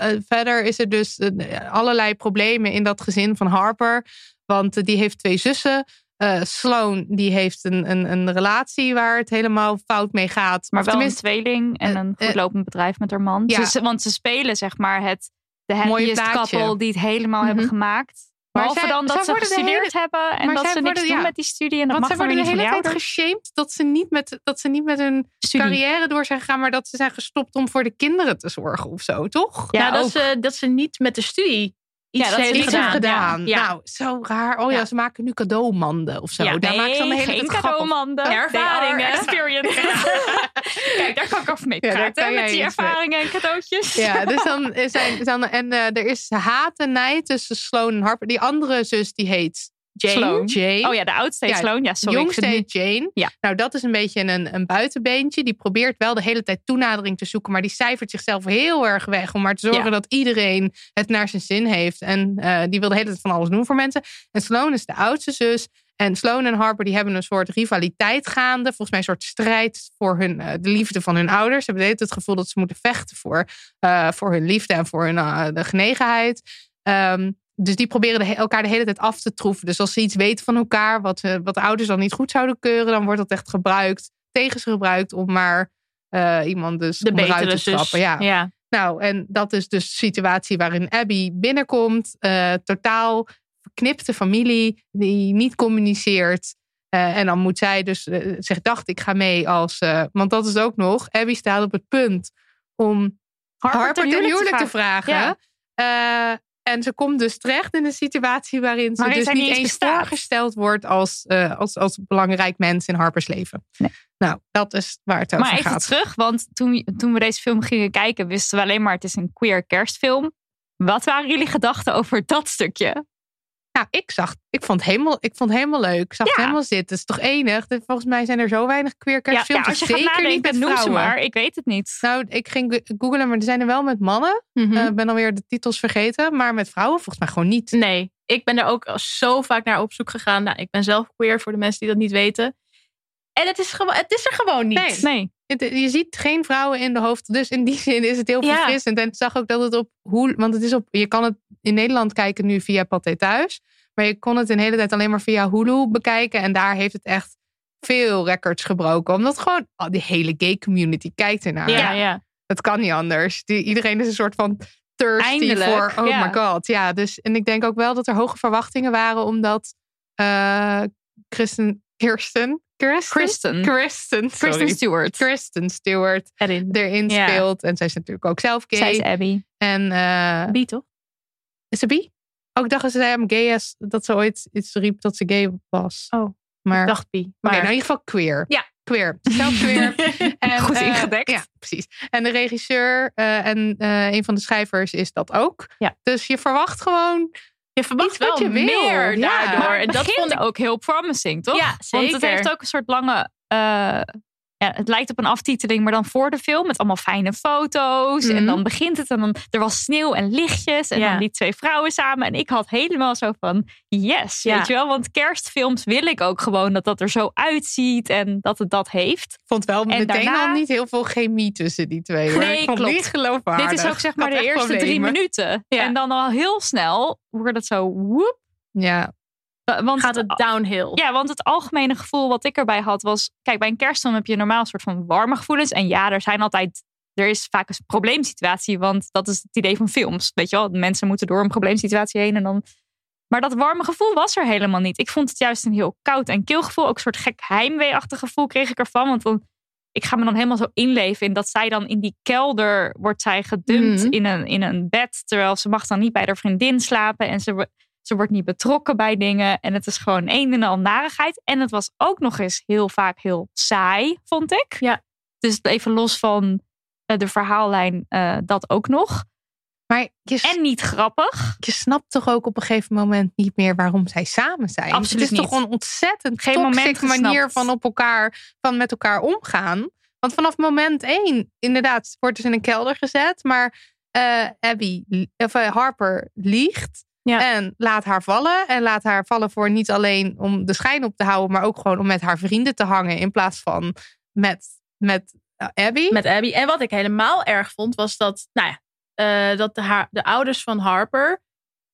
eh, verder is er dus eh, allerlei problemen in dat gezin van Harper. Want die heeft twee zussen. Eh, Sloan die heeft een, een, een relatie waar het helemaal fout mee gaat. maar Of wel een tweeling en een eh, goed lopend bedrijf met haar man. ja. Ze- want ze spelen zeg maar het de happiest plaatje. couple die het helemaal Mhm. hebben gemaakt. Behalve zij- dan dat ze gestudeerd hebben en maar dat ze niks worden- doen ja. met die studie. En dat Want mag zij worden de hele tijd geshamed dat ze, niet met, dat ze niet met hun Studie. carrière door zijn gegaan, maar dat ze zijn gestopt om voor de kinderen te zorgen of zo, toch? Ja, nou, dat, ze, dat ze niet met de studie iets Ja, heeft gedaan. gedaan. Ja. Nou, zo raar. Oh ja, ze maken nu cadeaumanden of zo. Ja, Daar nee, maken ze dan hele geen cadeaumanden. Ervaringen. Experience. Kijk, daar kan ik over mee praten. met die mee. ervaringen en cadeautjes. Ja, dus dan zijn, dan, en eh, er is haat en nijd tussen Sloan en Harper. Die andere zus die heet Jane. Sloan. Jane. Oh ja, de oudste heet Ja, Sloan. Ja, sorry. Jongste heet Jane. Ja. Nou, dat is een beetje een, een buitenbeentje. Die probeert wel de hele tijd toenadering te zoeken. Maar die cijfert zichzelf heel erg weg. Om maar te zorgen Ja. dat iedereen het naar zijn zin heeft. En eh, die wil de hele tijd van alles doen voor mensen. En Sloan is de oudste zus. En Sloan en Harper die hebben een soort rivaliteit gaande. Volgens mij een soort strijd voor hun, eh, de liefde van hun ouders. Ze hebben het gevoel dat ze moeten vechten voor, eh, voor hun liefde en voor hun de genegenheid. Ehm, dus die proberen de, elkaar de hele tijd af te troeven. Dus als ze iets weten van elkaar, wat, eh, wat de ouders dan niet goed zouden keuren, dan wordt dat echt gebruikt, tegen ze gebruikt om maar eh, iemand dus De betere te zus. trappen. Ja. ja. Nou, en dat is dus de situatie waarin Abby binnenkomt. eh, totaal verknipte familie die niet communiceert. En dan moet zij dus zich dacht, ik ga mee als... want dat is ook nog, Abby staat op het punt om Harper, ten huwelijk, te vragen. Ja. En ze komt dus terecht in een situatie waarin ze dus niet eens bestaat. voorgesteld wordt als, eh, als, als belangrijk mens in Harper's leven. Nou, dat is waar het over Maar even gaat. terug, want toen, toen we deze film gingen kijken, wisten we alleen maar het is een queer kerstfilm. Wat waren jullie gedachten over dat stukje? Nou, ik zag, ik vond het helemaal, ik vond het helemaal leuk. Ik zag het helemaal zitten. Het is toch enig? Volgens mij zijn er zo weinig queer Ja, kerstfilms. ja, als je Zeker gaat niet met noem ze vrouwen. maar. Ik weet het niet. Nou, ik ging go- googlen, maar er zijn er wel met mannen. Mhm. Eh, Ik ben alweer de titels vergeten. Maar met vrouwen volgens mij gewoon niet. Nee, ik ben er ook zo vaak naar op zoek gegaan. Nou, ik ben zelf queer voor de mensen die dat niet weten. En het is, het is er gewoon niet. Nee. Nee. Het- Je ziet geen vrouwen in de hoofd. Dus in die zin is het heel Ja. verfrissend. En ik zag ook dat het op hoe. Want het is op. Je kan het in Nederland kijken nu via Pathé Thuis. Maar je kon het een hele tijd alleen maar via Hulu bekijken. En daar heeft het echt veel records gebroken. Omdat gewoon oh, die hele gay community kijkt ernaar. Ja, ja. Dat kan niet anders. Die, iedereen is een soort van thirsty Eindelijk, voor. Oh ja. my god. Ja, dus. En ik denk ook wel dat er hoge verwachtingen waren. Omdat. eh Kristen. Kirsten. Kirsten. Kristen. Kristen. Kristen. Stewart. Kristen Stewart Erin. erin Ja. speelt. En zij is natuurlijk ook zelf gay. Zij is Abby. En eh, Bi, toch? is ze bi? Ook ik dacht dat ze zei I'm gay as, dat ze ooit iets riep dat ze gay was. Oh, maar ik dacht bi. Oké, Maar nou in ieder geval queer. Ja. Queer. Zelf queer. en, Goed eh, ingedekt. ja, precies. En de regisseur eh, en een van de schrijvers is dat ook. Ja. Dus je verwacht gewoon je verwacht wel je meer Ja. daardoor. Maar en dat vond ik ook heel promising, toch? Ja, Want het zeker. heeft ook een soort lange... eh, ja, het lijkt op een aftiteling, maar dan voor de film. Met allemaal fijne foto's. En Mhm. dan begint het en dan... Er was sneeuw en lichtjes. En Ja. dan die twee vrouwen samen. En ik had helemaal zo van... Yes, Ja. weet je wel? Want kerstfilms wil ik ook gewoon dat dat er zo uitziet. En dat het dat heeft. Ik vond wel En meteen daarna- al niet heel veel chemie tussen die twee. Hoor. Nee, ik vond klopt. niet geloofwaardig. Dit is ook zeg maar de eerste drie minuten. Ja. En dan al heel snel wordt het zo... Woep, Ja, want gaat het downhill. Ja, want het algemene gevoel wat ik erbij had was... Kijk, bij een kerstfilm heb je normaal een soort van warme gevoelens. En ja, er zijn altijd... Er is vaak een probleemsituatie, want dat is het idee van films. Weet je wel, mensen moeten door een probleemsituatie heen en dan... Maar dat warme gevoel was er helemaal niet. Ik vond het juist een heel koud en kil gevoel. Ook een soort gek heimwee-achtig gevoel kreeg ik ervan. Want dan, ik ga me dan helemaal zo inleven in dat zij dan in die kelder wordt zij gedumpt Mhm. in, een, in een bed. Terwijl ze mag dan niet bij haar vriendin slapen. En ze, ze wordt niet betrokken bij dingen. En het is gewoon een en al narigheid. En het was ook nog eens heel vaak heel saai, vond ik. Ja. Dus even los van eh, de verhaallijn, eh, dat ook nog. maar je, En niet grappig. je snapt toch ook op een gegeven moment niet meer waarom zij samen zijn. Absoluut het is toch een ontzettend Geen toxic manier van op elkaar, van met elkaar omgaan. Want vanaf moment één, inderdaad, wordt dus in een kelder gezet. Maar eh, Abby, of Harper liegt. Ja. En laat haar vallen. En laat haar vallen voor niet alleen om de schijn op te houden, maar ook gewoon om met haar vrienden te hangen. In plaats van met, met eh, Abby. Met Abby. En wat ik helemaal erg vond, was dat, nou ja, eh, dat de, haar, de ouders van Harper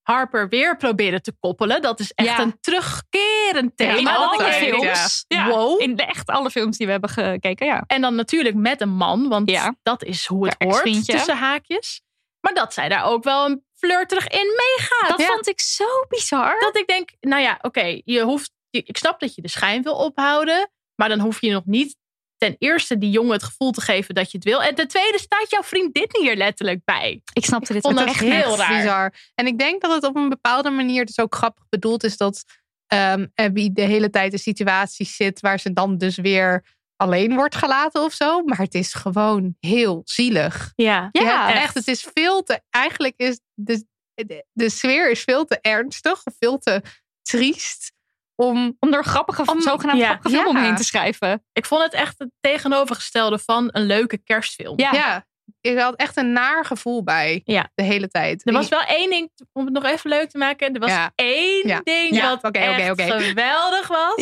Harper weer proberen te koppelen. Dat is echt Ja. een terugkerend thema. in alle films. Ja. Wow. In de, echt alle films die we hebben gekeken, ja. En dan natuurlijk met een man, want dat is hoe het hoort tussen haakjes. Maar dat zij daar ook wel een flirterig in meegaat. Dat Ja. vond ik zo bizar. Dat ik denk, nou ja, oké, je hoeft. Ik snap dat je de schijn wil ophouden, maar dan hoef je nog niet ten eerste die jongen het gevoel te geven dat je het wil. En ten tweede staat jouw vriendin hier letterlijk bij. Ik snapte dit vond ook dat echt heel niet. raar. bizar. En ik denk dat het op een bepaalde manier dus ook grappig bedoeld is dat ehm, Abby de hele tijd in situaties zit waar ze dan dus weer alleen wordt gelaten of zo. Maar het is gewoon heel zielig. Ja, echt. echt. Het is veel te. Eigenlijk is de, de, de sfeer is veel te ernstig of veel te triest om. Om er grappige, Om- zogenaamd ja. grappige film Ja. omheen te schrijven. Ik vond het echt het tegenovergestelde van een leuke kerstfilm. Ja. Ja, ik had echt een naar gevoel bij Ja. de hele tijd. Er was wel één ding, om het nog even leuk te maken. Er was Ja. één Ja. ding Ja, wat oké, oké, echt geweldig was.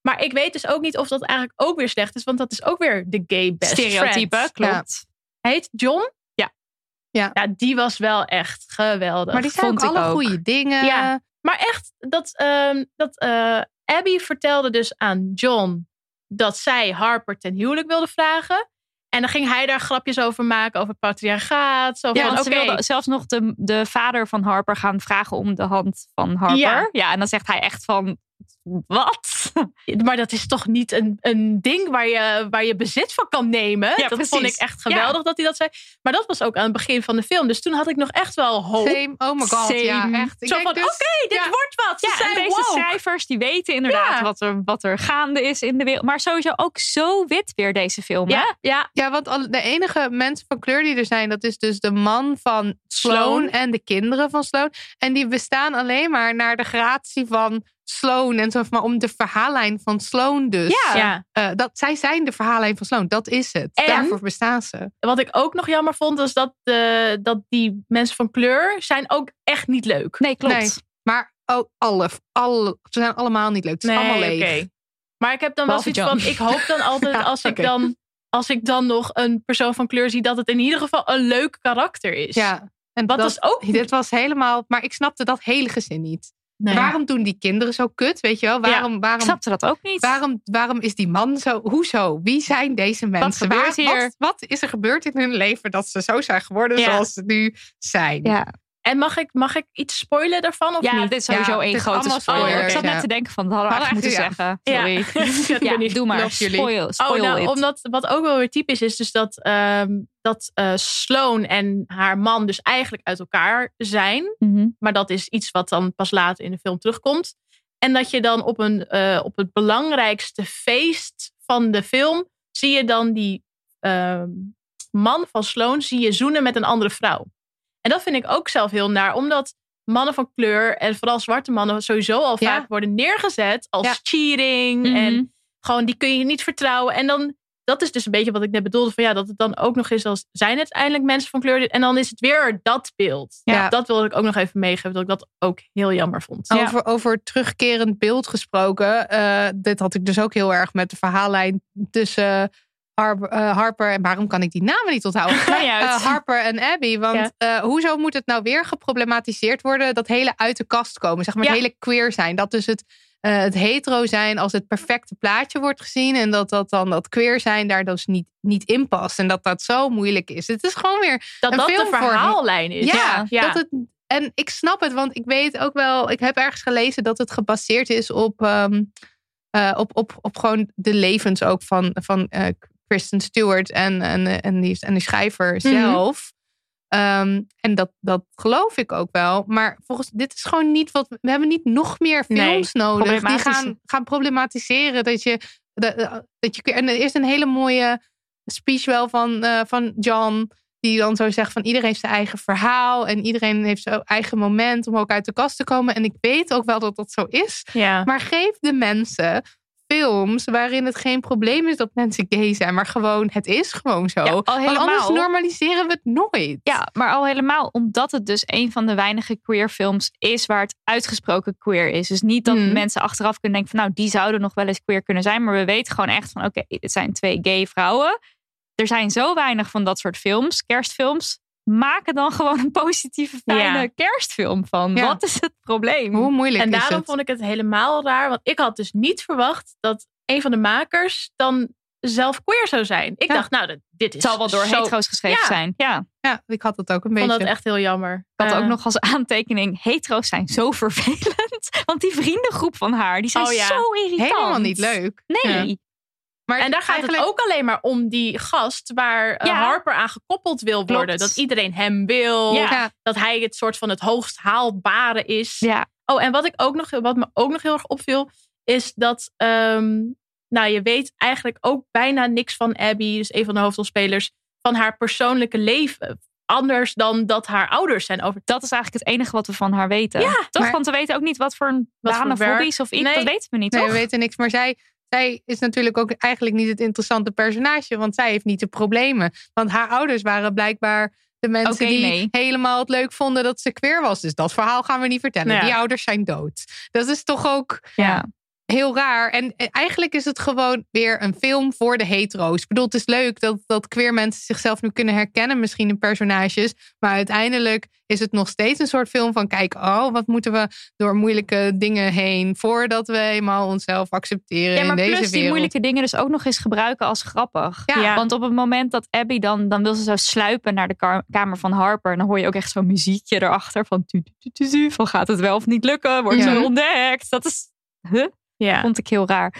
Maar ik weet dus ook niet of dat eigenlijk ook weer slecht is. Want dat is ook weer de gay best Stereotype, friend. klopt. Heet John. Ja. Ja. Ja, die was wel echt geweldig. maar die vond ook ik alle ook. goede dingen. Ja. Maar echt, dat, ehm, dat eh, Abby vertelde dus aan John dat zij Harper ten huwelijk wilde vragen. En dan ging hij daar grapjes over maken, over patriarchaat. Zo Ja, van, want ze oké, wilde zelfs nog de, de vader van Harper gaan vragen om de hand van Harper. Ja. Ja, en dan zegt hij echt van, wat? maar dat is toch niet een, een ding waar je, waar je bezit van kan nemen. Ja, dat precies. vond ik echt geweldig Ja. dat hij dat zei. Maar dat was ook aan het begin van de film. Dus toen had ik nog echt wel hoop. Same. Oh my god, ja, echt. Ik Zo van, dus- oké, dit ja. wordt wat. Ze Ja, zijn deze schrijvers die weten inderdaad wat, er, wat er gaande is in de wereld. Maar sowieso ook zo wit weer deze film. Ja, ja. Ja, want de enige mensen van kleur die er zijn, dat is dus de man van Sloan, Sloan. en de kinderen van Sloan. En die bestaan alleen maar naar de gratie van Sloan en zo, maar om de verhaallijn van Sloan dus. Ja. Eh, dat, zij zijn de verhaallijn van Sloan, dat is het. En- Daarvoor bestaan ze. Wat ik ook nog jammer vond, was dat, de, dat die mensen van kleur zijn ook echt niet leuk. Nee, klopt. Nee, maar ook alle, alle, ze zijn allemaal niet leuk. Het is allemaal leeg. oké. Maar ik heb dan wel zoiets van, ik hoop dan altijd Ja, als ik dan als ik dan nog een persoon van kleur zie, dat het in ieder geval een leuk karakter is. Ja, en Wat dat, is ook- Dit was helemaal, maar ik snapte dat hele gezin niet. Nee. Waarom doen die kinderen zo kut, weet je wel? Waarom, Ik waarom, snapte dat ook niet. Waarom, waarom is die man zo? Hoezo? Wie zijn deze mensen? gebeurt hier? Wat, wat is er gebeurd in hun leven dat ze zo zijn geworden Ja. zoals ze nu zijn? Ja, En mag ik, mag ik iets spoilen daarvan of ja niet? dit is sowieso Ja, één is grote spoiler. spoilers, ik zat net te denken van, dat hadden we Hadden eigenlijk moeten zeggen. Sorry. Ja. Ja, doe maar. Spoil, spoil oh, nou, it. omdat wat ook wel weer typisch is, dus dat, ehm, dat eh, Sloan en haar man dus eigenlijk uit elkaar zijn. Mhm. Maar dat is iets wat dan pas later in de film terugkomt. En dat je dan op, een, eh, op het belangrijkste feest van de film zie je dan die ehm, man van Sloan zie je zoenen met een andere vrouw. En dat vind ik ook zelf heel naar, omdat mannen van kleur en vooral zwarte mannen sowieso al Ja. vaak worden neergezet als Ja. cheating Mhm. en gewoon die kun je niet vertrouwen. En dan dat is dus een beetje wat ik net bedoelde van ja dat het dan ook nog is als zijn het eindelijk mensen van kleur en dan is het weer dat beeld. Ja. Dat wilde ik ook nog even meegeven dat ik dat ook heel jammer vond. Over, over terugkerend beeld gesproken. eh, dit had ik dus ook heel erg met de verhaallijn tussen Eh, Harper en waarom kan ik die namen niet onthouden? Eh, Harper en Abby. Want eh, hoezo moet het nou weer geproblematiseerd worden? Dat hele uit de kast komen. Zeg maar Ja. het hele queer zijn. Dat dus het, het hetero zijn als het perfecte plaatje wordt gezien. En dat dat dan dat queer zijn daar dus niet, niet in past. En dat dat zo moeilijk is. Het is gewoon weer Dat een dat de verhaallijn is. ja, ja. Dat het, en ik snap het, want ik weet ook wel, ik heb ergens gelezen dat het gebaseerd is op, ehm, eh, op, op, op gewoon de levens ook van, van Kristen Stewart en, en, eh, en, die, en de schrijver Mhm. zelf. Ehm, en dat, dat geloof ik ook wel. Maar volgens dit is gewoon niet wat. We hebben niet nog meer Nee, films nodig die gaan, gaan problematiseren. Dat je, dat, dat je. En er is een hele mooie speech wel van, eh, van John. Die dan zo zegt van iedereen heeft zijn eigen verhaal. En iedereen heeft zijn eigen moment om ook uit de kast te komen. En ik weet ook wel dat dat zo is. Ja. Maar geef de mensen films waarin het geen probleem is dat mensen gay zijn. Maar gewoon, het is gewoon zo. Ja, al Want anders helemaal. normaliseren we het nooit. Ja, maar al helemaal omdat het dus een van de weinige queer films is waar het uitgesproken queer is. Dus niet dat Mhm. mensen achteraf kunnen denken van nou, die zouden nog wel eens queer kunnen zijn. Maar we weten gewoon echt van oké, dit zijn twee gay vrouwen. Er zijn zo weinig van dat soort films, kerstfilms. Maak er dan gewoon een positieve, fijne Ja. kerstfilm van. Ja. Wat is het probleem? Hoe moeilijk En is daarom het? vond ik het helemaal raar. Want ik had dus niet verwacht dat een van de makers dan zelf queer zou zijn. Ik Ja. dacht, nou, dat- dit is Het zal wel door zo... hetero's geschreven Ja. zijn. Ja. Ja, ik had het ook een Ik vond beetje. dat echt heel jammer. Ik had ook nog als aantekening: hetero's zijn zo vervelend. Want die vriendengroep van haar, die zijn Oh ja. zo irritant. Helemaal niet leuk. Nee. Maar En daar gaat eigenlijk- het ook alleen maar om die gast waar eh, Ja. Harper aan gekoppeld wil worden. Klopt. Dat iedereen hem wil. Ja. Dat hij het soort van het hoogst haalbare is. Ja. Oh, en wat, ik ook nog, wat me ook nog heel erg opviel, is dat ehm, nou, je weet eigenlijk ook bijna niks van Abby, dus een van de hoofdrolspelers, van haar persoonlijke leven. Anders dan dat haar ouders zijn over. Dat is eigenlijk het enige wat we van haar weten. Ja, toch? maar- Want we weten ook niet wat voor een Wat baan voor of hobby's of iets. Nee. Dat weten we niet, Nee, toch? we weten niks. Maar zij, zij is natuurlijk ook eigenlijk niet het interessante personage. Want zij heeft niet de problemen. Want haar ouders waren blijkbaar de mensen die nee. helemaal het leuk vonden dat ze queer was. Dus dat verhaal gaan we niet vertellen. Ja. Die ouders zijn dood. Dat is toch ook Ja. Heel raar. En eh, eigenlijk is het gewoon weer een film voor de hetero's. Ik bedoel, het is leuk dat, dat queer mensen zichzelf nu kunnen herkennen, misschien in personages. Maar uiteindelijk is het nog steeds een soort film van: kijk, oh, wat moeten we door moeilijke dingen heen voordat we eenmaal onszelf accepteren Ja, maar in deze plus die wereld. moeilijke dingen dus ook nog eens gebruiken als grappig. Ja. Want op het moment dat Abby dan, dan wil ze zo sluipen naar de kamer van Harper. En dan hoor je ook echt zo'n muziekje erachter van tu, tu, tu, tu, tu, van gaat het wel of niet lukken? Wordt Ja. ze ontdekt? Dat is, huh? Ja. Vond ik heel raar.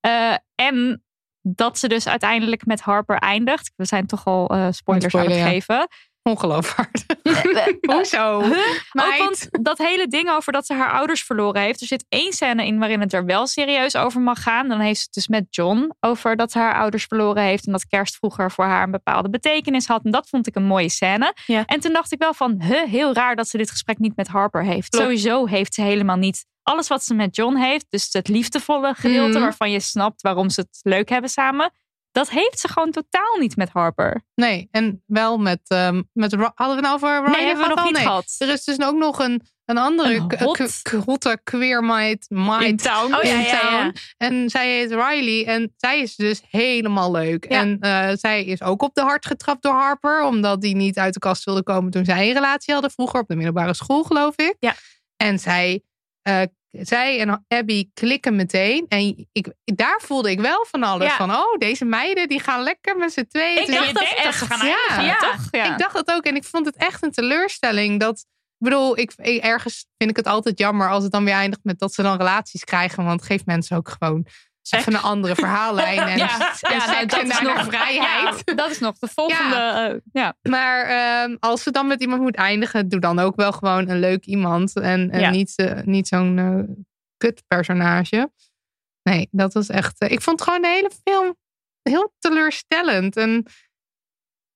Eh, en dat ze dus uiteindelijk met Harper eindigt. We zijn toch al eh, spoilers Spoiler, aan het ja. geven. Ongeloofwaardig. Hoezo? Huh? Meid. Ook want dat hele ding over dat ze haar ouders verloren heeft. Er zit één scène in waarin het er wel serieus over mag gaan. Dan heeft ze het dus met John over dat ze haar ouders verloren heeft. En dat kerst vroeger voor haar een bepaalde betekenis had. En dat vond ik een mooie scène. En toen dacht ik wel van, huh, heel raar dat ze dit gesprek niet met Harper heeft. Klopt. Sowieso heeft ze helemaal niet alles wat ze met John heeft. Dus het liefdevolle gedeelte Mhm. waarvan je snapt waarom ze het leuk hebben samen. Dat heeft ze gewoon totaal niet met Harper. Nee, en wel met, ehm met hadden we nou over Ryan Nee, hebben we nog niet gehad. Er is dus ook nog een, een andere Een hot- queer meid, meid In town. Oh, ja, ja. En zij heet Riley en zij is dus helemaal leuk. En eh, zij is ook op de hart getrapt door Harper, omdat die niet uit de kast wilde komen toen zij een relatie hadden vroeger op de middelbare school, geloof ik. Ja. En zij, eh, zij en Abby klikken meteen. En ik, daar voelde ik wel van alles. Ja. Van, oh, deze meiden die gaan lekker met z'n tweeën. Ik Dus dacht dat ze gaan ja, eindigen, ja. toch? Ja. ik dacht het ook. En ik vond het echt een teleurstelling. Dat, ik bedoel, ik, ik- ergens vind ik het altijd jammer als het dan weer eindigt met dat ze dan relaties krijgen. Want het geeft mensen ook gewoon even een andere verhaallijn. En, Ja, en ja, nou, dat is nog vrijheid. Ja, dat is nog de volgende. eh, ja. Maar ehm, als ze dan met iemand moet eindigen, doe dan ook wel gewoon een leuk iemand. En, en niet, eh, niet zo'n eh kutpersonage. Nee, dat was echt. eh, ik vond gewoon de hele film heel teleurstellend. En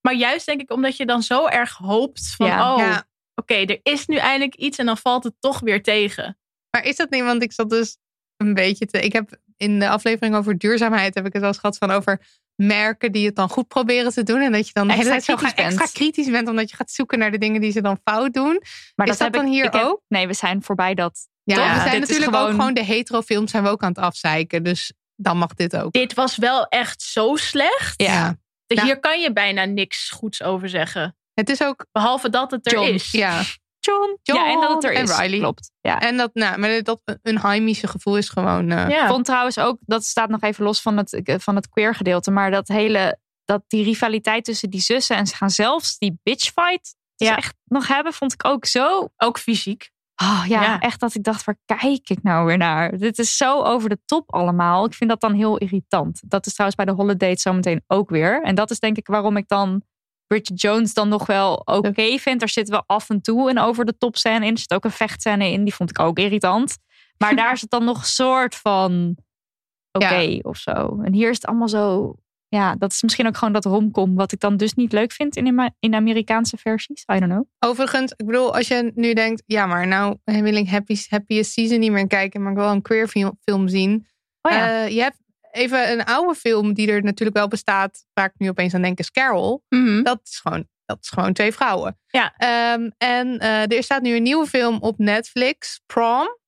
Maar juist denk ik omdat je dan zo erg hoopt van, oh, oké, er is nu eindelijk iets en dan valt het toch weer tegen. Maar is dat niet, want ik zat dus een beetje te. Ik heb in de aflevering over duurzaamheid heb ik het wel eens gehad van over merken die het dan goed proberen te doen. En dat je dan hele Extra tijd kritisch extra bent. kritisch bent, omdat je gaat zoeken naar de dingen die ze dan fout doen. Maar Is dat heb dan ik- hier ik heb- ook? Nee, we zijn voorbij dat. Ja, Toch? we zijn Dit is natuurlijk ook gewoon- de hetero-films zijn we ook aan het afzeiken. Dus dan mag dit ook. Dit was wel echt zo slecht. Ja. Dat. Hier kan je bijna niks goeds over zeggen. Het is ook Behalve dat het er John. is. Ja. John. John ja, en dat het er en is. Riley. Klopt. Ja. En dat, nou, maar dat een heimische gevoel is gewoon. eh, Ja. Ik vond trouwens ook, dat staat nog even los van het, van het queer gedeelte, maar dat hele, dat die rivaliteit tussen die zussen en ze gaan zelfs die bitchfight dus Ja. echt nog hebben, vond ik ook zo. Ook fysiek. Oh, ja, Ja. echt dat ik dacht, waar kijk ik nou weer naar? Dit is zo over de top allemaal. Ik vind dat dan heel irritant. Dat is trouwens bij de holiday zometeen ook weer. En dat is denk ik waarom ik dan Bridget Jones dan nog wel oké vind. Er zit wel af en toe een over de top scène in. Er zit ook een vechtscène in. Die vond ik ook irritant. Maar daar is het dan nog een soort van oké of zo. En hier is het allemaal zo... Ja, dat is misschien ook gewoon dat romcom... wat ik dan dus niet leuk vind in, in Amerikaanse versies. I don't know. Overigens, ik bedoel, als je nu denkt, ja, maar nou wil ik Happy, Happiest Season niet meer kijken, maar ik wil een queer film, film zien. Oh ja. Eh, je hebt even een oude film die er natuurlijk wel bestaat, waar ik nu opeens aan denk, is Carol. Dat is gewoon, dat is gewoon twee vrouwen. Ja. Ehm, en eh, er staat nu een nieuwe film op Netflix, Prom.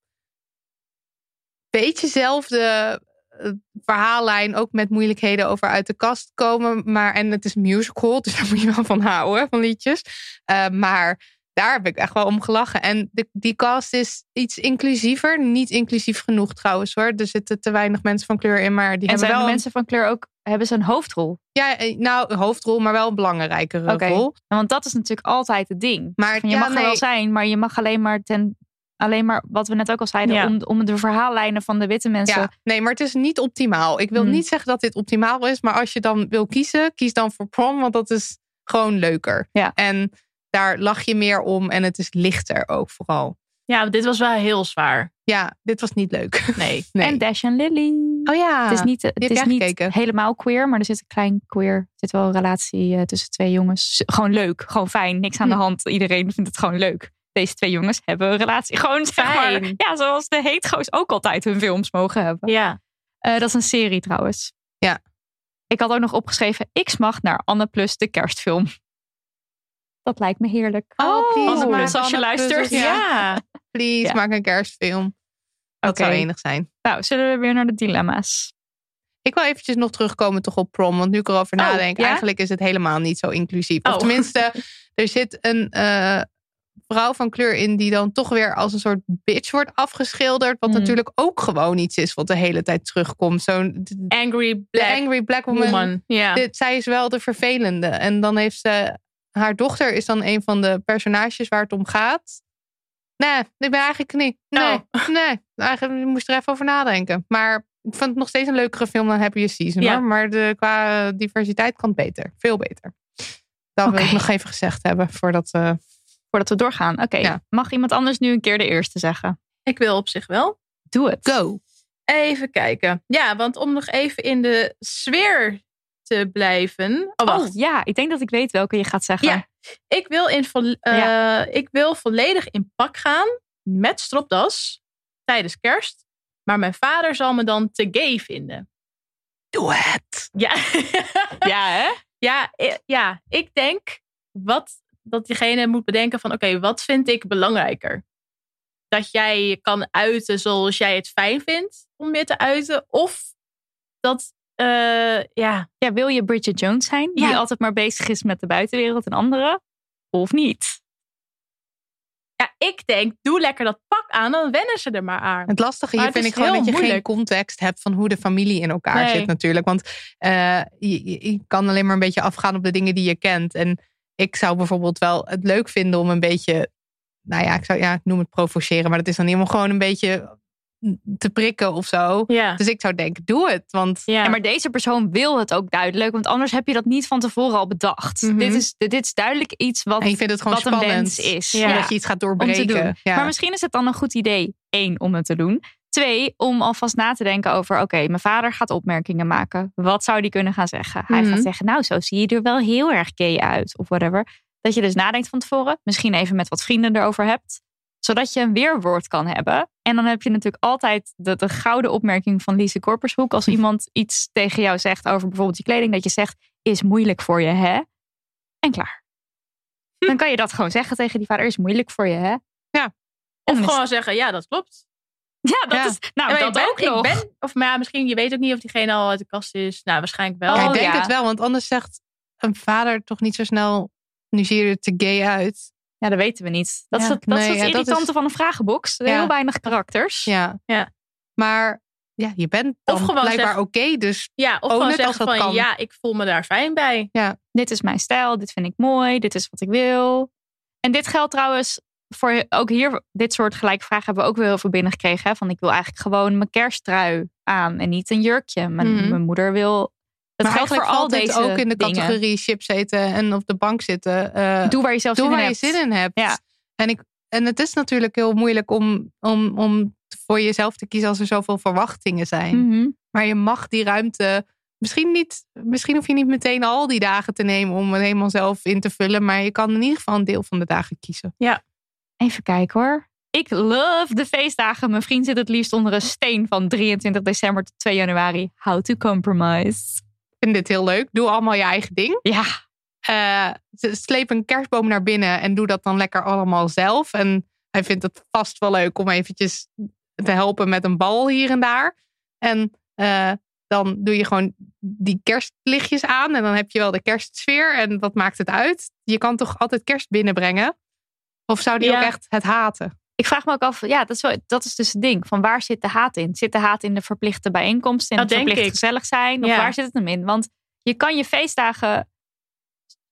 Beetje zelfde eh, verhaallijn, ook met moeilijkheden over uit de kast komen. Maar, en het is een musical, dus daar moet je wel van houden, van liedjes. Eh, maar daar heb ik echt wel om gelachen. En de, die cast is iets inclusiever. Niet inclusief genoeg trouwens hoor. Er zitten te weinig mensen van kleur in, maar die en hebben zijn wel... een- mensen van kleur ook... Hebben ze een hoofdrol? Ja, eh, nou, hoofdrol, maar wel een belangrijkere rol. Want dat is natuurlijk altijd het ding. Maar je ja, mag er wel zijn, maar je mag alleen maar ten... Alleen maar, wat we net ook al zeiden, Ja. om, om de verhaallijnen van de witte mensen... Ja, nee, maar het is niet optimaal. Ik wil Hmm. niet zeggen dat dit optimaal is, maar als je dan wil kiezen, kies dan voor prom, want dat is gewoon leuker. Ja. En daar lach je meer om en het is lichter ook vooral. Ja, dit was wel heel zwaar. Ja, dit was niet leuk. Nee. Nee. En Dash en Lily. Oh ja, Het is niet, die het is niet gekeken. helemaal queer, maar er zit een klein queer. Er zit wel een relatie eh, tussen twee jongens. Gewoon leuk, gewoon fijn, niks aan de Hm. hand. Iedereen vindt het gewoon leuk. Deze twee jongens hebben een relatie. Gewoon zeg maar, Fijn. ja, zoals de hetero's ook altijd hun films mogen hebben. Ja. Eh, dat is een serie trouwens. Ja. Ik had ook nog opgeschreven, ik mag naar Anne Plus, de kerstfilm. Dat lijkt me heerlijk. Oh, please, maak Plus, als je luistert. ja. Ja. Please, Ja. maak een kerstfilm. Dat Oké. zou enig zijn. Nou, zullen we weer naar de dilemma's? Ik wil eventjes nog terugkomen toch op prom. Want nu ik erover Oh, nadenk, ja? eigenlijk is het helemaal niet zo inclusief. Of Oh. tenminste, er zit een eh, vrouw van kleur in die dan toch weer als een soort bitch wordt afgeschilderd. Wat Hmm. natuurlijk ook gewoon iets is wat de hele tijd terugkomt. Zo'n Angry Black angry black woman. Woman. Ja. Dit, zij is wel de vervelende. En dan heeft ze. Haar dochter is dan een van de personages waar het om gaat. Nee, ik ben eigenlijk niet. Nee, nee. Eigenlijk moest er even over nadenken. Maar ik vond het nog steeds een leukere film dan Happy Season. Ja. Hoor. Maar de, qua diversiteit kan het beter. Veel beter. Dat wil ik nog even gezegd hebben voordat... eh, Voordat we doorgaan. Oké, Ja. mag iemand anders nu een keer de eerste zeggen? Ik wil op zich wel. Doe het. Go. Even kijken. Ja, want om nog even in de sfeer te blijven. Oh, wacht. Oh, ja, ik denk dat ik weet welke je gaat zeggen. Ja, ik wil, in vo- eh, Ja. ik wil volledig in pak gaan met stropdas tijdens kerst. Maar mijn vader zal me dan te gay vinden. Doe het. Ja, Ja, hè? ja, i- ja ik denk wat, dat diegene moet bedenken van oké, wat vind ik belangrijker? Dat jij je kan uiten zoals jij het fijn vindt om je te uiten. Of dat, eh, ja, Ja, wil je Bridget Jones zijn? Die Ja. altijd maar bezig is met de buitenwereld en anderen? Of niet? ja, ik denk, doe lekker dat pak aan, dan wennen ze er maar aan. Het lastige hier Maar vind ik gewoon dat je geen context hebt van hoe de familie in elkaar Nee. zit natuurlijk. Want eh, je, je- kan alleen maar een beetje afgaan op de dingen die je kent. En ik zou bijvoorbeeld wel het leuk vinden om een beetje, nou ja, ik, zou, ja, ik noem het provoceren, maar dat is dan om gewoon een beetje te prikken of zo. Ja. Dus ik zou denken, doe het. Want Ja. Maar deze persoon wil het ook duidelijk. Want anders heb je dat niet van tevoren al bedacht. Mhm. dit, is, dit is duidelijk iets wat, en je vindt het gewoon wat een wens is. Ja. Dat je iets gaat doorbreken. Ja. Maar misschien is het dan een goed idee, één, om het te doen. Twee, om alvast na te denken over, oké, mijn vader gaat opmerkingen maken. Wat zou die kunnen gaan zeggen? Hij Mhm. gaat zeggen, nou, zo zie je er wel heel erg gay uit, of whatever. Dat je dus nadenkt van tevoren. Misschien even met wat vrienden erover hebt. Zodat je een weerwoord kan hebben. En dan heb je natuurlijk altijd de, de gouden opmerking van Lise Korpershoek. Als iemand iets tegen jou zegt over bijvoorbeeld je kleding. Dat je zegt, is moeilijk voor je, hè? En klaar. Dan kan je dat gewoon zeggen tegen die vader. Is moeilijk voor je, hè? Ja. Of En is- gewoon zeggen, ja, dat klopt. Ja, dat Ja. is. Nou, Ja, dat ik ben, ook nog. Ik ben, of maar ja, misschien, je weet ook niet of diegene al uit de kast is. Nou, waarschijnlijk wel. Ja, Oh, ik denk ja. het wel, want anders zegt een vader toch niet zo snel, nu zie je er te gay uit. Ja, dat weten we niet. Dat is Ja. het, dat is het ja, dat irritante is- van een vragenbox. Ja. Heel weinig karakters. Ja. Ja. Maar ja, je bent dan Of gewoon blijkbaar oké, dus Ja, of gewoon zeggen van, kan. ja, ik voel me daar fijn bij. Dit is mijn stijl, dit vind ik mooi, dit is wat ik wil. En dit geldt trouwens voor ook hier, dit soort gelijke vragen hebben we ook weer heel veel binnengekregen. Hè? Van ik wil eigenlijk gewoon mijn kersttrui aan en niet een jurkje. Mijn, Mhm. mijn moeder wil. Het maar geldt voor al deze ook in de dingen. categorie chips eten en op de bank zitten. eh, Doe waar je zelf doe zin waar in je hebt. zin in hebt. Ja. En, ik, en het is natuurlijk heel moeilijk om, om, om voor jezelf te kiezen als er zoveel verwachtingen zijn. Mhm. Maar je mag die ruimte. Misschien, niet, misschien hoef je niet meteen al die dagen te nemen om het helemaal zelf in te vullen. Maar je kan in ieder geval een deel van de dagen kiezen. Even kijken hoor. Ik love de feestdagen. Mijn vriend zit het liefst onder een steen van 23 december tot 2 januari. How to compromise. Vind dit heel leuk. Doe allemaal je eigen ding. Ja, Eh, sleep een kerstboom naar binnen en doe dat dan lekker allemaal zelf. En hij vindt het vast wel leuk om eventjes te helpen met een bal hier en daar. En eh, dan doe je gewoon die kerstlichtjes aan en dan heb je wel de kerstsfeer. En wat maakt het uit? Je kan toch altijd kerst binnenbrengen? Of zou die Ja. ook echt het haten? Ik vraag me ook af. Ja, dat is, wel, dat is dus het ding. Van waar zit de haat in? Zit de haat in de verplichte bijeenkomsten? En Dat het denk verplicht ik. gezellig zijn? Of Ja. waar zit het hem in? Want je kan je feestdagen,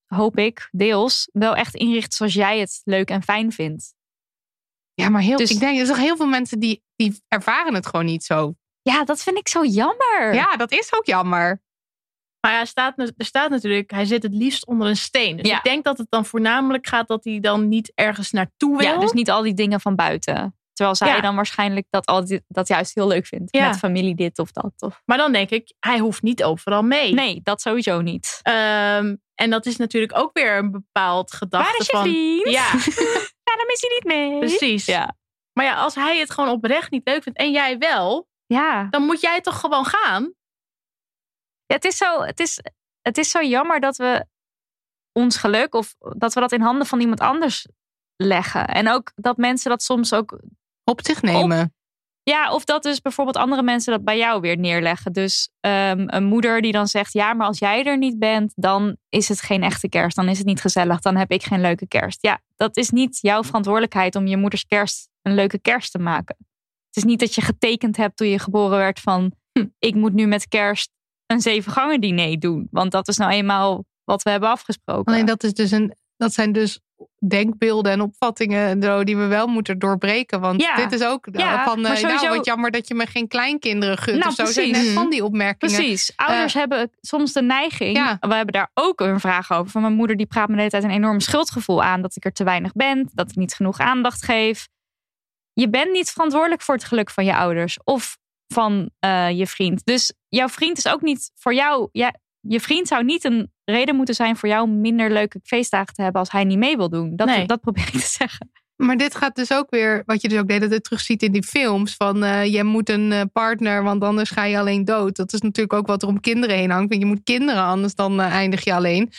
hoop ik, deels wel echt inrichten zoals jij het leuk en fijn vindt. Ja, maar heel, Dus- ik denk, er zijn toch heel veel mensen die, die ervaren het gewoon niet zo. Ja, dat vind ik zo jammer. Ja, dat is ook jammer. Maar ja, er staat, er staat natuurlijk, hij zit het liefst onder een steen. Dus Ja. ik denk dat het dan voornamelijk gaat dat hij dan niet ergens naartoe wil. Ja, dus niet al die dingen van buiten. Terwijl zij Ja. dan waarschijnlijk dat, al die- dat juist heel leuk vindt. Ja. Met familie dit of dat. Of... Maar dan denk ik, hij hoeft niet overal mee. Nee, dat sowieso niet. Ehm, en dat is natuurlijk ook weer een bepaald gedachte Waar is je van... vriend? Ja, Ja, dan is hij niet mee. precies. Ja. Maar ja, als hij het gewoon oprecht niet leuk vindt en jij wel, ja. dan moet jij toch gewoon gaan? Ja, het, is zo, het, is, het is zo jammer dat we ons geluk of dat we dat in handen van iemand anders leggen. En ook dat mensen dat soms ook. Op zich nemen. Ja, of dat dus bijvoorbeeld andere mensen dat bij jou weer neerleggen. Dus ehm, een moeder die dan zegt: Ja, maar als jij er niet bent, dan is het geen echte kerst. Dan is het niet gezellig. Dan heb ik geen leuke kerst. Ja, dat is niet jouw verantwoordelijkheid om je moeders kerst een leuke kerst te maken. Het is niet dat je getekend hebt toen je geboren werd van: hm, Ik moet nu met kerst een zeven gangen diner doen. Want dat is nou eenmaal wat we hebben afgesproken. Alleen dat, is dus een, dat zijn dus denkbeelden en opvattingen die we wel moeten doorbreken. Want Ja. dit is ook eh, Ja, van, maar eh, sowieso- nou wat jammer dat je me geen kleinkinderen gunt Nou, of zo. Zijn net van die opmerkingen. Precies. Ouders Eh, hebben soms de neiging. Ja. We hebben daar ook een vraag over. Van mijn moeder die praat me de hele tijd een enorm schuldgevoel aan. Dat ik er te weinig ben. Dat ik niet genoeg aandacht geef. Je bent niet verantwoordelijk voor het geluk van je ouders. Of van eh, je vriend. Dus jouw vriend is ook niet voor jou. Ja, je vriend zou niet een reden moeten zijn voor jou minder leuke feestdagen te hebben als hij niet mee wil doen. Dat, Nee. dat probeer ik te zeggen. Maar dit gaat dus ook weer, wat je dus ook de hele tijd terugziet in die films. Van eh, je moet een eh, partner, want anders ga je alleen dood. Dat is natuurlijk ook wat er om kinderen heen hangt. Want je moet kinderen, anders dan eindig je alleen.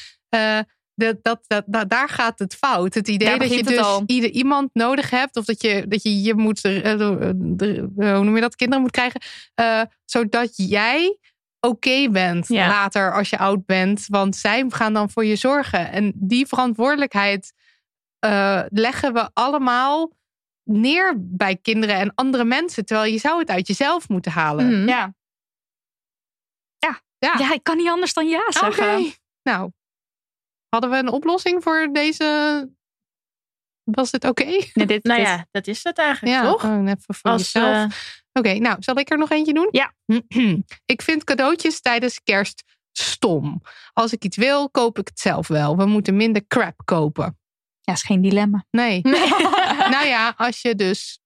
Dat, dat, dat, dat- daar gaat het fout. Het idee Daar dat je dus al. ieder, iemand nodig hebt. Of dat je, dat je, je moet, eh, eh, eh, hoe noem je dat, kinderen moet krijgen. eh, zodat jij oké bent Ja. later als je oud bent. Want zij gaan dan voor je zorgen. En die verantwoordelijkheid eh, leggen we allemaal neer bij kinderen en andere mensen. Terwijl je zou het uit jezelf moeten halen. Mhm. Ja. Ja. Ja. ja, ik kan niet anders dan ja Oké. zeggen. Nou, hadden we een oplossing voor deze... Was het oké? Nee, dit, Nou dit- ja, dat is het eigenlijk, Ja, toch? oh, even voor Als, jezelf. eh, Oké, nou, zal ik er nog eentje doen? Ja. ik vind cadeautjes tijdens kerst stom. Als ik iets wil, koop ik het zelf wel. We moeten minder crap kopen. Ja, is geen dilemma. Nee. nou ja, als je dus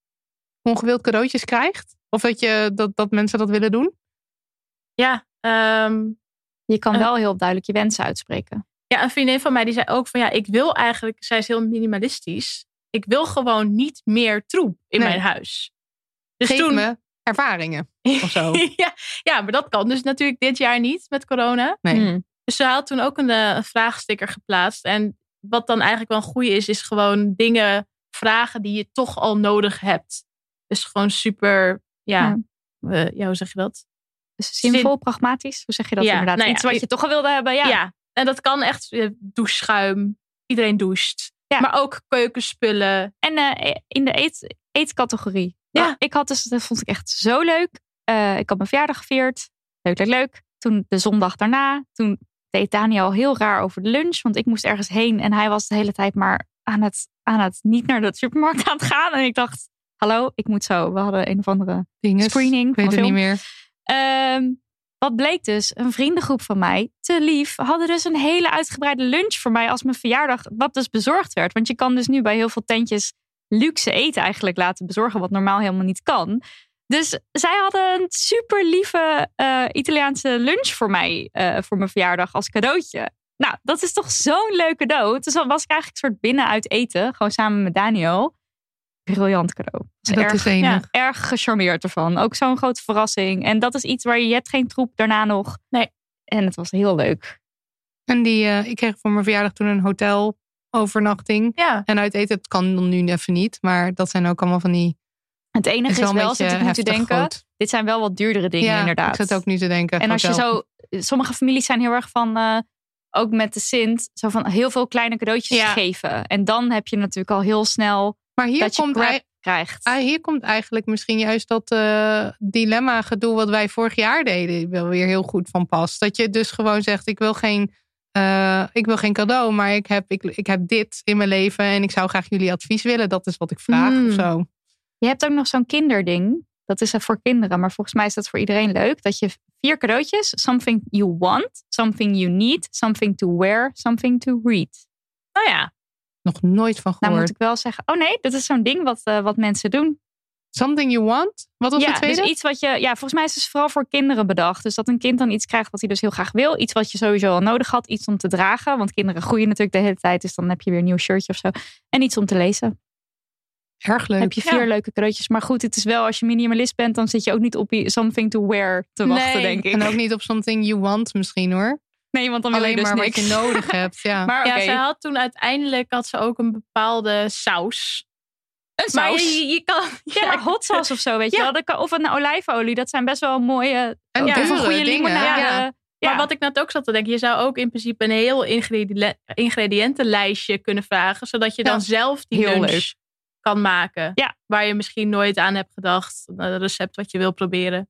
ongewild cadeautjes krijgt. Of dat, je, dat, dat mensen dat willen doen. Ja, ehm, Je kan Eh. wel heel duidelijk je wensen uitspreken. Ja, een vriendin van mij die zei ook van ja, ik wil eigenlijk, zij is heel minimalistisch. Ik wil gewoon niet meer troep in Nee. mijn huis. Dus Geef toen, me ervaringen of zo. ja, ja, maar dat kan dus natuurlijk dit jaar niet met corona. Nee. Hmm. Dus ze had toen ook een, eh, een vraagsticker geplaatst. En wat dan eigenlijk wel een goede is, is gewoon dingen vragen die je toch al nodig hebt. Dus gewoon super, ja, eh, ja hoe zeg je dat? Dus zinvol, pragmatisch. Hoe zeg je dat Ja, inderdaad? nou ja, Iets wat je toch al wilde hebben. Ja. Ja. en dat kan echt eh, doucheschuim. Iedereen doucht. Ja. Maar ook keukenspullen. En eh, in de eet, eetcategorie. Ja. Nou, ik had dus, dat vond ik echt zo leuk. Eh, ik had mijn verjaardag gevierd. Leuk, leuk, leuk. Toen de zondag daarna, toen deed Daniel heel raar over de lunch. Want ik moest ergens heen en hij was de hele tijd maar aan het, aan het niet naar de supermarkt aan het gaan. En ik dacht, hallo, ik moet zo. We hadden een of andere Dinges. screening Ik weet het niet meer. Ehm, wat bleek dus? Een vriendengroep van mij, te lief, hadden dus een hele uitgebreide lunch voor mij als mijn verjaardag, wat dus bezorgd werd. Want je kan dus nu bij heel veel tentjes luxe eten eigenlijk laten bezorgen, wat normaal helemaal niet kan. Dus zij hadden een super lieve eh, Italiaanse lunch voor mij eh, voor mijn verjaardag als cadeautje. Nou, dat is toch zo'n leuk cadeau. Dus dan was ik eigenlijk een soort binnen uit eten, gewoon samen met Daniel. Briljant cadeau. Dat erg, is enig. ja, erg gecharmeerd ervan. Ook zo'n grote verrassing. En dat is iets waar je, hebt geen troep daarna nog. Nee. En het was heel leuk. En die, eh, ik kreeg voor mijn verjaardag toen een hotelovernachting. Ja. En uit eten, dat kan dan nu even niet. Maar dat zijn ook allemaal van die... Het enige Is wel zit ik nu te denken. groot. Dit zijn wel wat duurdere dingen ja, inderdaad. ik zat ook nu te denken. En als je hotel. zo... Sommige families zijn heel erg van... eh, ook met de Sint. Zo van heel veel kleine cadeautjes Ja. geven. En dan heb je natuurlijk al heel snel... Maar hier komt hij- krijgt. Ah, hier komt eigenlijk misschien juist dat eh, dilemma gedoe wat wij vorig jaar deden wel weer heel goed van pas. Dat je dus gewoon zegt ik wil geen, eh, ik wil geen cadeau, maar ik heb, ik, ik heb dit in mijn leven en ik zou graag jullie advies willen. Dat is wat ik vraag Mm. of zo. Je hebt ook nog zo'n kinderding. Dat is voor kinderen, maar volgens mij is dat voor iedereen leuk. Dat je vier cadeautjes. Something you want, something you need, something to wear, something to read. Nou ja. Nog nooit van Nou gehoord. moet ik wel zeggen, oh nee, dat is zo'n ding wat, eh, wat mensen doen. Something you want? Wat was ja, de tweede? Dus iets wat je, ja, volgens mij is het dus vooral voor kinderen bedacht. Dus dat een kind dan iets krijgt wat hij dus heel graag wil. Iets wat je sowieso al nodig had. Iets om te dragen. Want kinderen groeien natuurlijk de hele tijd. Dus dan heb je weer een nieuw shirtje of zo. En iets om te lezen. Erg leuk. heb je vier Ja. leuke cadeautjes. Maar goed, het is wel als je minimalist bent. Dan zit je ook niet op something to wear te wachten, Nee. denk ik. En ook niet op something you want misschien hoor. Nee, want dan wil Alleen je dus maar niks. wat je nodig hebt. Ja. Maar Ja, oké, zij had toen uiteindelijk had ze ook een bepaalde saus. een Maar saus. je, je, je kan. Ja, maar hot sauce of zo, weet je Ja. wel. Dat Of een olijfolie, dat zijn best wel mooie... En dure een goede dingen, limonade. ja. Ja. Maar wat ik net ook zat te denken, je zou ook in principe een heel ingredi- ingrediëntenlijstje kunnen vragen, zodat je dan Ja. zelf die Heel lunch leuk. kan maken. Ja. Waar je misschien nooit aan hebt gedacht. Een recept wat je wil proberen.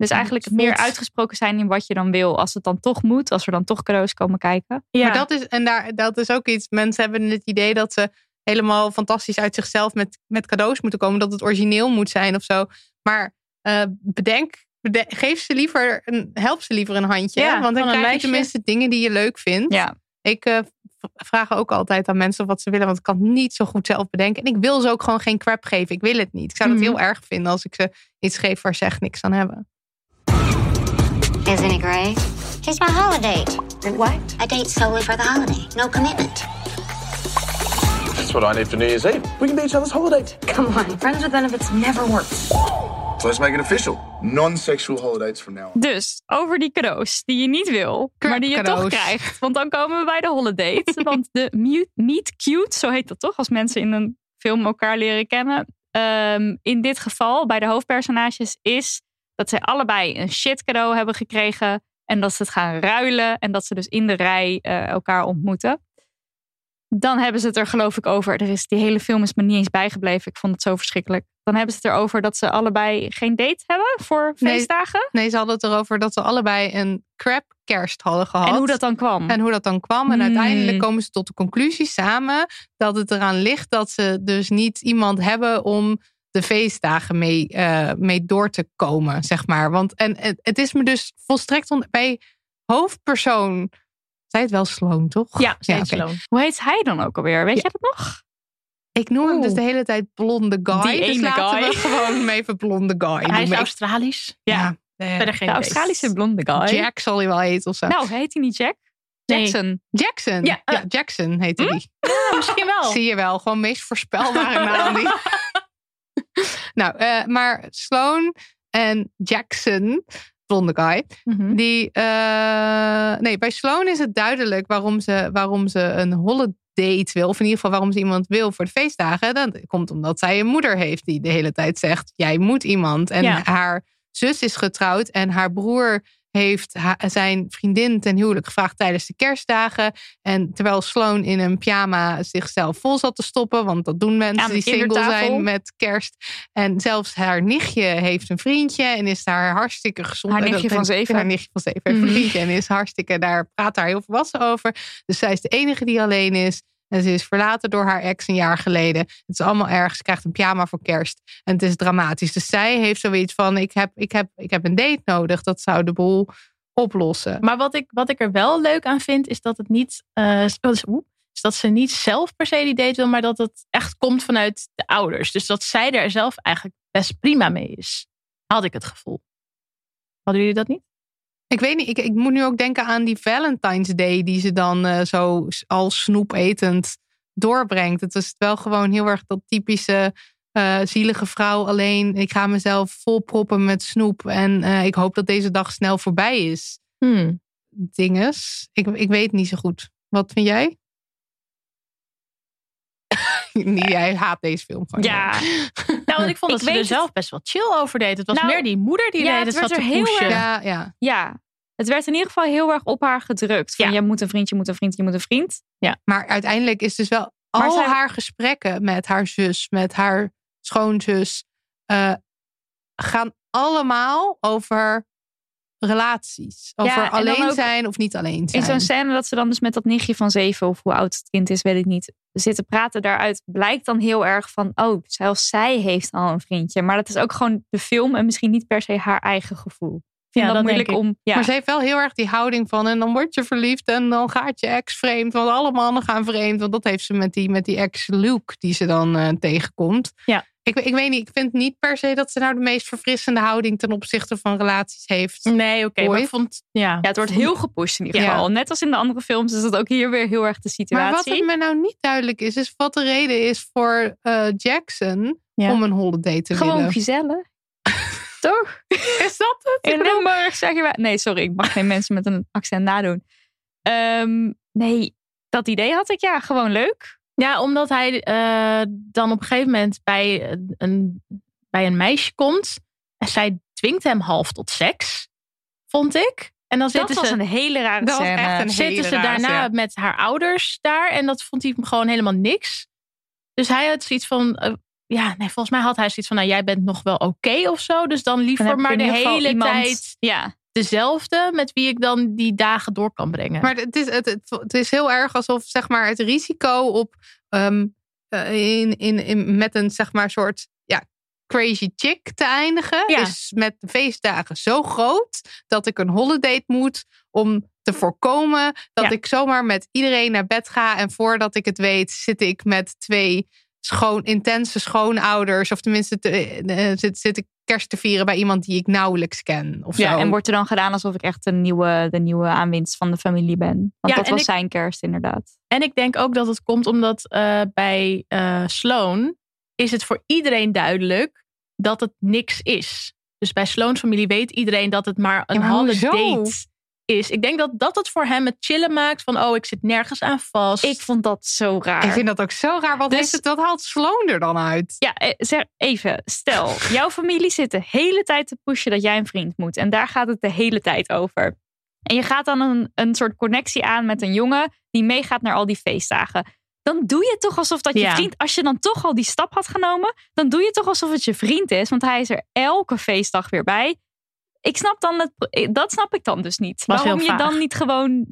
Dus eigenlijk het meer uitgesproken zijn in wat je dan wil. Als het dan toch moet, als er dan toch cadeaus komen kijken. Maar dat is, en daar, dat is ook iets. Mensen hebben het idee dat ze helemaal fantastisch uit zichzelf met, met cadeaus moeten komen. Dat het origineel moet zijn of zo. Maar eh, bedenk, bede- geef ze liever een, help ze liever een handje. Ja, want dan krijg je tenminste dingen die je leuk vindt. Ja. Ik eh, vraag ook altijd aan mensen wat ze willen. Want ik kan het niet zo goed zelf bedenken. En ik wil ze ook gewoon geen crap geven. Ik wil het niet. Ik zou het Mhm. heel erg vinden als ik ze iets geef waar ze echt niks aan hebben. Isn't he great? He's my holiday. What? I date solely for the holiday. No commitment. That's what I need for New Year's Eve. We can be each other's holiday. Come on, friends with benefits never worked. So let's make it official. Non-sexual holidays from now on. Dus over die cadeaus die je niet wil, maar die je toch krijgt. Want dan komen we bij de holiday. Want de mute- meet cute, zo heet dat toch, als mensen in een film elkaar leren kennen. Ehm, in dit geval, bij de hoofdpersonages, is dat zij allebei een shit cadeau hebben gekregen. En dat ze het gaan ruilen. En dat ze dus in de rij eh, elkaar ontmoeten. Dan hebben ze het er geloof ik over. Er is, die hele film is me niet eens bijgebleven. Ik vond het zo verschrikkelijk. Dan hebben ze het erover dat ze allebei geen date hebben voor feestdagen. Nee, ze hadden het erover dat ze allebei een crap kerst hadden gehad. En hoe dat dan kwam. En hoe dat dan kwam. En Hmm. uiteindelijk komen ze tot de conclusie samen dat het eraan ligt dat ze dus niet iemand hebben om de feestdagen mee, eh, mee door te komen, zeg maar. Want en het, het is me dus volstrekt on- bij hoofdpersoon. Zij het wel Sloan, toch? Ja, zij. Sloan. Hoe heet hij dan ook alweer? Weet je dat nog? Ik noem hem dus de hele tijd blonde guy. Die dus ene laten guy. we gewoon hem even blonde guy Hij noemen. is Australisch. Ja. Verder geen de. Australische blonde guy. Jack zal hij wel heten of zo. Nou, heet hij niet Jack? Nee. Jackson. Jackson. Ja, Ja, eh. Jackson heette die. Ja, misschien wel. Zie je wel, gewoon meest voorspelbare naam. Die... nou, eh, maar Sloan en Jackson, blonde guy, Mhm. die. eh, nee, bij Sloan is het duidelijk waarom ze, waarom ze een holiday wil. Of in ieder geval waarom ze iemand wil voor de feestdagen. Dat komt omdat zij een moeder heeft die de hele tijd zegt: jij moet iemand. En Ja. haar zus is getrouwd en haar broer heeft zijn vriendin ten huwelijk gevraagd tijdens de kerstdagen. En terwijl Sloan in een pyjama zichzelf vol zat te stoppen, want dat doen mensen die single zijn met kerst. En zelfs haar nichtje heeft een vriendje en is daar hartstikke gezond. Haar nichtje dat- van zeven. Haar nichtje van zeven heeft een Mhm. vriendje en is hartstikke, daar praat daar heel volwassen over. Dus zij is de enige die alleen is. En ze is verlaten door haar ex een jaar geleden. Het is allemaal erg. Ze krijgt een pyjama voor kerst. En het is dramatisch. Dus zij heeft zoiets van: ik heb, ik heb, ik heb een date nodig. Dat zou de boel oplossen. Maar wat ik, wat ik er wel leuk aan vind, is dat het niet. eh, is, dat ze niet zelf per se die date wil, maar dat het echt komt vanuit de ouders. Dus dat zij er zelf eigenlijk best prima mee is. Had ik het gevoel. Hadden jullie dat niet? Ik weet niet, ik, ik moet nu ook denken aan die Valentine's Day die ze dan eh, zo al snoepetend doorbrengt. Het is wel gewoon heel erg dat typische eh, zielige vrouw alleen. Ik ga mezelf volproppen met snoep en eh, ik hoop dat deze dag snel voorbij is. Hmm. Dinges. Ik, ik weet niet zo goed. Wat vind jij? Nee, jij haat deze film gewoon. Ja. Nou, want ik vond dat Ik ze er zelf best wel chill over deed. Het was Nou, meer die moeder die ja, deed het het zat werd te er heel pushen. erg- Ja, ja. Ja. Het werd in ieder geval heel erg op haar gedrukt. Van, Ja. je moet een vriend, je moet een vriend, je moet een vriend. Maar uiteindelijk is dus wel Maar al zij- haar gesprekken met haar zus, met haar schoonzus, eh, gaan allemaal over relaties. Over dan alleen zijn of niet alleen zijn. In zo'n scène dat ze dan dus met dat nichtje van zeven, of hoe oud het kind is, weet ik niet, zitten praten daaruit, blijkt dan heel erg van, oh, zelfs zij heeft al een vriendje. Maar dat is ook gewoon de film en misschien niet per se haar eigen gevoel. Ja, dat dat moeilijk om. Ja. Maar ze heeft wel heel erg die houding van en dan word je verliefd en dan gaat je ex vreemd. Want alle mannen gaan vreemd. Want dat heeft ze met die, met die ex Luke die ze dan eh, tegenkomt. Ja. Ik, ik weet niet, ik vind niet per se dat ze nou de meest verfrissende houding ten opzichte van relaties heeft. Nee, oké. ik vond. Ja. Ja, het wordt heel gepusht in ieder Ja. geval. Net als in de andere films is dat ook hier weer heel erg de Maar wat situatie. het me nou niet duidelijk is, is wat de reden is voor eh, Jackson Ja. om een holiday te Gewoon willen. gezellig. Toch? Is dat het? In Limburg zeggen wij... Nee, sorry, ik mag geen mensen met een accent nadoen. Ehm, nee, dat idee had ik ja, gewoon leuk. Ja, omdat hij eh, dan op een gegeven moment bij een, bij een meisje komt. En zij dwingt hem half tot seks, vond ik. En dan Dat zitten was ze, een hele rare Dat was scène. echt een zitten hele ze daarna scène. met haar ouders daar. En dat vond hij gewoon helemaal niks. Dus hij had zoiets van: eh, ja, nee, volgens mij had hij zoiets van, nou, jij bent nog wel oké of zo. Dus dan liever Dan maar de hele iemand- tijd Ja. dezelfde met wie ik dan die dagen door kan brengen. Maar het is, het, het, het is heel erg alsof zeg maar, het risico op ehm, eh, in, in, in, met een zeg maar, soort ja, crazy chick te eindigen, Ja. is met de feestdagen zo groot dat ik een holiday moet om te voorkomen dat Ja. ik zomaar met iedereen naar bed ga. En voordat ik het weet, zit ik met twee schoon, intense schoonouders. Of tenminste, te- eh, zit, zit ik kerst te vieren bij iemand die ik nauwelijks ken. Of Ja, zo. en wordt er dan gedaan alsof ik echt de nieuwe, de nieuwe aanwinst van de familie ben. Want Ja, dat en was ik- zijn kerst inderdaad. En ik denk ook dat het komt omdat eh, bij eh, Sloan is het voor iedereen duidelijk dat het niks is. Dus bij Sloan's familie weet iedereen dat het maar een maar halve date is. Ik denk dat dat het voor hem het chillen maakt van oh, ik zit nergens aan vast. Ik vond dat zo raar. Ik vind dat ook zo raar. Wat, Dus- heeft het, wat haalt Sloan er dan uit? Ja, eh, zeg even. Stel, jouw familie zit de hele tijd te pushen dat jij een vriend moet. En daar gaat het de hele tijd over. En je gaat dan een, een soort connectie aan met een jongen die meegaat naar al die feestdagen. Dan doe je toch alsof dat je Ja. vriend, als je dan toch al die stap had genomen, dan doe je toch alsof het je vriend is. Want hij is er elke feestdag weer bij. Ik snap dan het, dat snap ik dan dus niet. Was Waarom je dan niet gewoon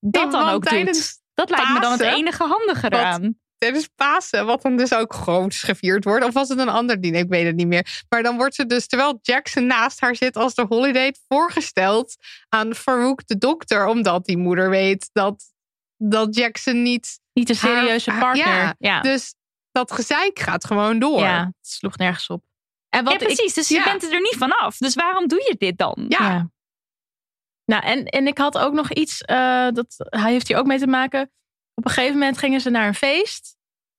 dat Nee, dan ook tijdens doet. Dat lijkt me dan het enige handige eraan. Tijdens Pasen, wat dan dus ook groots gevierd wordt. Of was het een ander diner? Ik weet het niet meer. Maar dan wordt ze dus, terwijl Jackson naast haar zit als de holiday, voorgesteld aan Farouk de dokter. Omdat die moeder weet dat, dat Jackson niet... Niet een serieuze haar- partner. Ja, Ja. Dus dat gezeik gaat gewoon door. Ja, het sloeg nergens op. En wat ja, precies. Ik, dus je bent er niet vanaf. Dus waarom doe je dit dan? Ja. Nou, en, en ik had ook nog iets, eh, dat hij heeft hier ook mee te maken. Op een gegeven moment gingen ze naar een feest.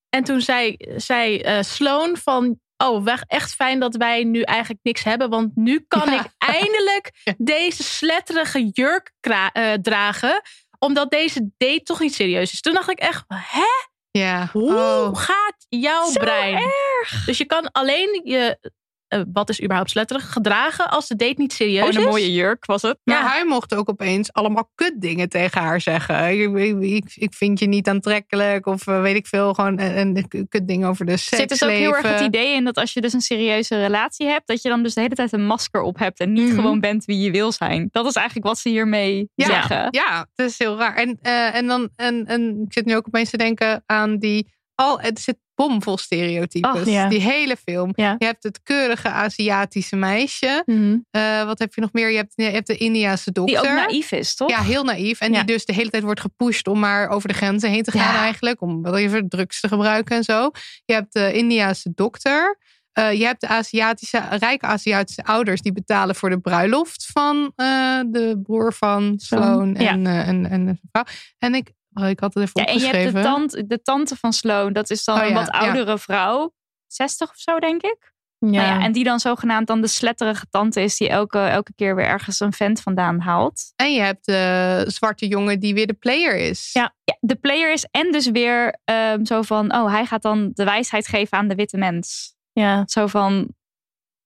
En toen zei, zei eh, Sloan van, oh, weg, echt fijn dat wij nu eigenlijk niks hebben. Want nu kan Ja. ik eindelijk deze sletterige jurk kra- eh, dragen. Omdat deze date toch niet serieus is. Toen dacht ik echt, hè? Ja. Hoe Oh. gaat jouw Zo brein? erg. Dus je kan alleen je, eh, wat is überhaupt sletterig, gedragen als de date niet serieus Gewoon een is. mooie jurk was het. Maar Ja. hij mocht ook opeens allemaal kutdingen tegen haar zeggen. Ik, ik, vind je niet aantrekkelijk. Of eh, weet ik veel. Gewoon een, een kutding over de Er seks. zit dus ook heel erg het idee in dat als je dus een serieuze relatie hebt, dat je dan dus de hele tijd een masker op hebt en niet Mhm. gewoon bent wie je wil zijn. Dat is eigenlijk wat ze hiermee Ja, zeggen. ja, het is heel raar. En, eh, en dan, en, en ik zit nu ook opeens te denken aan die. Al, het zit bomvol stereotypes. Ja. Die hele film. Ja. Je hebt het keurige Aziatische meisje. Mhm. Eh, wat heb je nog meer? Je hebt, je hebt de Indiase dokter. Die ook naïef is, toch? Ja, heel naïef. En Ja. die dus de hele tijd wordt gepusht om maar over de grenzen heen te gaan eigenlijk. Om wel even drugs te gebruiken en zo. Je hebt de Indiase dokter. Eh, je hebt de Aziatische, rijke Aziatische ouders die betalen voor de bruiloft van eh, de broer van Sloan en, en, en de vrouw. En ik, oh, ik had het even Ja, en je hebt de, tante, de tante van Sloan, dat is dan Oh een ja, wat ja. oudere vrouw. 60 of zo, denk ik. Ja. Nou ja, en die dan zogenaamd dan de sletterige tante is die elke, elke keer weer ergens een vent vandaan haalt. En je hebt de zwarte jongen die weer de player is. Ja. Ja, de player is en dus weer ehm, zo van, oh, hij gaat dan de wijsheid geven aan de witte mens. ja. Zo van,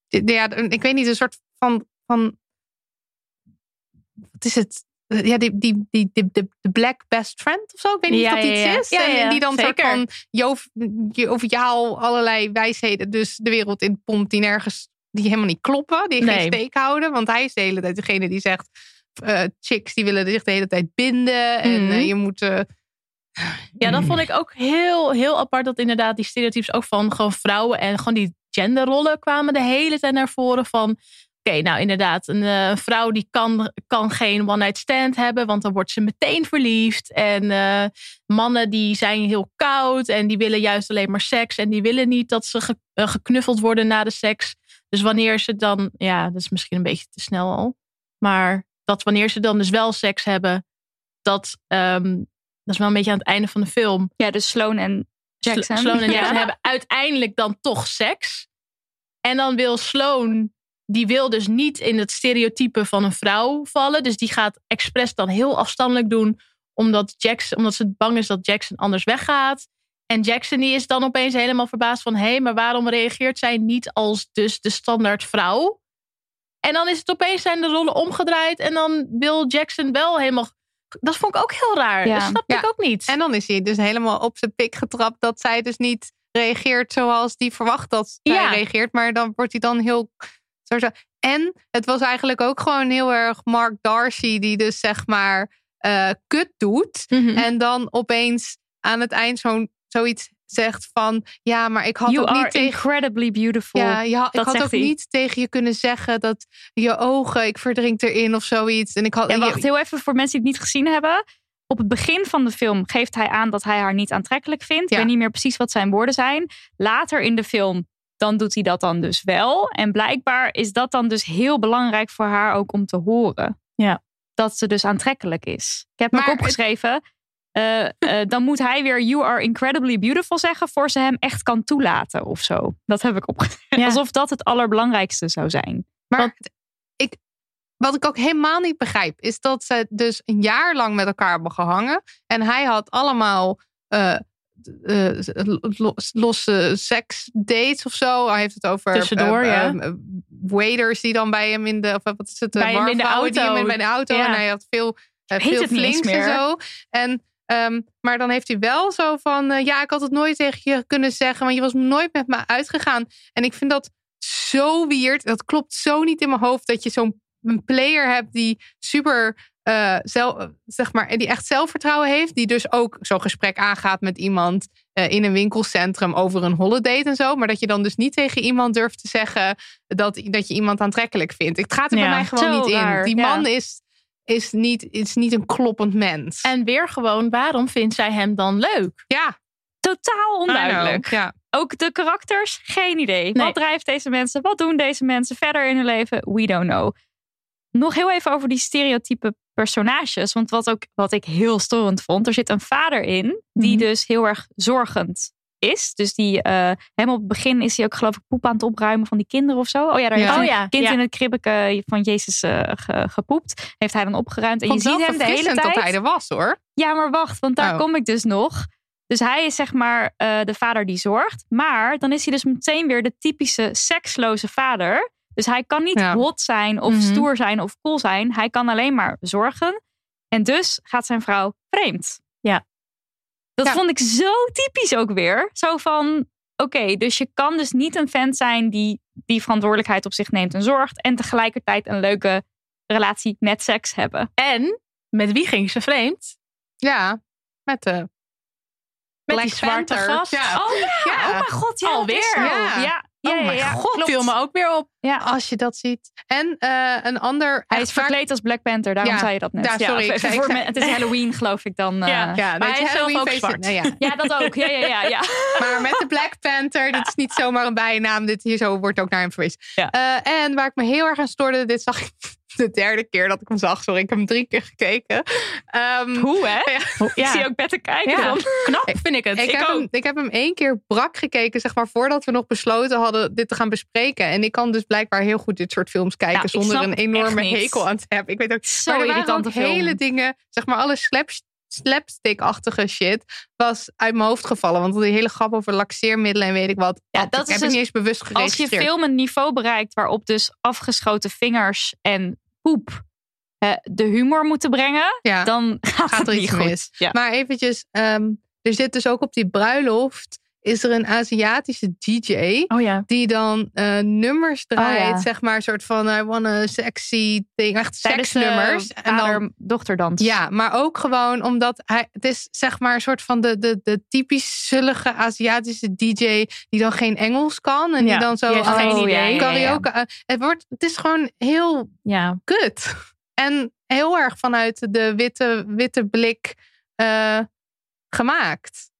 ja, ik weet niet, een soort van. van wat is het? Ja, die, die, die, de, de black best friend of zo. Ik weet niet Ja, of dat ja, iets ja. is. Ja, en, die dan soort van jov- joviaal allerlei wijsheden dus de wereld in pompt die nergens, die helemaal niet kloppen. Die Nee. geen steek houden. Want hij is de hele tijd degene die zegt, eh, chicks die willen zich de hele tijd binden. En Mhm. eh, je moet... eh, Ja, dat vond ik ook heel, heel apart. Dat inderdaad die stereotypes ook van gewoon vrouwen en gewoon die genderrollen kwamen de hele tijd naar voren. Van oké, nou inderdaad, een eh, vrouw die kan, kan geen one-night stand hebben, want dan wordt ze meteen verliefd. En eh, mannen die zijn heel koud en die willen juist alleen maar seks. En die willen niet dat ze ge- eh, geknuffeld worden na de seks. Dus wanneer ze dan, ja, dat is misschien een beetje te snel al. Maar dat wanneer ze dan dus wel seks hebben, dat, ehm, dat is wel een beetje aan het einde van de film. ja, dus Sloan en Jackson. Sloan en Ja. Jackson hebben uiteindelijk dan toch seks. En dan wil Sloan, die wil dus niet in het stereotype van een vrouw vallen. Dus die gaat expres dan heel afstandelijk doen. Omdat, Jackson, omdat ze bang is dat Jackson anders weggaat. En Jackson die is dan opeens helemaal verbaasd van... hé, hey, maar waarom reageert zij niet als dus de standaard vrouw? En dan is het opeens zijn de rollen omgedraaid. En dan wil Jackson wel helemaal... Dat vond ik ook heel raar. Ja. Dat snap Ja. ik ook niet. En dan is hij dus helemaal op zijn pik getrapt dat zij dus niet reageert zoals die verwacht dat zij Ja. reageert. Maar dan wordt hij dan heel. En het was eigenlijk ook gewoon heel erg Mark Darcy, die dus zeg maar eh, kut doet. Mhm. En dan opeens aan het eind zo'n zoiets zegt van ja, maar ik had You ook niet tegen. incredibly beautiful. Ja, ik had ook hij. niet tegen je kunnen zeggen dat je ogen, ik verdrink erin of zoiets. En ik had. En je- wacht, heel even voor mensen die het niet gezien hebben. Op het begin van de film geeft hij aan dat hij haar niet aantrekkelijk vindt. Ik weet niet meer precies wat zijn woorden zijn. Later in de film, dan doet hij dat dan dus wel. En blijkbaar is dat dan dus heel belangrijk voor haar ook om te horen. Ja. Dat ze dus aantrekkelijk is. Ik heb het- opgeschreven. eh, eh, dan moet hij weer you are incredibly beautiful zeggen voor ze hem echt kan toelaten of zo. Dat heb ik opgeschreven. Alsof dat het allerbelangrijkste zou zijn. Maar ik, wat ik ook helemaal niet begrijp, is dat ze dus een jaar lang met elkaar hebben gehangen. En hij had allemaal eh, eh, los- losse seksdates of zo. Hij heeft het over Tussendoor, eh, ja. eh, waiters die dan bij hem in de, of wat is het, eh, Bij hem in de warmvrouwen die hem auto. in- bij de auto. Ja. En hij had veel, eh, veel flinks en zo. En, ehm, maar dan heeft hij wel zo van, eh, ja, ik had het nooit tegen je kunnen zeggen, want je was nooit met me uitgegaan. En ik vind dat zo weird. Dat klopt zo niet in mijn hoofd dat je zo'n player hebt die super eh, zelf, zeg maar, die echt zelfvertrouwen heeft, die dus ook zo'n gesprek aangaat met iemand eh, in een winkelcentrum over een holiday en zo, maar dat je dan dus niet tegen iemand durft te zeggen dat, dat je iemand aantrekkelijk vindt. Het gaat er bij mij gewoon niet in. Die ja. man is, is, niet, is niet een kloppend mens. En weer gewoon, waarom vindt zij hem dan leuk? Ja. Totaal onduidelijk. Ja. Ook de karakters, geen idee. Nee. Wat drijft deze mensen? Wat doen deze mensen verder in hun leven? We don't know. Nog heel even over die stereotype personages. Want wat, ook, wat ik heel storend vond. Er zit een vader in die Mhm. dus heel erg zorgend is. Dus die, eh hem op het begin is hij ook geloof ik poep aan het opruimen van die kinderen of zo. Oh ja, daar Ja. heeft een Oh ja, kind ja. in het kribbeke van Jezus ge- gepoept. Heeft hij dan opgeruimd. En je ziet hem de hele tijd. dat hij er was hoor. Ja, maar wacht, want daar Oh. kom ik dus nog. Dus hij is zeg maar eh, de vader die zorgt. Maar dan is hij dus meteen weer de typische seksloze vader. Dus hij kan niet Ja. hot zijn of Mhm. stoer zijn of cool zijn. Hij kan alleen maar zorgen. En dus gaat zijn vrouw vreemd. Ja. Dat Ja. vond ik zo typisch ook weer. Zo van, oké, dus je kan dus niet een vent zijn die die verantwoordelijkheid op zich neemt en zorgt. En tegelijkertijd een leuke relatie met seks hebben. En met wie ging ze vreemd? Ja, met de Met Black die zwarte Panther. gast. Ja. Oh ja, Ja. oh mijn god, ja, Alweer? Ja, ja, oh ja, mijn ja, god, klopt. viel me ook weer op. Ja. Als je dat ziet. En eh, een ander. Hij is verkleed als Black Panther, daarom Ja. zei je dat net. Ja, sorry, ik zei- voor ik zei- me- het is Halloween, geloof ik dan. eh. Ja. vaak- Ja, Maar weet hij is zelf ook Halloween zwart. ja. Ja, dat ook. Ja, ja, ja. ja. Maar met de Black Panther, dit is niet zomaar een bijnaam. Dit hier zo wordt ook naar hem verwezen. Ja. Eh, en waar ik me heel erg aan stoorde, dit zag ik de derde keer dat ik hem zag. Sorry, ik heb hem drie keer gekeken. Ehm, Hoe, hè? Ja. Ik zie ook beter kijken Ja. dan. Knap vind ik het. Ik, heb hem, ik heb hem één keer brak gekeken, zeg maar, voordat we nog besloten hadden dit te gaan bespreken. En ik kan dus blijkbaar heel goed dit soort films kijken Ja, ik zonder een enorme hekel aan te hebben. Ik weet ook, Zo maar irritante ook hele dingen, zeg maar, alle slap, slapstick-achtige shit was uit mijn hoofd gevallen. Want die hele grap over laxeermiddelen en weet ik wat. Ja, dat ik is heb dus- niet eens bewust Als je geregistreerd. film een niveau bereikt waarop dus afgeschoten vingers en poep de humor moeten brengen, Ja. dan gaat, er iets goed. mis. Ja. Maar eventjes, ehm, er zit dus ook op die bruiloft is er een Aziatische DJ Oh ja. die dan eh, nummers draait, ja. zeg maar, een soort van I want a sexy thing, echt seksnummers. En dan, vader-dochterdans. ja, maar ook gewoon omdat hij, het is zeg maar een soort van de, de, de typisch zullige Aziatische DJ die dan geen Engels kan en Ja, die dan zo heeft geen oh, idee. Ja, ja, ja. karaoke. eh, Het wordt, het is gewoon heel Ja. kut. En heel erg vanuit de witte, witte blik eh, gemaakt.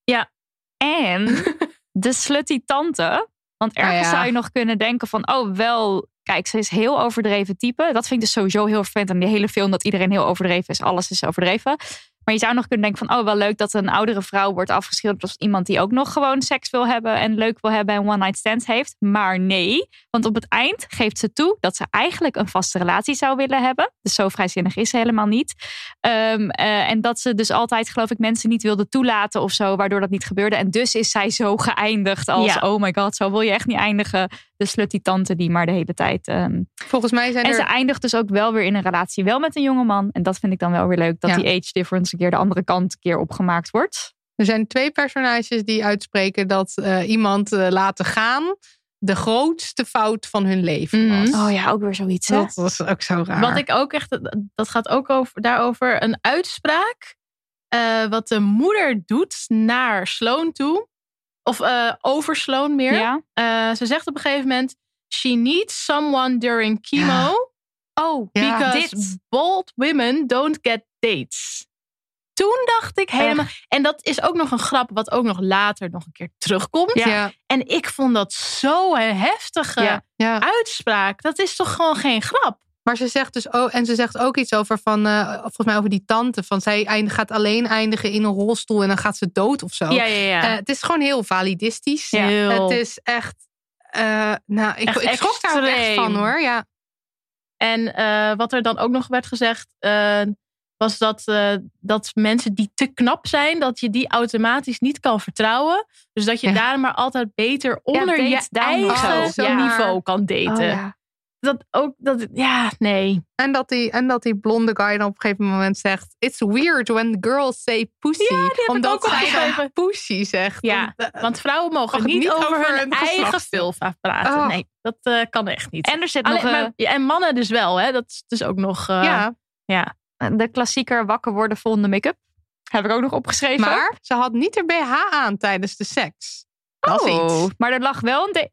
En de slutty tante. Want ergens Oh ja. zou je nog kunnen denken van... oh, wel, kijk, ze is heel overdreven type. Dat vind ik dus sowieso heel vervelend aan die hele film... dat iedereen heel overdreven is. Alles is overdreven. Maar je zou nog kunnen denken van... oh, wel leuk dat een oudere vrouw wordt afgeschilderd... als iemand die ook nog gewoon seks wil hebben... en leuk wil hebben en one-night stands heeft. Maar nee, want op het eind geeft ze toe... dat ze eigenlijk een vaste relatie zou willen hebben. Dus zo vrijzinnig is ze helemaal niet. Ehm, eh, en dat ze dus altijd, geloof ik, mensen niet wilde toelaten of zo, waardoor dat niet gebeurde. En dus is zij zo geëindigd als, Ja. oh my god, zo wil je echt niet eindigen. De slutty tante die maar de hele tijd... ehm, Volgens mij zijn En er... ze eindigt dus ook wel weer in een relatie, wel met een jonge man. En dat vind ik dan wel weer leuk, dat Ja. die age difference een keer de andere kant een keer opgemaakt wordt. Er zijn twee personages die uitspreken dat eh, iemand eh, laten gaan de grootste fout van hun leven was. Oh ja, ook weer zoiets. Hè? Dat was ook zo raar. Wat ik ook echt, dat gaat ook over, daarover een uitspraak. eh, wat de moeder doet naar Sloan toe. Of eh, over Sloan meer. Ja. Eh, ze zegt op een gegeven moment: She needs someone during chemo. Oh, Ja. Because dit. bold women don't get dates. Toen dacht ik helemaal. En dat is ook nog een grap, wat ook nog later nog een keer terugkomt. Ja. Ja. En ik vond dat zo'n heftige Ja. Ja. uitspraak. Dat is toch gewoon geen grap? Maar ze zegt dus ook, en ze zegt ook iets over van, eh, volgens mij over die tante, van zij eind- gaat alleen eindigen in een rolstoel en dan gaat ze dood of zo. Ja, ja, ja. Eh, het is gewoon heel validistisch. Ja. Heel. Het is echt, eh, nou, ik, Echt ik schrok daar ook echt extreem. van hoor. Ja. En wat er dan ook nog werd gezegd, was dat, dat mensen die te knap zijn, dat je die automatisch niet kan vertrouwen. Dus dat je daar maar altijd beter onder je eigen niveau kan daten. Oh, ja. Dat ook, dat, ja, nee. En dat, die, en dat die blonde guy dan op een gegeven moment zegt: It's weird when girls say pussy. Ja, die heb ik omdat ook zij opgeschreven. dan pussy zegt. Ja, Want, eh, want vrouwen mogen niet, niet over, over hun hun eigen vulva praten. Oh. Nee, dat eh, kan echt niet. En er zit Alleen, nog... eh, maar- ja, en mannen dus wel, hè? Dat is dus ook nog. eh, ja, ja. de klassieker wakker worden volgende make-up. Heb ik ook nog opgeschreven. maar ze had niet haar BH aan tijdens de seks. Dat Oh, iets. Maar er lag wel een...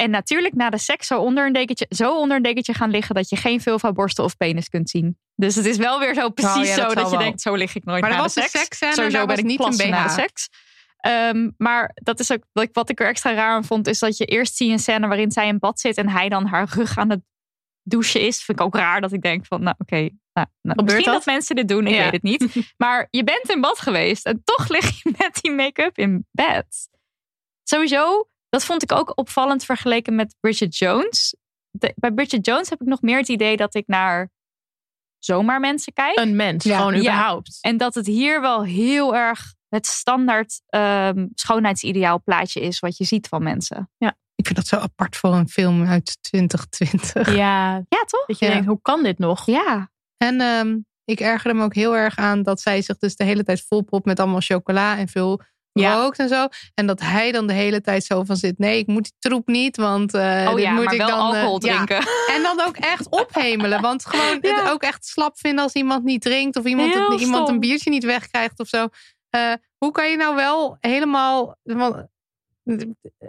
en natuurlijk na de seks zo onder, een dekentje, zo onder een dekentje gaan liggen... dat je geen vulva, borstel of penis kunt zien. Dus het is wel weer zo precies Oh ja, dat zo dat je wel. denkt... zo lig ik nooit Maar na de was de seks. seksscène, Sowieso daar ben was ik niet een na de BH. seks. Ehm, maar dat is ook wat ik, wat ik er extra raar aan vond... is dat je eerst zie een scène waarin zij in bad zit... en hij dan haar rug aan het douchen is. Vind ik ook raar dat ik denk van... nou oké, nou, nou, misschien dat? dat? mensen dit doen, ik Ja. weet het niet. Maar je bent in bad geweest en toch lig je met die make-up in bed. Sowieso, dat vond ik ook opvallend vergeleken met Bridget Jones. De- bij Bridget Jones heb ik nog meer het idee dat ik naar zomaar mensen kijk. Een mens, Ja. gewoon Ja. überhaupt. En dat het hier wel heel erg het standaard ehm, schoonheidsideaal plaatje is wat je ziet van mensen. Ik vind dat zo apart voor een film uit 2020. Ja, Ja, toch? dat je Ja. denkt, hoe kan dit nog? Ja. En ehm, ik ergerde me ook heel erg aan dat zij zich dus de hele tijd volpropt met allemaal chocola en veel Ja. rookt en zo. En dat hij dan de hele tijd zo van zit. Nee, ik moet die troep niet, want eh Oh dit ja, moet maar ik wel dan eh, alcohol drinken. En dan ook echt ophemelen. Want gewoon het ook echt slap vinden als iemand niet drinkt. Of iemand, het- iemand een biertje niet wegkrijgt of zo. Eh, hoe kan je nou wel helemaal... want-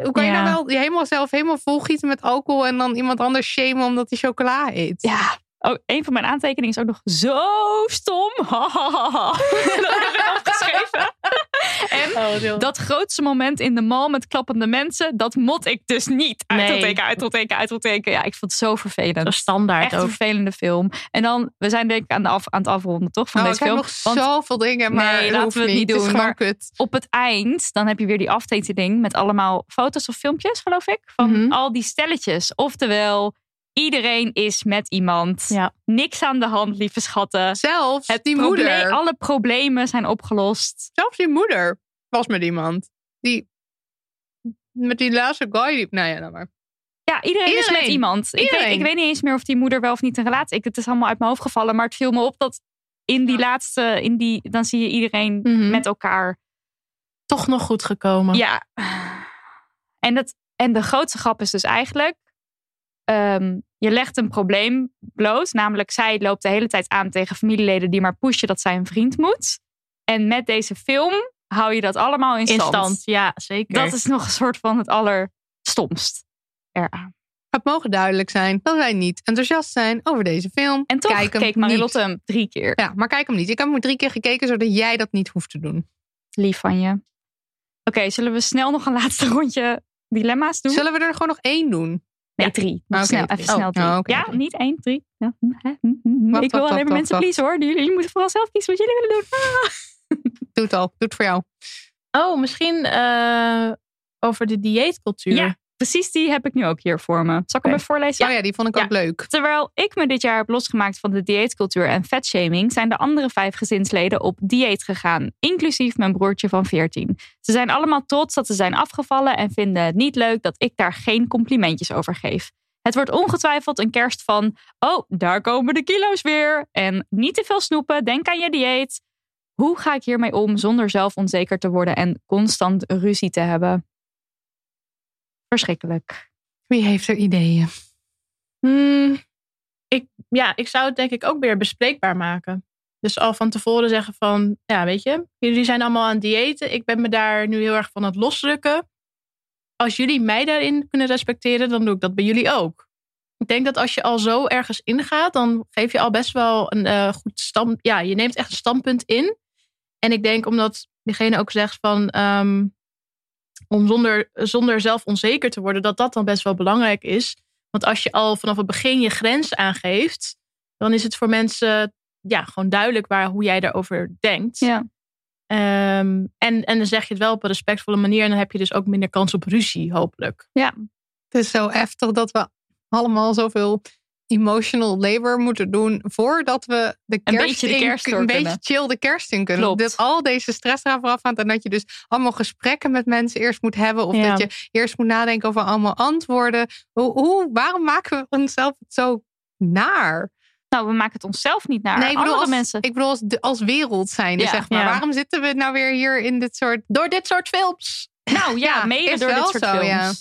Hoe kan je nou wel je helemaal zelf helemaal volgieten met alcohol... en dan iemand anders shamen omdat hij chocola eet? Ja. Oh, een van mijn aantekeningen is ook nog zo stom. dat heb ik opgeschreven. en dat grootste moment in de mall met klappende mensen, dat mot ik dus niet. Uitroepteken, uitroepteken, uitroepteken. Ja, ik vond het zo vervelend. Dat is standaard Echt ook. een vervelende film. En dan, we zijn denk ik aan, de af, aan het afronden toch van Oh, deze ik heb film. nog Want zoveel dingen, maar nee, laten we het niet doen. gewoon Maar kut. op het eind, dan heb je weer die aftekening met allemaal foto's of filmpjes, geloof ik. Van Mhm. al die stelletjes. Oftewel, iedereen is met iemand. Ja. Niks aan de hand, lieve schatten. Zelfs Het die probleem- moeder. Alle problemen zijn opgelost. Zelfs die moeder was met iemand. Die met die laatste guy. Nou ja, nou maar. Ja, iedereen, is met iemand. Ik weet, ik weet niet eens meer of die moeder wel of niet een relatie... Ik, het is allemaal uit mijn hoofd gevallen. Maar het viel me op dat in die laatste... In die, dan zie je iedereen Mhm. met elkaar. Toch nog goed gekomen. Ja. En, dat, en de grootste grap is dus eigenlijk... ehm, je legt een probleem bloot. Namelijk, zij loopt de hele tijd aan tegen familieleden... die maar pushen dat zij een vriend moet. En met deze film hou je dat allemaal in In stand. ja, zeker. Dat is nog een soort van het allerstomst eraan. Het mogen duidelijk zijn dat wij niet enthousiast zijn over deze film. En toch kijk hem keek Marilotte niet. hem drie keer. Ja, maar kijk hem niet. Ik heb hem drie keer gekeken zodat jij dat niet hoeft te doen. Lief van je. Oké, zullen we snel nog een laatste rondje dilemma's doen? Zullen we er gewoon nog één doen? Nee, drie. Oké, snel, even Oh, snel drie. oh, ja, niet één, drie. Ja, hm, hm, hm. Wacht, ik wil alleen maar mensen wacht. pleasen hoor. Jullie, jullie moeten vooral zelf kiezen wat jullie willen doen. Ah. Doe het al. Doe het voor jou. Oh, misschien eh, over de dieetcultuur. Ja, precies die heb ik nu ook hier voor me. Zal ik hem even voorlezen? Oh ja, die vond ik ook leuk. Terwijl ik me dit jaar heb losgemaakt van de dieetcultuur en vetshaming, zijn de andere vijf gezinsleden op dieet gegaan, inclusief mijn broertje van 14. Ze zijn allemaal trots dat ze zijn afgevallen en vinden het niet leuk dat ik daar geen complimentjes over geef. Het wordt ongetwijfeld een kerst van, oh, daar komen de kilo's weer. En niet te veel snoepen, denk aan je dieet. Hoe ga ik hiermee om zonder zelf onzeker te worden en constant ruzie te hebben? Verschrikkelijk. Wie heeft er ideeën? Hmm, ik, ja, ik zou het denk ik ook weer bespreekbaar maken. Dus al van tevoren zeggen van, ja, weet je, jullie zijn allemaal aan het diëten. Ik ben me daar nu heel erg van het losdrukken. Als jullie mij daarin kunnen respecteren, dan doe ik dat bij jullie ook. Ik denk dat als je al zo ergens ingaat, dan geef je al best wel een eh, goed stand. Ja, je neemt echt een standpunt in. En ik denk omdat diegene ook zegt van, ehm, om zonder, zonder zelf onzeker te worden, dat dat dan best wel belangrijk is. Want als je al vanaf het begin je grens aangeeft, dan is het voor mensen ja, gewoon duidelijk waar, hoe jij daarover denkt. Ja. Ehm, en, en dan zeg je het wel op een respectvolle manier. En dan heb je dus ook minder kans op ruzie, hopelijk. Ja. Het is zo heftig dat we allemaal zoveel emotional labor moeten doen voordat we de Een kerst, beetje de kerst door een beetje chill de kerst in kunnen. Klopt. Dat al deze stress eraan vooraf gaat en dat je dus allemaal gesprekken met mensen eerst moet hebben of Ja. dat je eerst moet nadenken over allemaal antwoorden. Hoe, hoe, waarom maken we onszelf zo naar? Nou, we maken het onszelf niet naar. Nee, ik bedoel andere als, mensen. Ik bedoel als, de- als wereld zijnde, Ja, zeg maar. ja. Waarom zitten we nou weer hier in dit soort... Door dit soort films. Nou ja, mede door dit soort zo, films. ja.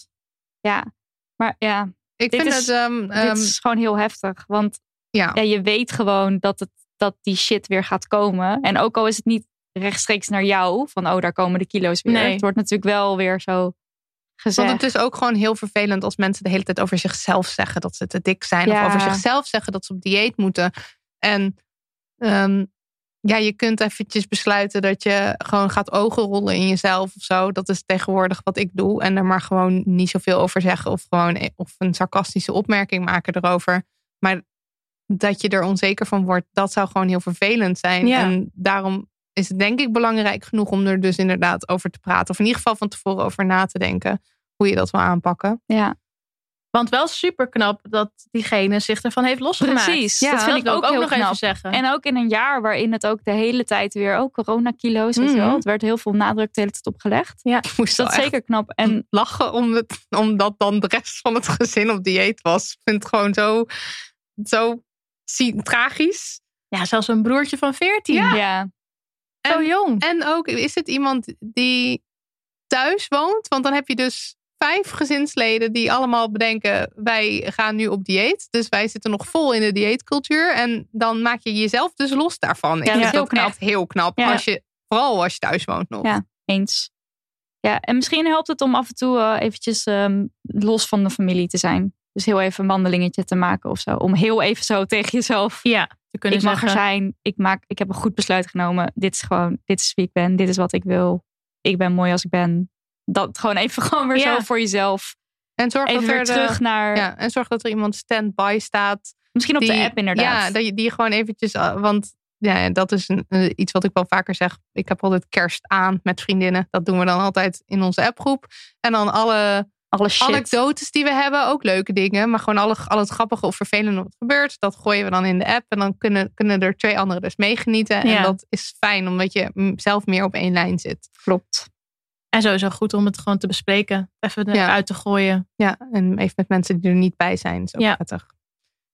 Ja. maar ja, Ik Dit vind is- het... ehm, dit ehm, is gewoon heel heftig. Want ja. ja, je weet gewoon dat, het, dat die shit weer gaat komen. En ook al is het niet rechtstreeks naar jou, van oh, daar komen de kilo's weer. Nee. Het wordt natuurlijk wel weer zo gezegd. Want het is ook gewoon heel vervelend als mensen de hele tijd over zichzelf zeggen dat ze te dik zijn. Ja. Of over zichzelf zeggen dat ze op dieet moeten. En ehm, ja, je kunt eventjes besluiten dat je gewoon gaat ogen rollen in jezelf of zo. Dat is tegenwoordig wat ik doe. En er maar gewoon niet zoveel over zeggen. Of gewoon e- of een sarcastische opmerking maken erover. Maar dat je er onzeker van wordt, dat zou gewoon heel vervelend zijn. Ja. En daarom is het denk ik belangrijk genoeg om er dus inderdaad over te praten. Of in ieder geval van tevoren over na te denken hoe je dat wil aanpakken. ja, Want wel super knap dat diegene zich ervan heeft losgemaakt. precies. Ja, dat vind ik ook, heel nog knap. even zeggen. En ook in een jaar waarin het ook de hele tijd weer, ook coronakilo's, je Mhm. wel. Het werd heel veel nadruk de hele tijd opgelegd. ja. Ik moest dat zeker knap. En lachen om het, omdat dan de rest van het gezin op dieet was. Ik vind het gewoon zo, zo tragisch. ja, zelfs een broertje van 14. ja, Zo En- jong. En ook, is het iemand die thuis woont? Want dan heb je dus vijf gezinsleden die allemaal bedenken... wij gaan nu op dieet. Dus wij zitten nog vol in de dieetcultuur. En dan maak je jezelf dus los daarvan. Ik dat is heel dat knap. echt heel knap. Ja. Als je, vooral als je thuis woont nog. Ja. eens. Ja, en misschien helpt het om af en toe eh, eventjes ehm, los van de familie te zijn. Dus heel even een wandelingetje te maken of zo. Om heel even zo tegen jezelf. Ja, te kunnen ik mag er zijn. Ik, maak, ik heb een goed besluit genomen. Dit is gewoon, dit is wie ik ben. Dit is wat ik wil. Ik ben mooi als ik ben. Dat gewoon even gewoon weer Ja. zo voor jezelf. En zorg Even dat er de- terug naar. Ja, en zorg dat er iemand stand-by staat. Misschien op de app inderdaad. Ja, dat je die gewoon eventjes... uh, Want ja, dat is een, eh, iets wat ik wel vaker zeg. Ik heb altijd kerst aan met vriendinnen. Dat doen we dan altijd in onze appgroep. En dan alle Alle shit. anekdotes die we hebben. Ook leuke dingen. Maar gewoon alle, al het grappige of vervelende wat gebeurt. Dat gooien we dan in de app. En dan kunnen, kunnen er twee anderen dus meegenieten. Ja. En dat is fijn. Omdat je mm, zelf meer op één lijn zit. Klopt. En sowieso goed om het gewoon te bespreken. Even Ja. eruit te gooien. Ja, en even met mensen die er niet bij zijn. is ook Ja. prettig.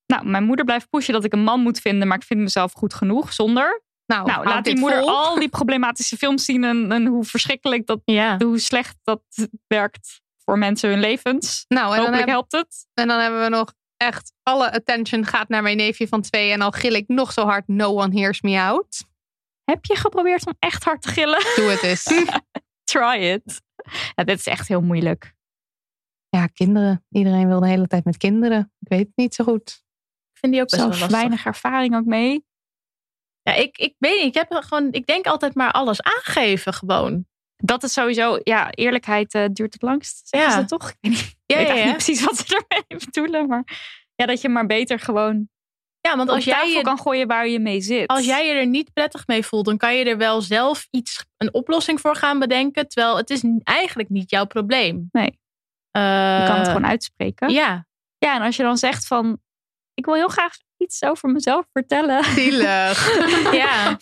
Nou, mijn moeder blijft pushen dat ik een man moet vinden. Maar ik vind mezelf goed genoeg zonder. Nou, Nou, laat die moeder vol. al die problematische films zien. En, en hoe verschrikkelijk dat, Ja. hoe slecht dat werkt voor mensen hun levens. Nou, en dan, Hopelijk heb- helpt het. en dan hebben we nog echt alle attention gaat naar mijn neefje van twee. En al gil ik nog zo hard, no one hears me out. Heb je geprobeerd om echt hard te gillen? Doe het eens. Try it. Ja, dit is echt heel moeilijk. ja, kinderen. Iedereen wil de hele tijd met kinderen. Ik weet het niet zo goed. Ik vind die ook best wel Zelf lastig. weinig ervaring ook mee. Ja, ik, ik weet niet. Ik, heb gewoon, ik denk altijd maar alles aangeven gewoon. Dat is sowieso, ja, eerlijkheid eh, duurt het langst. Zeggen ze toch? Ik weet, niet, ik Ja, weet ja, echt ja. niet precies wat ze ermee bedoelen. Maar ja, dat je maar beter gewoon Ja, want op als jij, tafel je, kan gooien waar je mee zit. als jij je er niet prettig mee voelt, dan kan je er wel zelf iets, een oplossing voor gaan bedenken. Terwijl het is eigenlijk niet jouw probleem. Nee. Eh, Je kan het gewoon uitspreken. Ja, Ja, en als je dan zegt van... Ik wil heel graag iets over mezelf vertellen. Zielig. ja.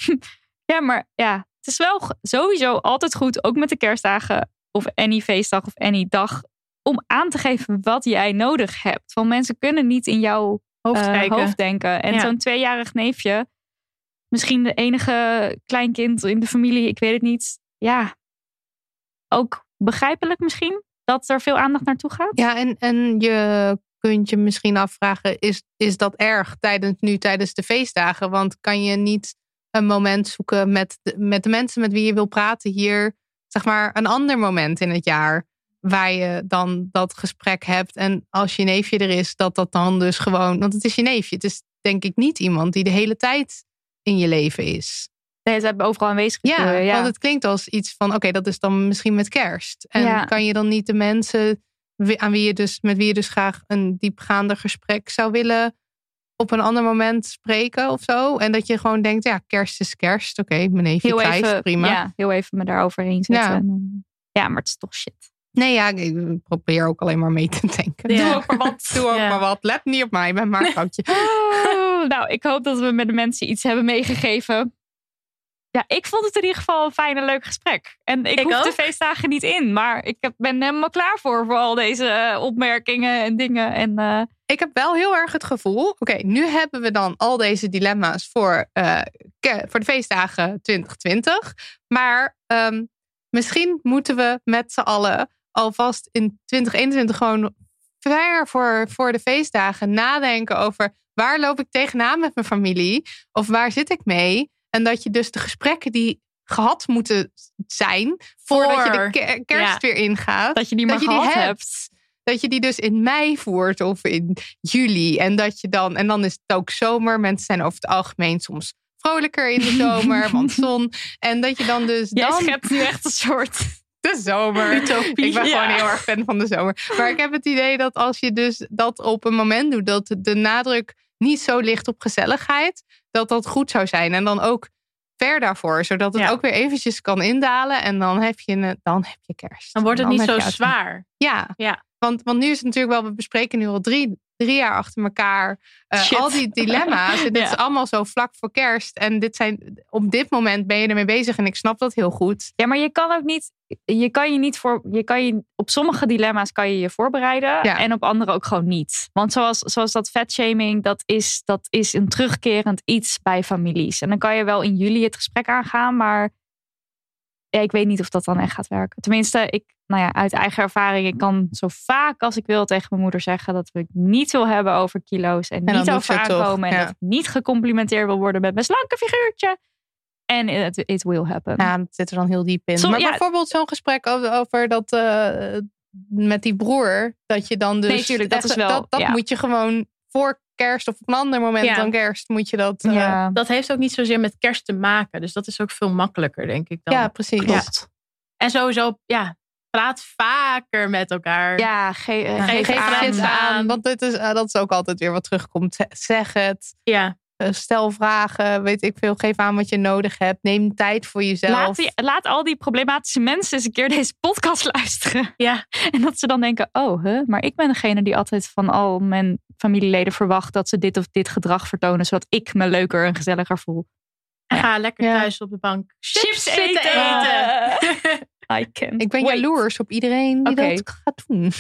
Ja, maar ja, het is wel sowieso altijd goed, ook met de kerstdagen of any feestdag of any dag, om aan te geven wat jij nodig hebt. Want mensen kunnen niet in jouw Hoofd eh, kijken. hoofd denken. En Ja. zo'n tweejarig neefje, misschien de enige kleinkind in de familie, ik weet het niet. Ja, ook begrijpelijk misschien dat er veel aandacht naartoe gaat. Ja, en, en je kunt je misschien afvragen, is, is dat erg tijdens, nu tijdens de feestdagen? Want kan je niet een moment zoeken met de, met de mensen met wie je wil praten hier, zeg maar een ander moment in het jaar waar je dan dat gesprek hebt. En als je neefje er is, dat dat dan dus gewoon, want het is je neefje. Het is denk ik niet iemand die de hele tijd in je leven is. Nee, ze hebben overal aanwezig. Ja, natuurlijk, want het klinkt als iets van, oké, dat is dan misschien met kerst. En Ja. kan je dan niet de mensen aan wie je dus, met wie je dus graag een diepgaander gesprek zou willen, op een ander moment spreken of zo? En dat je gewoon denkt, ja, kerst is kerst. Oké, mijn neefje heel krijgt, even, prima. Ja, heel even me daaroverheen zetten. Ja. En dan- ja, maar het is toch shit. Nee, ja, ik probeer ook alleen maar mee te denken. Ja. Doe ook maar wat. Doe ook maar wat. Let niet op mij, ik ben maar een. Oh, nou, ik hoop dat we met de mensen iets hebben meegegeven. Ja, ik vond het in ieder geval een fijn en leuk gesprek. En ik, Ik hoef de feestdagen niet in. Maar ik ben helemaal klaar voor, voor al deze eh, opmerkingen en dingen. En, eh, Ik heb wel heel erg het gevoel. Oké, nu hebben we dan al deze dilemma's voor, eh, voor de feestdagen 2020. Maar ehm, misschien moeten we met z'n allen alvast in 2021 gewoon ver voor, voor de feestdagen nadenken over waar loop ik tegenaan met mijn familie? Of waar zit ik mee? En dat je dus de gesprekken die gehad moeten zijn voordat je de kerst Ja. weer ingaat. dat je die maar gehad hebt. Dat je die dus in mei voert of in juli. En dat je dan, en dan is het ook zomer. Mensen zijn over het algemeen soms vrolijker in de zomer, want zon. En dat je dan dus Jij dan schept nu echt een soort... de zomer. Utopie. Ik ben Ja. gewoon heel erg fan van de zomer. Maar ik heb het idee dat als je dus dat op een moment doet, dat de nadruk niet zo ligt op gezelligheid, dat dat goed zou zijn. En dan ook ver daarvoor, zodat het Ja. ook weer eventjes kan indalen. En dan heb je, dan heb je kerst. Dan wordt het niet zo zwaar. ja, Ja. Want, want nu is het natuurlijk wel, we bespreken nu al drie, drie jaar achter elkaar eh, al die dilemma's. En dit Ja. is allemaal zo vlak voor kerst. En dit zijn, op dit moment ben je ermee bezig en ik snap dat heel goed. Ja, maar je kan ook niet. Je kan je niet voor. Je kan je, op sommige dilemma's kan je je voorbereiden. Ja. En op andere ook gewoon niet. Want zoals, zoals dat vetshaming, dat is, dat is een terugkerend iets bij families. En dan kan je wel in juli het gesprek aangaan. Maar ja, ik weet niet of dat dan echt gaat werken. Tenminste, ik, nou ja, uit eigen ervaring, ik kan zo vaak als ik wil tegen mijn moeder zeggen dat we het niet wil hebben over kilo's. En, niet over het toch, aankomen. En dat ik niet gecomplimenteerd wil worden met mijn slanke figuurtje. En it, it will happen. Ja, dat zit er dan heel diep in. Som- maar ja. bijvoorbeeld zo'n gesprek over, over dat eh, met die broer. Dat je dan dus... Nee, tuurlijk, dat echt- is wel- Dat, dat moet je gewoon voor kerst of op een ander moment Ja. dan kerst moet je dat... eh. Dat heeft ook niet zozeer met kerst te maken. Dus dat is ook veel makkelijker, denk ik dan. ja, precies. En sowieso, ja, praat vaker met elkaar. Ja, ge geef, geef aan. aan. Want dit is, eh, dat is ook altijd weer wat terugkomt. Zeg het. Ja. Eh, Stel vragen, weet ik veel. Geef aan wat je nodig hebt. Neem tijd voor jezelf. Laat, die, laat al die problematische mensen eens een keer deze podcast luisteren. Ja. En dat ze dan denken, oh, huh, maar ik ben degene die altijd van al mijn familieleden verwacht dat ze dit of dit gedrag vertonen, zodat ik me leuker en gezelliger voel. Ga lekker Ja. thuis op de bank Chips zitten eten. eten. I can. Ik ben wait. jaloers op iedereen die Oké. dat gaat doen.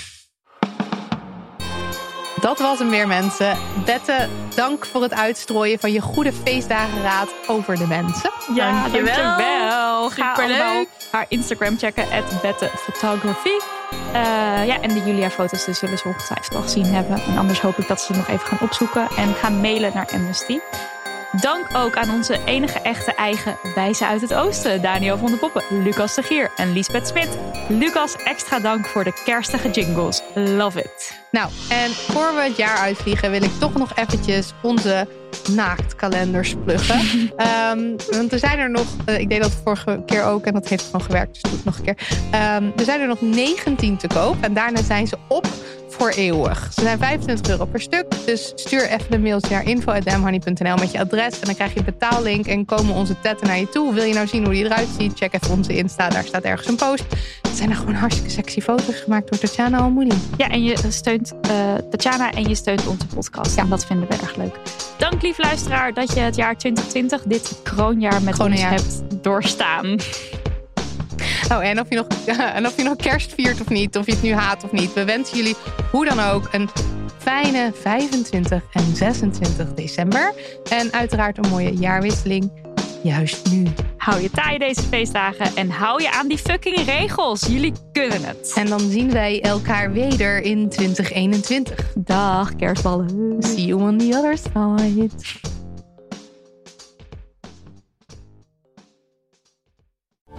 Dat was hem weer, mensen. Bette, dank voor het uitstrooien van je goede feestdagenraad over de mensen. Ja, Dankjewel. dankjewel. Ga Superleuk. allemaal haar Instagram checken, at Bette Photography. Eh, ja, en de Julia-foto's dus zullen ze ongetwijfeld al gezien hebben. En anders hoop ik dat ze nog even gaan opzoeken en gaan mailen naar Amnesty. Dank ook aan onze enige echte eigen wijzen uit het oosten. Daniel van de Poppen, Lucas de Gier en Lisbeth Smit. Lucas, extra dank voor de kerstige jingles. Love it. Nou, en voor we het jaar uitvliegen wil ik toch nog eventjes onze naaktkalenders pluggen. Ehm, want er zijn er nog, eh, ik deed dat vorige keer ook en dat heeft gewoon gewerkt, dus doe ik nog een keer. Ehm, er zijn er nog 19 te koop en daarna zijn ze op voor eeuwig. Ze zijn 25 euro per stuk, dus stuur even een mailtje naar info.damhoney.nl met je adres en dan krijg je een betaallink en komen onze tetten naar je toe. Wil je nou zien hoe die eruit ziet? Check even onze Insta, daar staat ergens een post. Het zijn er gewoon hartstikke sexy foto's gemaakt door Tatjana Almouli. Ja, en je steunt eh Tatjana en je steunt onze podcast. En dat vinden we erg leuk. Dank lief luisteraar dat je het jaar 2020, dit kroonjaar met Kroonjaar. ons hebt doorstaan. Oh, en of, je nog, en of je nog kerst viert of niet, of je het nu haat of niet. We wensen jullie hoe dan ook een fijne 25 en 26 december. En uiteraard een mooie jaarwisseling. juist nu. Hou je taai deze feestdagen en hou je aan die fucking regels. Jullie kunnen het. En dan zien wij elkaar weder in 2021. Dag kerstballen. See you on the other side.